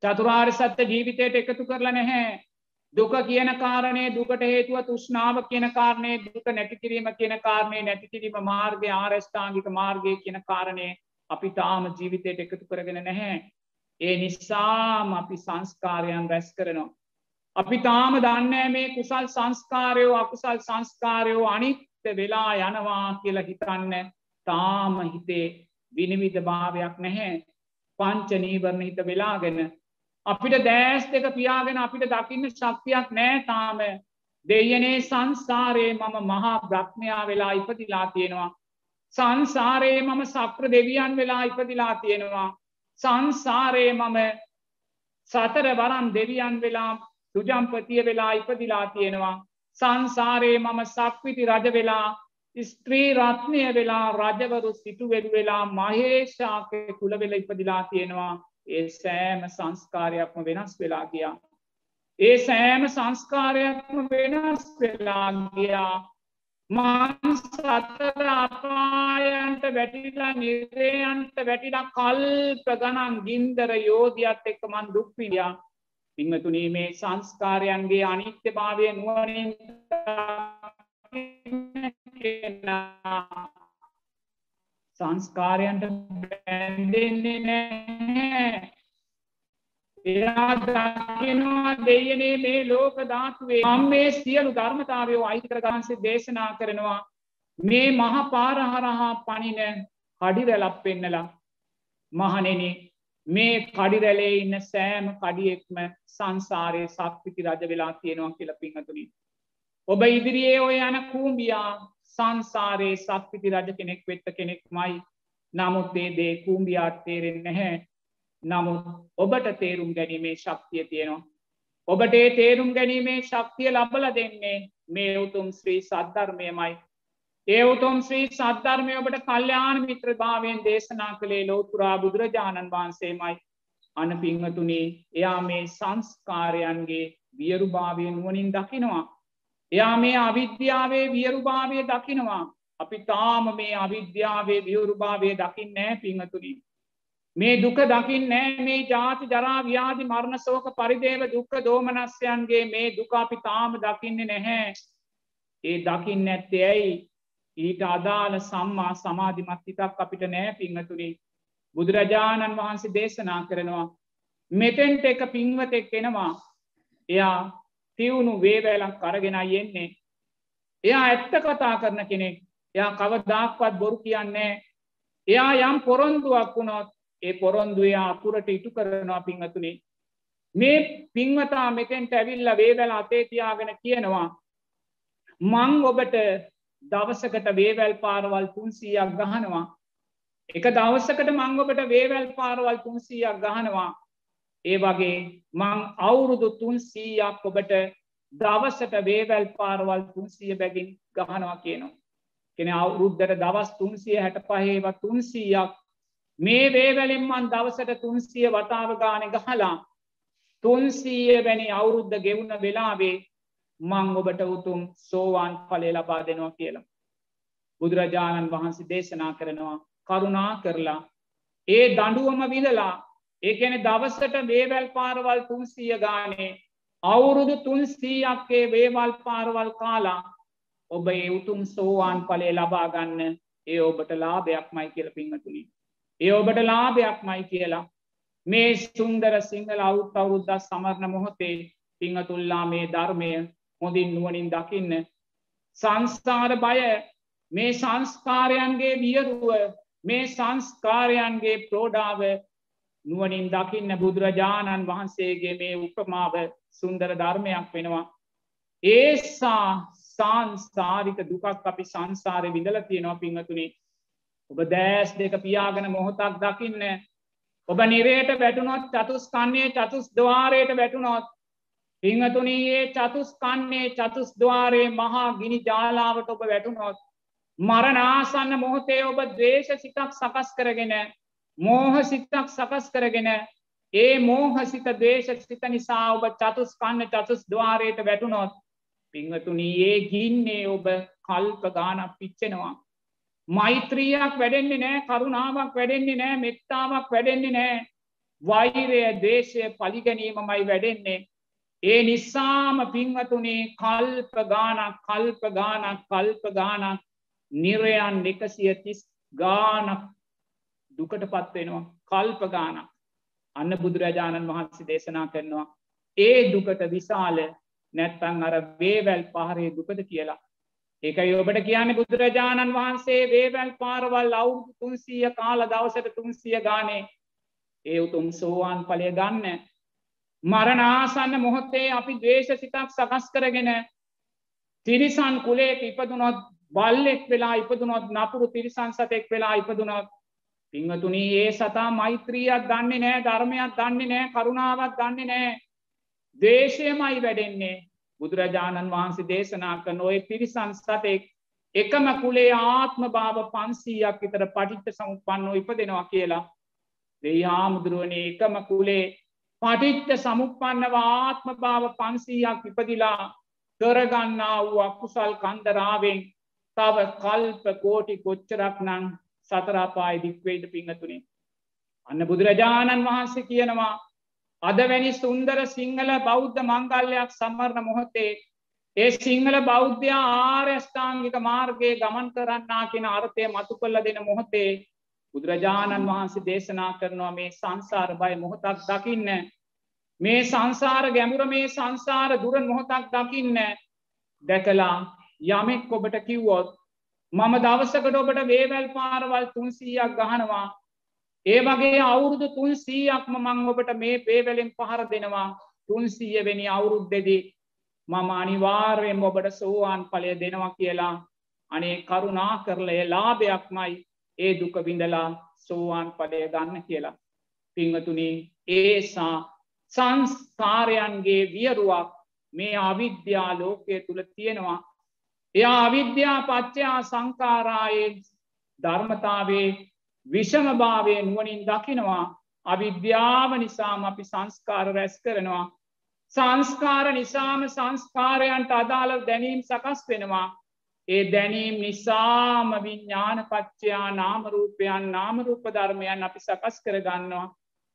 චතුරාර් සත්‍ය ජීවිතයට එකතු කරලා නැහැ දුක කියන කාරණය දුකට හේතුව තුෂ්නාව කියන කාරණය දුක නැතිකිරීම කියන කාරණය නැතිකිරීම මාර්ගය ආරස්ථාංගික මාර්ගය කියන කාරණය අපි තාම ජීවිතයට එකතු කරගෙන නැහැ. ඒ නිසාම අපි සංස්කාරයන් රැස් කරනවා. අපි තාම දන්නෑ මේ කුසල් සංස්කාරයෝ අකුසල් සංස්කාරයෝ අනිත්ත වෙලා යනවා කියලා හිතන්න තාම හිතේ විනිවිධ භාවයක් නැහැ පංච නීවරණ හිත වෙලාගෙන අපිට දෑස් දෙක පියාගෙන අපිට දකින්න ශක්තියක් නෑ තාම දෙයනේ සංසාරයේ මම මහා බ්‍රහ්මයා වෙලා ඉපදිලා තියෙනවා. සංසාරයේ මම සක්‍ර දෙවියන් වෙලා ඉපදිලා තියෙනවා. සංසාරයේ මම සතර වරම් දෙවියන් වෙලා සුජම්පතිය වෙලා ඉපදිලා තියෙනවා. සංසාරයේ මම සක්විති රජ වෙලා ස්ත්‍රී රත්නය වෙලා රජවරු සිටුවෙරු වෙලා මහේෂාකය කුලවෙල ඉපදිලා තියෙනවා. ඒ සෑම සංස්කාරයක්ම වෙනස් වෙලා ගියා. ඒ සෑම සංස්කාරයක්ම වෙනස් වෙලා ගියා මං සතර අපායන්ට වැටිලා නිරේයන්ට වැටිලා කල්ප ගණන් ගින්දර යෝධියත් එක්ක මන් දුක්විඩියා පිංහතුනී මේ සංස්කාරයන්ගේ අනිත්‍ය භාවය නුවනින් සංස්කාරයන්ට බැන්දෙන්නේ නෑ එයා දකිනවා දෙයනේ මේ ලෝක ධාතුවේ. මම මේ සියලු ධර්මතාවයෝ අයිතිකර ගහන්සේ දේශනා කරනවා. මේ මහ පාරහරහා පනින කඩිරැලක් පෙන්නලා. මහනෙන මේ කඩිරැලේ ඉන්න සෑම කඩියෙක්ම සංසාරය සක්විති රජ වෙලා තියෙනවා කියල පිංහතුනින් ඔබ ඉදිරියේ ඔය යන කූම්බියා සංසාරයේ සක්විති රජ කෙනෙක් වෙත්ත කෙනෙක් මයි නමුත්තේ දේ කූම්බියාට තේරෙන් නැහැ නමුත් ඔබට තේරුම් ගැනීමේ ශක්තිය තියෙනවා. ඔබට ඒ තේරුම් ගැනීමේ ශක්තිය ලබල දෙන්නේ මේ උතුම් ශ්‍රී සද්ධර්මයමයි. ඒ උතුම් ශ්‍රී සද්ධර්මය ඔබට කල්්‍යයාන මිත්‍ර භාවයෙන් දේශනා කළේ ලෝතුරා බුදුරජාණන් වහන්සේමයි. අන පිංහතුනේ එයා මේ සංස්කාරයන්ගේ වියරුභාවය නුවනින් දකිනවා. එයා මේ අවිද්‍යාවේ වියරුභාවය දකිනවා. අපි තාම මේ අවිද්‍යාවේ වියවරුභාවය දකින්න නෑ පිංහතුනින්. මේ දුක දකිින් නෑ මේ ජාති ජරා ව්‍යාධි මරණ සෝක පරිදේව දුක්ක දෝමනස්යන්ගේ මේ දුකාපි තාම දකින්නේ නැහැ. ඒ දකිින් නැත්තේ ඇයි ඊට අදාළ සම්මා සමාධිමත් හිතක් අපිට නෑ පිංහතුරි. බුදුරජාණන් වහන්සේ දේශනා කරනවා. මෙතෙන්ට එක පින්වතෙක් එනවා එයා තිවුණු වේවැලක් කරගෙන යෙන්නේ. එයා ඇත්ත කතා කරන කෙනෙක්. එයා කවදාක්වත් බොරු කියන්නේ එයා යම් පොරොන්දුවක් වුණොත් ඒ පොරොන්දුවය අකුරට ඉටු කරනවා පිංහතුනේ මේ පින්වතා මෙතෙන්ට ඇවිල්ල වේවැල අතේතියාගෙන කියනවා මං ඔබට දවසකට වේවැල් පාරවල් තුන්සීයක් ගහනවා. එක දවසකට මං ඔබට වේවැල් පාරවල් තුන්සීයක් ගහනවා. ඒ වගේ මං අවුරුදු තුන්සීයක් ඔබට දවසට වේවැල් පාරවල් තුන්සිය බැගින් ගහනවා කියනවා. කෙන අවුරුද්ධට දවස් තුන්සිය හැට පහේව තුන්සීයක් මේ වේවැලෙන්මන් දවසට තුන්සිය වතාව ගාන ගහලා තුන්සීය වැනි අවුරුද්ධ ගෙවුණ වෙලාවේ මං ඔබට උතුම් සෝවාන් පලේ ලබා දෙනවා කියලා. බුදුරජාණන් වහන්සේ දේශනා කරනවා කරුණා කරලා ඒ දඩුවම විදලා ඒකැන දවසට වේවැල් පාරවල් තුන්සිය ගානේ අවුරුදු තුන්සීයක්කේ වේවල් පාරවල් කාලා ඔබ ඒ උතුම් සෝවාන් පලේ ලබා ගන්න ඒ ඔබට ලාභයක් මයි කියල පිංහතුනි. ඒ ඔබට ලාභයක් මයි කියලා මේ සුන්දර සිංහල අවුත් අවුද්දා සමරණ මොහොතේ පිංහතුල්ලා මේ ධර්මය හොඳින් නුවනින් දකින්න. සංස්ථාර බය මේ සංස්කාරයන්ගේ වියරුව මේ සංස්කාරයන්ගේ ප්‍රෝඩාව නුවනින් දකින්න බුදුරජාණන් වහන්සේගේ මේ උපමාව සුන්දර ධර්මයක් වෙනවා. ඒසා සංසාරික දුකක් අපි සංසාරය විඳල තියෙනවා පිංහතුනි ඔබ දෑස් දෙක පියාගෙන මොහොතක් දකින්න ඔබ නිරේට වැටුනොත් චතුස්කන්නේ චතුස් දවාරයට වැටුනොත් පිංහතුනයේ චතුස්කන්නේ චතුස් දවාරයේ මහා ගිනි ජාලාවට ඔබ වැටුනොත් මරනාසන්න මොහොතේ ඔබ දවේශ සිතක් සකස් කරගෙන මෝහ සිතක් සකස් කරගෙන ඒ මෝහසිත දේශ සිත නිසා ඔබ චතුස් කන්න චතුස් දවාරයට වැටුනොත් පිංහතුනී ඒ ගින්නේ ඔබ කල්ප ගානක් පිච්චෙනවා. මෛත්‍රියයක් වැඩෙන්නේ නෑ කරුණාවක් වැඩෙන්නේ නෑ මෙත්තාවක් වැඩෙන්නේ නෑ වෛරය දේශය පලිගැනීමමයි වැඩෙන්නේ. ඒ නිසාම පිංහතුනේ කල්ප ගානක් කල්ප ගානක් කල්ප ගානක් නිරයන් එකසිය තිස් ගානක් දුකට පත්වෙනවා කල්ප ගානක් අන්න බුදුරජාණන් වහන්සේ දේශනා කරනවා ඒ දුකට විශාල නැත්තං අර වේවැල් පහරේ දුකද කියලා. ඒකයි ඔබට කියන්නේ බුදුරජාණන් වහන්සේ වේවැල් පාරවල් අවුරුදු තුන්සීය කාල දවසට තුන්සිය ගානේ. ඒ උතුම් සෝවාන් පලය ගන්න මරණආසන්න මොහොත්තේ අපි දවේශ සිතක් සකස් කරගෙන තිරිසන් කුලේක ඉපදුනොත් බල්ලෙක් වෙලා ඉපදුනොත් නපුරු තිරිසන් සතෙක් වෙලා ඉපදුනොත් පිංහතුනී ඒ සතා මෛත්‍රියත් දන්නේ නෑ ධර්මයක් දන්නේ නෑ කරුණාවත් දන්නේ නෑ. දේශයමයි වැඩෙන්නේ. බුදුරජාණන් වහන්සේ දේශනා කන ඔය පිරිසන් සතෙක් එකම කුලේ ආත්ම භාව පන්සීයක් විතර පටිච්ච සමුපන්නෝ ඉපදෙනවා කියලා. දෙයි හාමුදුරුවනේ එකම කුලේ පටිච්ච සමුපන්නව ආත්ම භාව පන්සීයක් ඉපදිලා කරගන්නා වූ අකුසල් කන්දරාවෙන් තව කල්ප කෝටි කොච්චරක් නං සතරාපාය දික්වේද පිංහතුනේ. අන්න බුදුරජාණන් වහන්සේ කියනවා අද වැනි සුන්දර සිංහල බෞද්ධ මංගල්ලයක් සම්මරණ මොහොතේ ඒ සිංහල බෞද්ධයා ආර්යෂ්ඨාංගික මාර්ගයේ ගමන් කරන්නා කියෙන අර්ථය මතු කල්ල දෙන මොහොතේ බුදුරජාණන් වහන්සේ දේශනා කරනවා මේ සංසාර බය මොහොතක් දකින්න මේ සංසාර ගැමුර මේ සංසාර දුර මොහොතක් දකින්න දැකලා යමෙක් ඔබට කිව්වොත් මම දවසකට ඔබට වේවැල් පාරවල් තුන්සීයක් ගහනවා. ඒ වගේ අවුරුදු තුන්සීයක්ම මං ඔබට මේ පේවැලෙන් පහර දෙනවා. තුන්සීය වෙනි අවුරුද්දෙදී මම අනිවාර්යෙන් ඔබට සෝවාන් ඵලය දෙනවා කියලා. අනේ කරුණා කරලය ලාභයක්මයි ඒ දුක විඳලා සෝවාන් ඵලය ගන්න කියලා. පිංහතුනි ඒසා සංස්කාරයන්ගේ වියරුවක් මේ අවිද්‍යා ලෝකය තුළ තියෙනවා. එයා අවිද්‍යා පච්චයා සංකාරායේ ධර්මතාවේ විෂමභාවය නුවනින් දකිනවා. අවිද්‍යාව නිසාම අපි සංස්කාර රැස් කරනවා. සංස්කාර නිසාම සංස්කාරයන්ට අදාළ දැනීම් සකස් වෙනවා. ඒ දැනීම් නිසාම විඤ්ඥාන පච්චයා නාමරූපයන් නාමරූප ධර්මයන් අපි සකස් කරගන්නවා.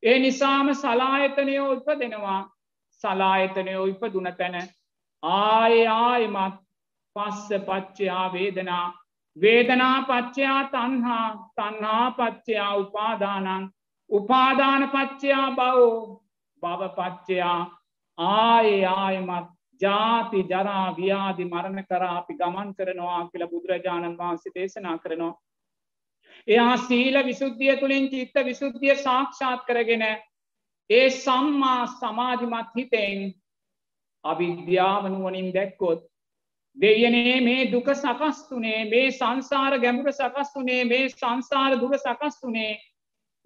ඒ නිසාම සලායතනයෝ උප දෙනවා සලායතනයෝ ඉප දුන තැන. ආය ආයමත් පස්ස පච්චයා වේදනා. වේදනා පච්චයා තන්හා තන්හා පච්චයා උපාදානන් උපාදාන පච්චයා බවෝ. බව පච්චයා ආය ආයමත්. ජාති ජරා ව්‍යාදි මරණ කරා අපි ගමන් කරනවා කියල බුදුරජාණන් වහන්සේ දේශනා කරනවා. එයා සීල විසුද්ධිය තුළින් චිත්ත විසුද්ධිය සාක්ෂාත් කරගෙන ඒ සම්මා සමාධිමත් හිතෙන් අවිද්‍යාවනුවනින් දැක්කොත් දෙයනේ මේ දුක සකස්තුනේ මේ සංසාර ගැඹුර සකස්තුනේ මේ සංසාර දුර සකස්තුනේ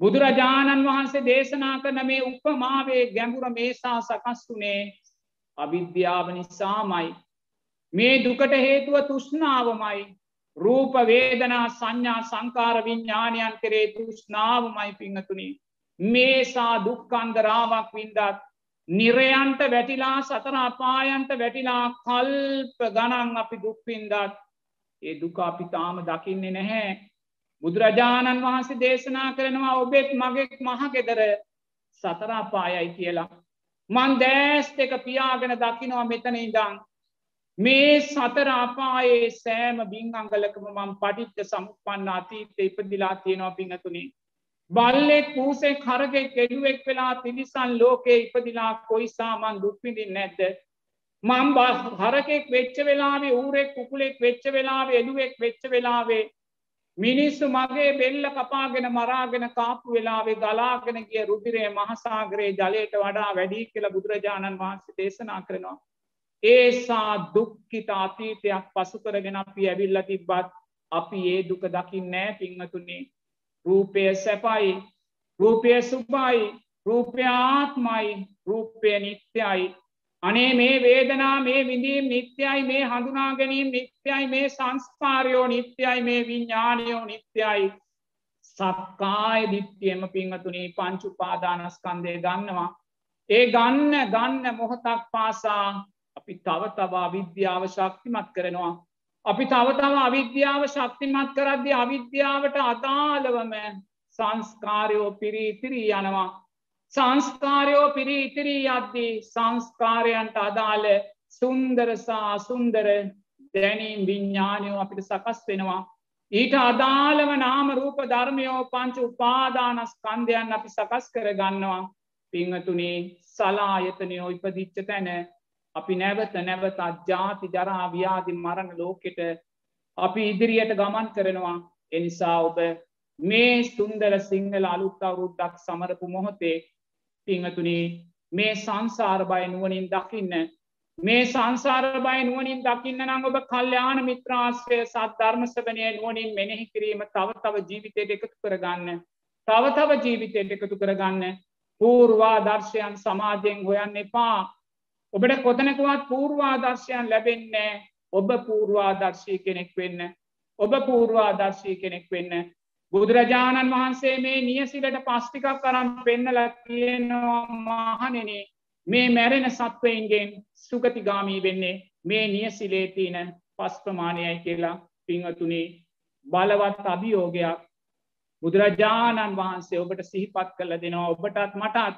බුදුරජාණන් වහන්සේ දේශනා කරන මේ උපමාවේ ගැඹුර මේසා සකස්තුනේ අවිද්‍යාව නිසාමයි. මේ දුකට හේතුව තුෂ්නාවමයි රූප වේදනා සංඥා සංකාර විඤ්ඥානයන් කරේ තුෂ්නාවමයි පිංහතුනි. මේසා දුක්කන්දරාවක් වින්දත් නිරයන්ට වැටිලා සතර අපායන්ට වැටිලා කල්ප ගණන් අපි දුක්පින්දත් ඒ දුක අපි තාම දකින්නේ නැහැ. බුදුරජාණන් වහන්සේ දේශනා කරනවා ඔබෙත් මගෙක් මහගෙදර සතරාපායයි කියලා. මන් දෑස් දෙක පියාගෙන දකිනවා මෙතන ඉදං. මේ සතර අපායේ සෑම බිං අංගලකම මං පටිච්ච සමුපන්න අතීත ඉපදිලා තියෙනවා පිංහතුනි. බල්ලෙක් පූසේ කරගෙක් එඩුවෙක් වෙලා තිනිසන් ලෝකයේ ඉපදිලා කොයිසාමන් දුක්පිඳින් නැද්ද. මං හරකෙක් වෙච්ච වෙලාවේ ඌරෙක් කුකුලෙක් වෙච්ච වෙලාවේ එඩුවෙක් වෙච්ච වෙලාවේ මිනිස්සු මගේ බෙල්ල කපාගෙන මරාගෙන කාපු වෙලාවේ ගලාගෙන ගිය රුදිරේ මහසාගරයේ ජලයට වඩා වැඩි කියලා බුදුරජාණන් වහන්සේ දේශනා කරනවා. ඒසා දුක්ඛිත අතීතයක් පසු කරගෙන අපි ඇවිල්ලා තිබ්බත් අපි ඒ දුක දකින්නේ පින්වතුනි. රූපය සැපයි, රූපය සුභයි, රූපය ආත්මයි, රූපය නිට්ටයයි, අනේ මේ වේදනා මේ විඳීම් නිත්‍යයි මේ හඳුනා ගැනීම නිත්‍යයි මේ සංස්කාරයෝ නිත්‍යයි මේ විඤ්ඥානයෝ නිත්‍යයි සක්කාය දිට්්‍යයම පිංහතුනී පංචුපාදානස්කන්දය ගන්නවා. ඒ ගන්න ගන්න මොහොතක් පාසා අපි තව තවා විද්‍යාව ශක්තිමත් කරනවා. අපි තව තව අවිද්‍යාව ශක්තිමත් කරද්දි අවිද්‍යාවට අදාළවම සංස්කාරයෝ පිරීතිරී යනවා. සංස්කාරයෝ පිරි ඉතිරී අද්දී සංස්කාරයන්ට අදාළ සුන්දරසා සුන්දර දැනීම් විඤ්ඥානයෝ අපිට සකස් වෙනවා. ඊට අදාළව නාම රූප ධර්මයෝ පංච උපාදානස්කන්දයන් අපි සකස් කර ගන්නවා. පිංහතුනේ සලායතනයෝ ඉපදිච්ච තැන අපි නැවත නැවත අජ්‍යාති ජරාව්‍යාදි මරණ ලෝකෙට අපි ඉදිරියට ගමන් කරනවා. එනිසා ඔබ මේ සුන්දර සිංහල අලුත් අවුරුද්දක් සමරපු මොහොතේ පිංහතුනේ මේ සංසාර බය නුවනින් දකින්න මේ සංසාර බය නුවනින් දකින්න නං ඔබ කල්්‍යයාන මිත්‍රාශ්‍රය සත් ධර්මසවනය නුවනින් මෙනෙහි කිරීම තව තව ජීවිතයට එකතු කරගන්න තව තව ජීවිතයට එකතු කරගන්න පූර්වා දර්ශයන් සමාජයෙන් හොයන්න එපා. ඔබට කොතනකුවත් පූර්වාදර්ශයන් ලැබෙන්නේ ඔබ පූර්වාදර්ශී කෙනෙක් වෙන්න ඔබ පූර්වාදර්ශී කෙනෙක් වෙන්න. බුදුරජාණන් වහන්සේ මේ නියසිලට පස්්ටිකක් කරම් පෙන්නල තියෙනවා මහනෙන මේ මැරෙන සත්වයින්ගෙන් සුගතිගාමී වෙන්නේ මේ නියසිලේ තියන පස් ප්‍රමාණයයි කියලා පිංහතුනේ බලවත් අභියෝගයක් බුදුරජාණන් වහන්සේ ඔබට සිහිපත් කළ දෙනවා. ඔබටත් මටත්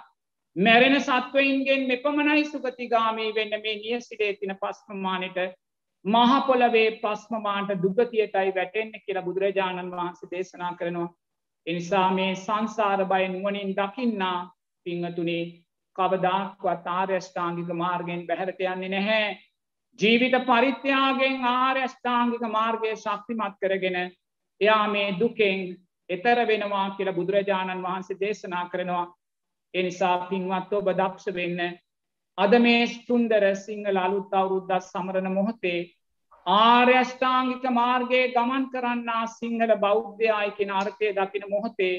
මැරෙන සත්වයින්ගෙන් මෙපමණයි සුගතිගාමී වෙන්න මේ නියසිටේ තින පස්්පමානට මහපොලවේ පස්මමාන්ට දුගතියටයි වැටෙන්න කියලා බුදුරජාණන් වහන්සේ දේශනා කරනවා. එනිසා මේ සංසාර බය නුවනින් දකින්නා පිංහතුනේ කවදාක්වත් ආර්යෂ්ඨාංගික මාර්ගෙන් බැහැරට යන්නේ නැහැ. ජීවිත පරිත්‍යාගෙන් ආර්යෂ්ඨාංගික මාර්ගය ශක්තිමත් කරගෙන එයා මේ දුකෙන් එතර වෙනවා කියලා බුදුරජාණන් වහන්සේ දේශනා කරනවා. එනිසා පින්වත් ඔබ දක්ෂ වෙන්න අද මේ ස්තුන්දර සිංහල අලුත් අවුරුද්දත් සමරණ මොහොතේ ආර්යෂ්ඨාංගික මාර්ගයේ ගමන් කරන්නා සිංහල බෞද්ධයායි කෙන අර්ථය දකින මොහොතේ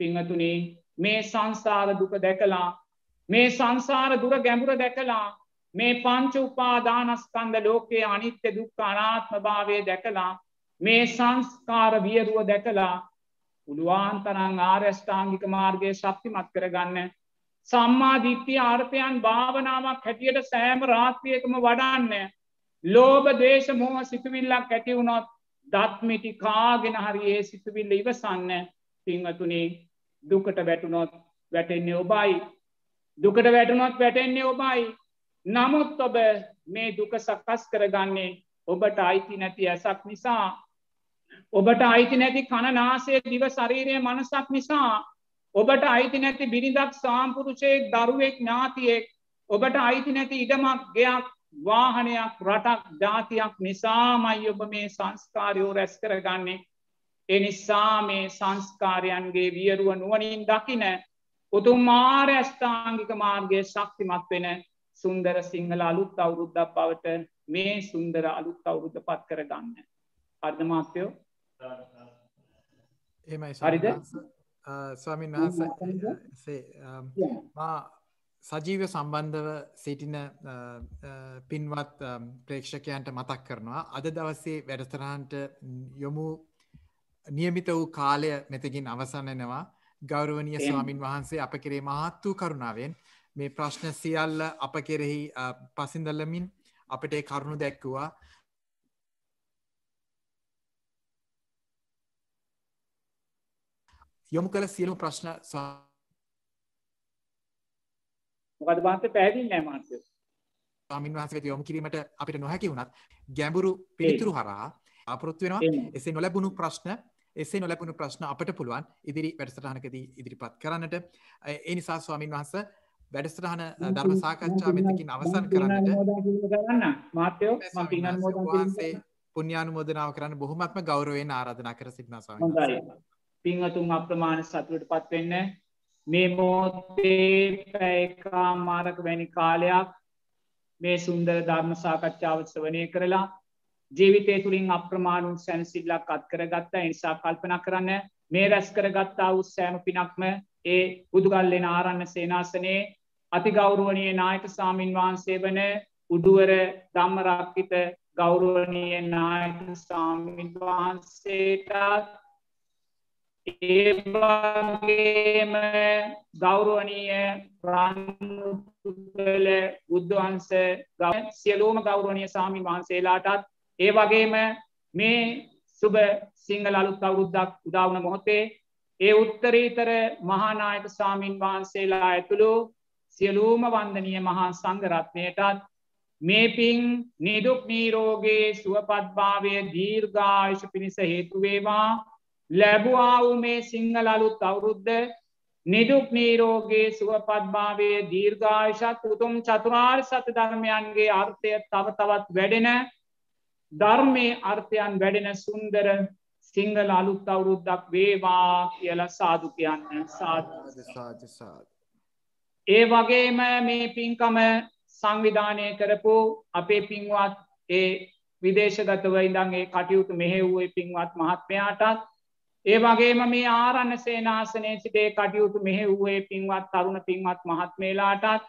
පිංහතුනේ මේ සංසාර දුක දැකලා මේ සංසාර දුර ගැඹුර දැකලා මේ පංච උපාදානස්කන්ද ලෝකයේ අනිත්‍ය දුක්ඛ අනාත්ම භාවය දැකලා මේ සංස්කාර වියරුව දැකලා පුළුවන් තරම් ආර්යෂ්ඨාංගික මාර්ගයේ ශක්තිමත් කරගන්න. සම්මා දිට්ඨිය අර්ථයන් භාවනාවක් හැටියට සෑම රාත්‍රියකම වඩන්න. ලෝභ දේශ මොහ සිතුවිල්ලක් ඇති වුණොත් දත්මිටි කාගෙන හරි ඒ සිතුවිල්ල ඉවසන්න. පින්වතුනේ දුකට වැටුනොත් වැටෙන්නේ ඔබයි. දුකට වැටුනොත් වැටෙන්නේ ඔබයි. නමුත් ඔබ මේ දුක සකස් කරගන්නේ ඔබට අයිති නැති ඇසක් නිසා. ඔබට අයිති නැති කණනාසේ දිව ශරීරය මනසක් නිසා ඔබට අයිති නැති බිරිඳක් සාම්පුරුෂයෙක් දරුවෙක් ඥාතියෙක් ඔබට අයිති නැති ඉඩමක් ගයක් වාහනයක් රටක් ජාතියක් නිසාමයි ඔබ මේ සංස්කාරයෝ රැස් කරගන්නේ එනිසා මේ සංස්කාරයන්ගේ වියරුව නුවනින් දකින උතුම් මාර්ය අෂ්ඨාංගික මාර්ගය ශක්තිමත් වෙන සුන්දර සිංහල අලුත් අවුරුද්දක් බවට මේ සුන්දර අලුත් අවුරුද්ධ පත් කර ගන්න. අර්ධමාත්‍යයෝ එමයි හරිද? ස්වාමීන් වහන්සේ මා සජීව සම්බන්ධව සිටින පින්වත් ප්‍රේක්ෂකයන්ට මතක් කරනවා. අද දවස්සේ වැඩසටහන්ට යොමු නියමිත වූ කාලය මෙතකින් අවසන්නනවා ගෞරවනය ස්වාමින් වහන්සේ අප කෙරේ මහත් වූ කරුණාවෙන් මේ ප්‍රශ්න සියල්ල අප කෙරෙහි පසිඳල්ලමින් අපට කරුණු දැක්වවා යොමු කළ සියලු ප්‍රශ්න මොකද මාත පැහැදිලි නෑ මාත්‍ය ස්වාමින් වහන්සේ යොමු කිරීමට අපිට නොහැකි වුණත් ගැඹුරු පිළිතුරු හරහා අපොරොත්තු වෙනවා. එසේ නොලැබුණු ප්‍රශ්න එසේ නොලැබුණු ප්‍රශ්න අපට පුළුවන් ඉදිරි වැඩසටහනකදී ඉදිරිපත් කරන්නට. ඒ නිසා ස්වාමින් වහන්ස වැඩසටහන ධර්ම සාකච්ඡා මෙතකින් අවසන් කරන්නට වහන්සේ පුුණ්‍යානුමෝදනාව කරන්න බොහොමත්ම ගෞරවයෙන් ආරාධනා කර සිටිනා ස්වාමී පින්වතුන් අප්‍රමාණ සතුට පත්වෙන්න මේ මෝතේ පැයකා මාරක වැනි කාලයක් මේ සුන්දර ධර්ම සාකච්ඡාව ස්වනය කරලා ජීවිතය තුළින් අප්‍රමාණුන් සැනසිල්ලක් අත් කරගත්ත. නිසා කල්පන කරන්න මේ රැස් කරගත්තා වූ සෑම පිනක්ම ඒ බුදුගල්ලෙන ආරන්න සේනාසනයේ අතිගෞරුවනය නායක සාමීන් වහන්සේ වන උඩුවර දම්මරක්කිත ගෞරුවනය නායක සාමීන් වහන්සේටත් ඒගේම ගෞරුවනීය ප්‍රාන්තුකල බුද්ධවන්ස සියලූම ගෞරුවනය සාමීන් වහන්සේලාටත් ඒ වගේම මේ සුබ සිංහල අලුත් අවුරුද්දක් උදාවන මොහොතේ ඒ උත්තරීතර මහානායක සාමීන් වහන්සේලා ඇතුළු සියලූම වන්දනිය මහා සංගරත්නයටත් මේ පින් නිදුක් නීරෝගේ සුවපත්භාවය දීර්ඝායශ පිණිස හේතුවේවා ලැබවා වූ මේ සිංහල අලුත් අවුරුද්ධ නිදුක් නීරෝගේ සුවපත්භාවය දීර්ඝායශත් උතුම් චතුරාර් සත ධර්මයන්ගේ අර්ථය තව තවත් වැඩෙන ධර්මය අර්ථයන් වැඩෙන සුන්දර සිංහල අලුත් අවුරුද්දක් වේවා කියල සාදු කියන්න සාධ ඒ වගේම මේ පින්කම සංවිධානය කරපු අපේ පින්වත් ඒ විදේශගතව ඉඳන්ගේ කටයුතු මෙහෙව්වේ පින්වත් මහත්මයාටත් ඒ වගේම මේ ආරන්න සේනාසනය සිටේ කටයුතු මෙහෙව්වේ පින්වත් තරුණ පින්වත් මහත්මේලාටත්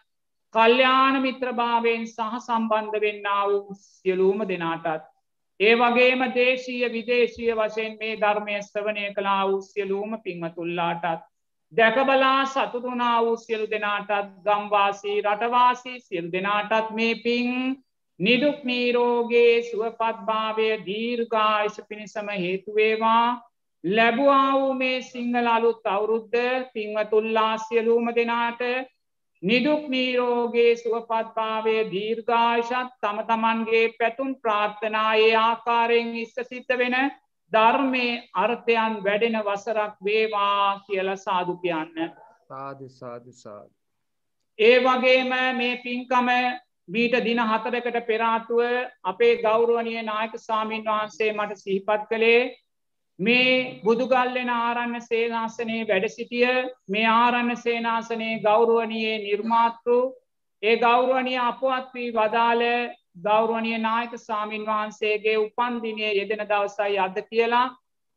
කල්්‍යාන මිත්‍රභාවයෙන් සහ සම්බන්ධ වෙන්න වූ සියලූම දෙනාටත්. ඒ වගේම දේශීය විදේශීය වශයෙන් මේ ධර්මය ස්්‍රවනය කලා වූ සියලූම පින්වතුල්ලාටත්. දැකබලා සතුරුනා වූ සියලු දෙනාටත් ගම්වාසී රටවාසී සියල් දෙනාටත් මේ පින් නිදුක් නීරෝගේ සුවපත්භාවය දීර්ඝායශ පිණිසම හේතුවේවා ලැබවා වූ මේ සිංහල අලුත් අවුරුද්ධ පින්වතුල්ලා සියලූම දෙනාට නිදුක් නීරෝගේ සුවපත්භාවය දීර්ඝාශත් තම තමන්ගේ පැතුම් ප්‍රාර්ථනායේ ආකාරයෙන් ඉස්ස සිද්ධ වෙන ධර්මය අර්ථයන් වැඩෙන වසරක් වේවා කියල සාදු කියන්න. සාධසාධසාධ. ඒ වගේම මේ පින්කම මීට දින හතරකට පෙරාතුව අපේ ගෞරුවනිය නායක සාමීන් වහන්සේ මට සිහිපත් කළේ මේ බුදුගල්ලෙන ආරන්න සේනාසනයේ වැඩ සිටිය මේ ආරන්න සේනාසනයේ ගෞරුවනයේ නිර්මාතෘ ඒ ගෞරුවනය අපවත් වී වදාළ ගෞරුවනය නායක සාමීන් වහන්සේගේ උපන්දිනය යෙදෙන දවසයි අද කියලා.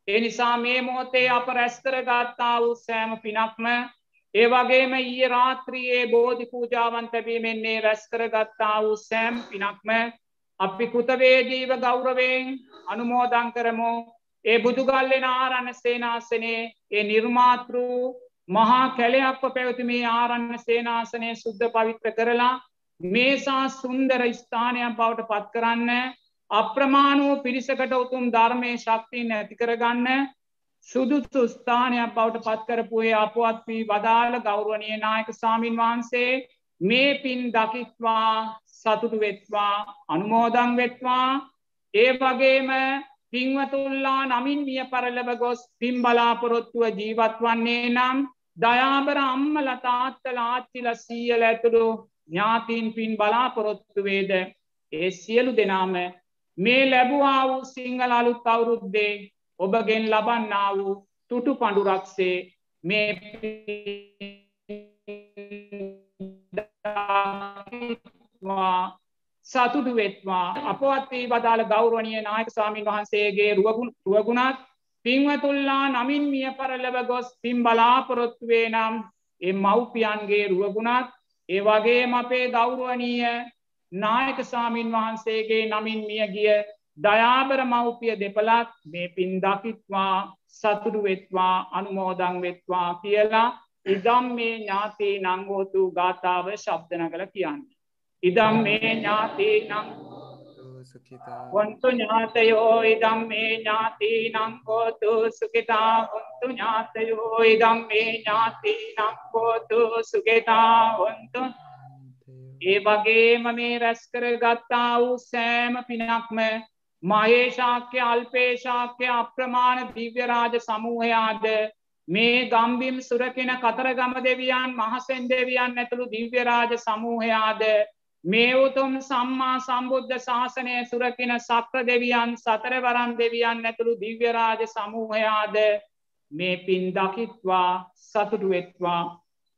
ඒ නිසා මේ මොහොතේ අප රැස්කර ගත්තා වූ සෑම පිනක්ම ඒ වගේම ඊය රාත්‍රියයේ බෝධි පූජාවන් තැබීමෙන්නේ රැස්කර ගත්තා වූ සෑම් පිනක්ම අපි කෘතවේදීව ගෞරවයෙන් අනුමෝදං කරමු. ඒ බුදුගල්ලෙන ආරන්න සේනාසනේ ඒ නිර්මාතෘ මහා කැලයක්ව පැවතිමේ ආරන්න සේනාසනය සුද්ධ පවිත්‍ර කරලා මේසා සුන්දර ස්ථානයක් බවට පත් කරන්න අප්‍රමාණූ පිරිසකට උතුම් ධර්මය ශක්තිය නැති කරගන්න සුදුතු ස්ථානයක් බවට පත්කරපුයේ අපවත් වී වදාළ ගෞරුවනය නායක සාමීන් වහන්සේ මේ පින් දකිත්වා සතුටු වෙත්වා අනුමෝදං වෙත්වා. ඒ වගේම පින්වතුල්ලා නමින් මිය පරලව ගොස් පින් බලාපොරොත්තුව ජීවත් වන්නේ නම් දයාබර අම්මල තාත්තල ආච්චිල සීයල ඇතුළු ඥාතීන් පින් බලාපොරොත්තු වේද? ඒ සියලු දෙනාම මේ ලැබවා වූ සිංහල අලුත් අවුරුද්දේ ඔබගෙන් ලබන්නා වූ තුටු පඩුරක්සේ මේ සතුටු වෙත්වා අපවත් වී වදාළ ගෞරවනය නායක සාමීන් වහන්සේගේ රුවගුණත් පින්වතුල්ලා නමින් මිය පරලව ගොස් පින් බලාපොරොත්තුවේ නම් එ මව්පියන්ගේ රුවගුණත් ඒ වගේ අපේ ගෞරුවනීය නායක සාමීන් වහන්සේගේ නමින් මිය ගිය දයාබර මව්පිය දෙපලත් මේ පින් දකිත්වා සතුටු වෙත්වා අනුමෝදං වෙත්වා කියලා ඉදම් මේ ඥාතේ නංගෝතු ගාථාව ශබ්දන කළ කියන්නේ. ඉදම් මේ ඥාතිීනම් වන්තු ඥාතයෝ ඉදම් මේ ඥාතිීනම් කෝතු සුකිතා හොන්තු ඥාතයෝ ඉදම් මේ ඥාතිීනම් කෝතු සුගෙතා හොන්තු ඒ වගේම මේ රැස්කර ගත්තා වූ සෑම පිනක්ම මහේශාක්‍ය අල්පේශාක්‍ය අප්‍රමාණ දිව්‍යරාජ සමූහයාද මේ ගම්බිම් සුරකින කතරගම දෙවියන් මහසෙන් දෙවියන් ඇතුළු දිව්‍යරාජ සමූහයාද මේ උතුම් සම්මා සම්බුද්ධ ශාසනය සුරකින සක්‍ර දෙවියන් සතරවරම් දෙවියන් ඇතුළු දිව්‍යරාජ සමූහයාද මේ පින් දකිත්වා සතුටුවෙත්වා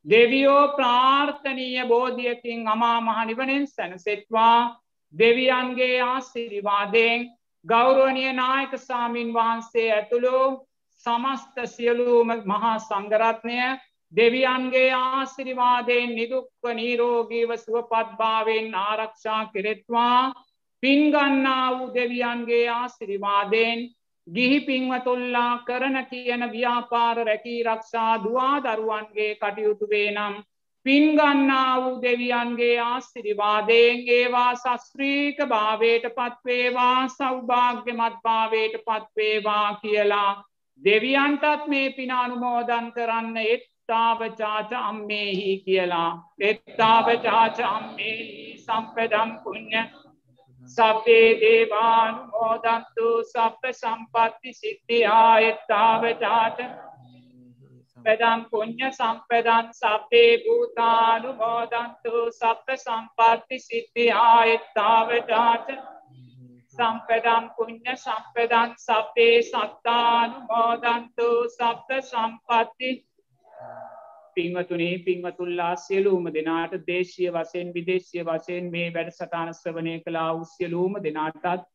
දෙවියෝ ප්‍රාර්ථනීය බෝධියකින් අමා මහනිවනෙන් සැනසෙත්වා. දෙවියන්ගේ ආසිරිවාදයෙන් ගෞරුවනය නායක සාමීන් වහන්සේ ඇතුළු සමස්ත සියලූම මහා සංගරත්නය දෙවියන්ගේ ආසිරිවාදයෙන් නිදුක්ව නීරෝගීව සුවපත්භාවෙන් ආරක්ෂා කෙරෙත්වා. පින්ගන්නා වූ දෙවියන්ගේ ආසිරිවාදයෙන් ගිහි පින්වතුල්ලා කරන කියන ව්‍යාපාර රැකී රක්ෂා දවා දරුවන්ගේ කටයුතුවේ නම් පින්ගන්නා වූ දෙවියන්ගේ ආස්සිරිවාදයෙන් ඒවා සස්ත්‍රීක භාවයට පත්වේවා සෞභාග්‍යමත් භාවයට පත්වේවා කියලා දෙවියන්ටත් මේ පිනානුමෝදන් කරන්න එත් එත්තාවචාච අම්මේහි කියලා එත්තාවචාච අම්මේහි සම්පදම් පුුණ්්‍ය සබේ දේවානුමෝදන්තු සප්ප සම්පත්ති සිද්ධියා එත්තාවචාට පදම් පුුණ්්‍ය සම්පදන් සබේ භූතානුමෝදන්තු සප්ප සම්පත්ති සිද්ධියා එත්තාවචාට සම්පදම් පුුණ්්‍ය සම්පදන් සබේ සත්තානුමෝදන්තු සප්ප සම්පත්ති පින්වතුනේ පින්වතුල්ලා සියලූම දෙනාට දේශය වසයෙන් විදේශය වසයෙන් මේ වැඩ සටාන ස්්‍රවනය කලා උස්්‍යලූම දෙනාටත්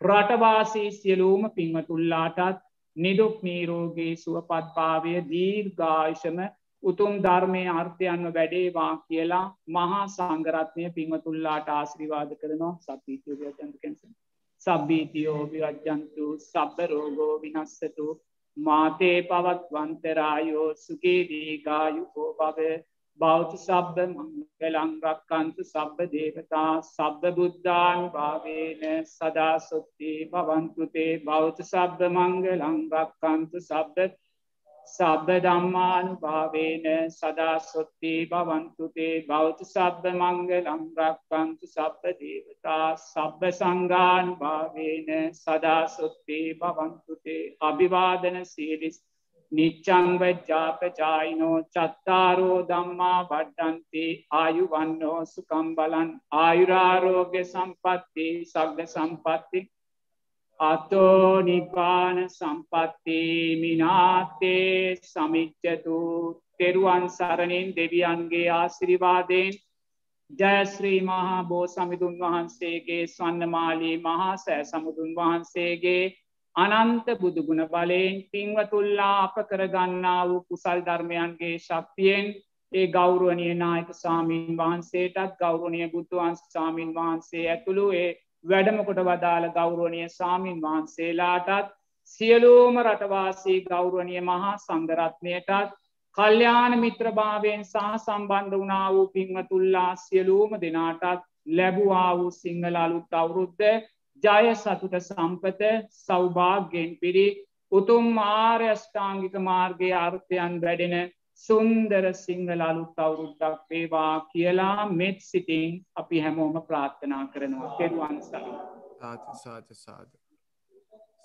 රටවාසී සියලූම පින්වතුල්ලාටත් නිදුක් නීරෝගේ සුවපත්භාවය දීර්ගායිශම උතුම් ධර්මය අර්ථයන්ව වැඩේවා කියලා මහා සංගරත්නය පින්වතුල්ලාට ආශ්‍රිවාද කරනවා. සපීතිය ජන්තකැන්ස සබ්බීතියෝ විරජ්ජන්තු සබ්බ රෝගෝ විනස්සතු මාතේ පවත්වන්තරායෝ සුගේදීගායුකෝ භව බෞද්ධ සබ්බ මංගලං රක්칸තු සබ්බ දේවතා සබ්බ බුද්ධාන් භාවේන සදා සොත්ති භවන්තු තේ. බෞද්ධ සබ්බ මංගලං රක්칸තු සබ්බ සබ්බ ධම්මානුභාවේන සදා සොත්ති භවන්තු තේ බෞද්ධ සබ්බ මංගලං රක්칸තු සබ්බ දේවතා සබ්බ සංඝානුභාවේන සදා සොත්ති භවන්තු තේ අභිවාදන සීලිස් නිච්චංවජ්ජාපචායිනෝ චත්තාරෝ දම්මා වඩ්ඩන්ති ආයුවන්නෝ සුකම් බලන් ආයුරාරෝග්‍ය සම්පත්ති සග්ග සම්පත්ති අතෝ නිපාන සම්පත්ති මිනාත්තේ සමිච්චතු තෙරුවන් සරණින් දෙවියන්ගේ ආසිරිවාදයෙන් ජයශ්‍රී මහා බෝ සමිදුන් වහන්සේගේ ස්වන්නමාලී මහා සෑ සමුදුන් වහන්සේගේ අනන්ත බුදුගුණ බලයෙන් පින්වතුල්ලා අප කරගන්නා වූ කුසල් ධර්මයන්ගේ ශක්තියෙන් ඒ ගෞරුවනය නායක සාමීන් වහන්සේටත් ගෞරුණය බුද්ධවන්ස සාමීන් වහන්සේ ඇතුළු ඒ වැඩමකොට වදාළ ගෞරුවනය සාමීන් වහන්සේලාටත් සියලූම රටවාසී ගෞරුවනය මහා සංගරත්නයටත් කල්්‍යාන මිත්‍රභාවයෙන් සහ සම්බන්ධ වනා වූ පින්වතුල්ලා සියලූම දෙනාටත් ලැබවා වූ සිංහල අලුත් අවුරුද්ධ ජය සතුට සම්පත සෞභාග්‍යෙන් පිරි උතුම් ආර්යෂ්ඨාංගික මාර්ගය අර්ථයන් වැඩෙන සුන්දර සිංහල අලුත් අවුරුද්දක් වේවා කියලා මෙත් සිටින් අපි හැමෝම ප්‍රාර්ථනා කරනවා. තෙරුවන් සාධ සාධ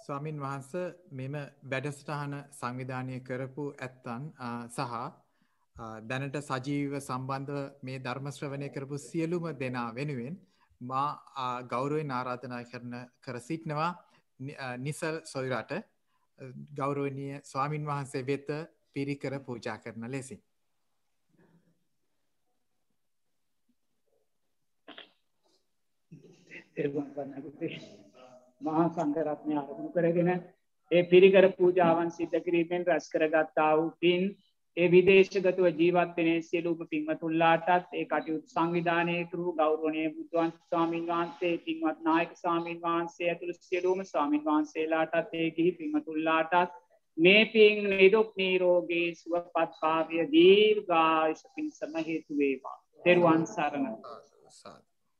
ස්වාමින් වහන්ස මෙම වැඩසටහන සංවිධානය කරපු ඇත්තන් සහ දැනට සජීව සම්බන්ධව මේ ධර්මශ්‍රවනය කරපු සියලුම දෙනා වෙනුවෙන් මා ගෞරුවෙන් ආරාධනා කරන කර සිටනවා නිසල් සොයිරට. ගෞරෝණය ස්වාමින් වහන්සේ වෙත පිරිකර පූජා කරන ලෙසින්. මහා සංඝරත්නය අරමුණු කරගෙන ඒ පිරිකර පූජාවන් සිද්ධ කිරීමෙන් රැස් කරගත්තා වූ පින් ඒ විදේශගතුව ජීවත්වනේ සියලූම පින්වතුල්ලාටත් ඒ කටයුතු සංවිධානය කරු ගෞරවනය බුදුවන් ස්වාමීන් වහන්සේ පින්වත් නායක සාමීන් වහන්සේ ඇතුළ සියලූම ස්වාමීන් වහන්සේලාටත් ඒ ගිහි පින්වතුල්ලාටත් මේ පින් නිදුක් නීරෝගේ සුවපත්භාවය දීර්ගායශ පින්සම හේතු වේවා. තෙරුවන් සරණ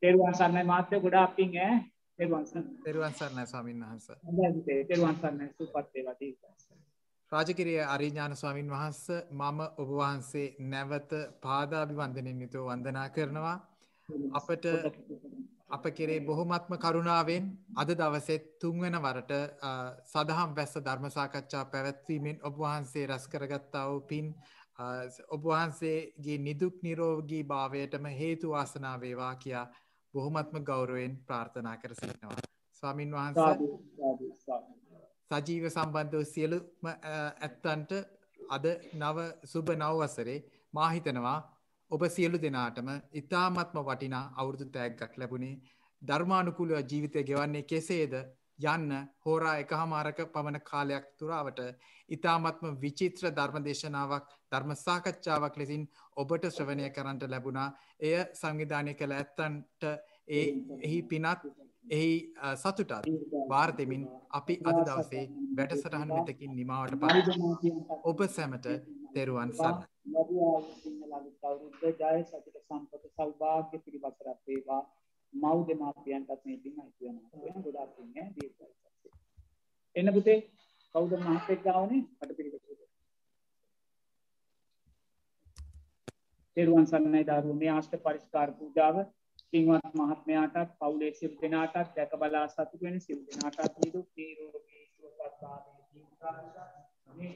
තෙරුවන් සරණ මාත්‍ය. ගොඩා පින් ඈ. තෙරුවන් සරණ තෙරුවන් සරණ ස්වාමීන් වහන්සේ. තෙරුවන් සරණ සුවපත් වේවා. දීර්ඝායස රාජකිරිය අරිඥාන ස්වාමින් වහන්ස මම ඔබවහන්සේ නැවත පාදාභිවන්දනෙන් යුතුව වන්දනා කරනවා. අපට අප කෙරේ බොහොමත්ම කරුණාවෙන් අද දවසෙත් තුන්වන වරට සදහම් වැස්ස ධර්මසාකච්ඡා පැවැත්වීමෙන් ඔබවහන්සේ රැස් කරගත්තා වූ පින් ඔබවහන්සේගේ නිදුක් නිරෝගී භාවයටම හේතු වාසනා වේවා කියා බොහොමත්ම ගෞරවෙන් ප්‍රාර්ථනා කර සිටිනවා. ස්වාමින් වහන්සේ සජීව සම්බන්ධව සියලුම ඇත්තන්ට අද නව සුබ නවවසරේ මාහිතනවා ඔබ සියලු දෙනාටම ඉතාමත්ම වටිනා අවුරුදු තෑග්ගක් ලැබුණේ. ධර්මානුකූලව ජීවිතය ගෙවන්නේ කෙසේද? යන්න හෝරා එක හමාරක පමණ කාලයක් තුරාවට ඉතාමත්ම විචිත්‍ර ධර්මදේශනාවක් ධර්ම සාකච්ඡාවක් ලෙසින් ඔබට ශ්‍රවණය කරන්නට ලැබුණා. එය සංවිධානය කළ ඇත්තන්ට ඒ එහි පිනත් එහි සතුටත් වාර්තමින් අපි අද දවසේ වැඩසටහන් මෙතකින් නිමාවට ප ඔබ සැමට තෙරුවන් සන්න ජය සතිට සම්පත සෞභාග්‍ය පිරිවසරත් වේවා. මව් දෙමාපියන්ටත් මේ පින් අයිති වෙනවා. ගොඩාක් පින් ඈ දීර්ඝායුෂ එන්න පුතේ කවුද මහත්තයෙක් ගාවනේ කට පිළිවෙත තෙරුවන් සරණයි දරුවෝ මේ ආෂ්ට පරිස්කාර පූජාව පින්වත් මහත්මයාටත් පවුලේ සිල් දෙනාටත් දැක බලා සතුටු වෙන සිල් දෙනාටත් නිදුක් නිරෝගී සුවපත් භාවයේ ජීවිතාංශ මේ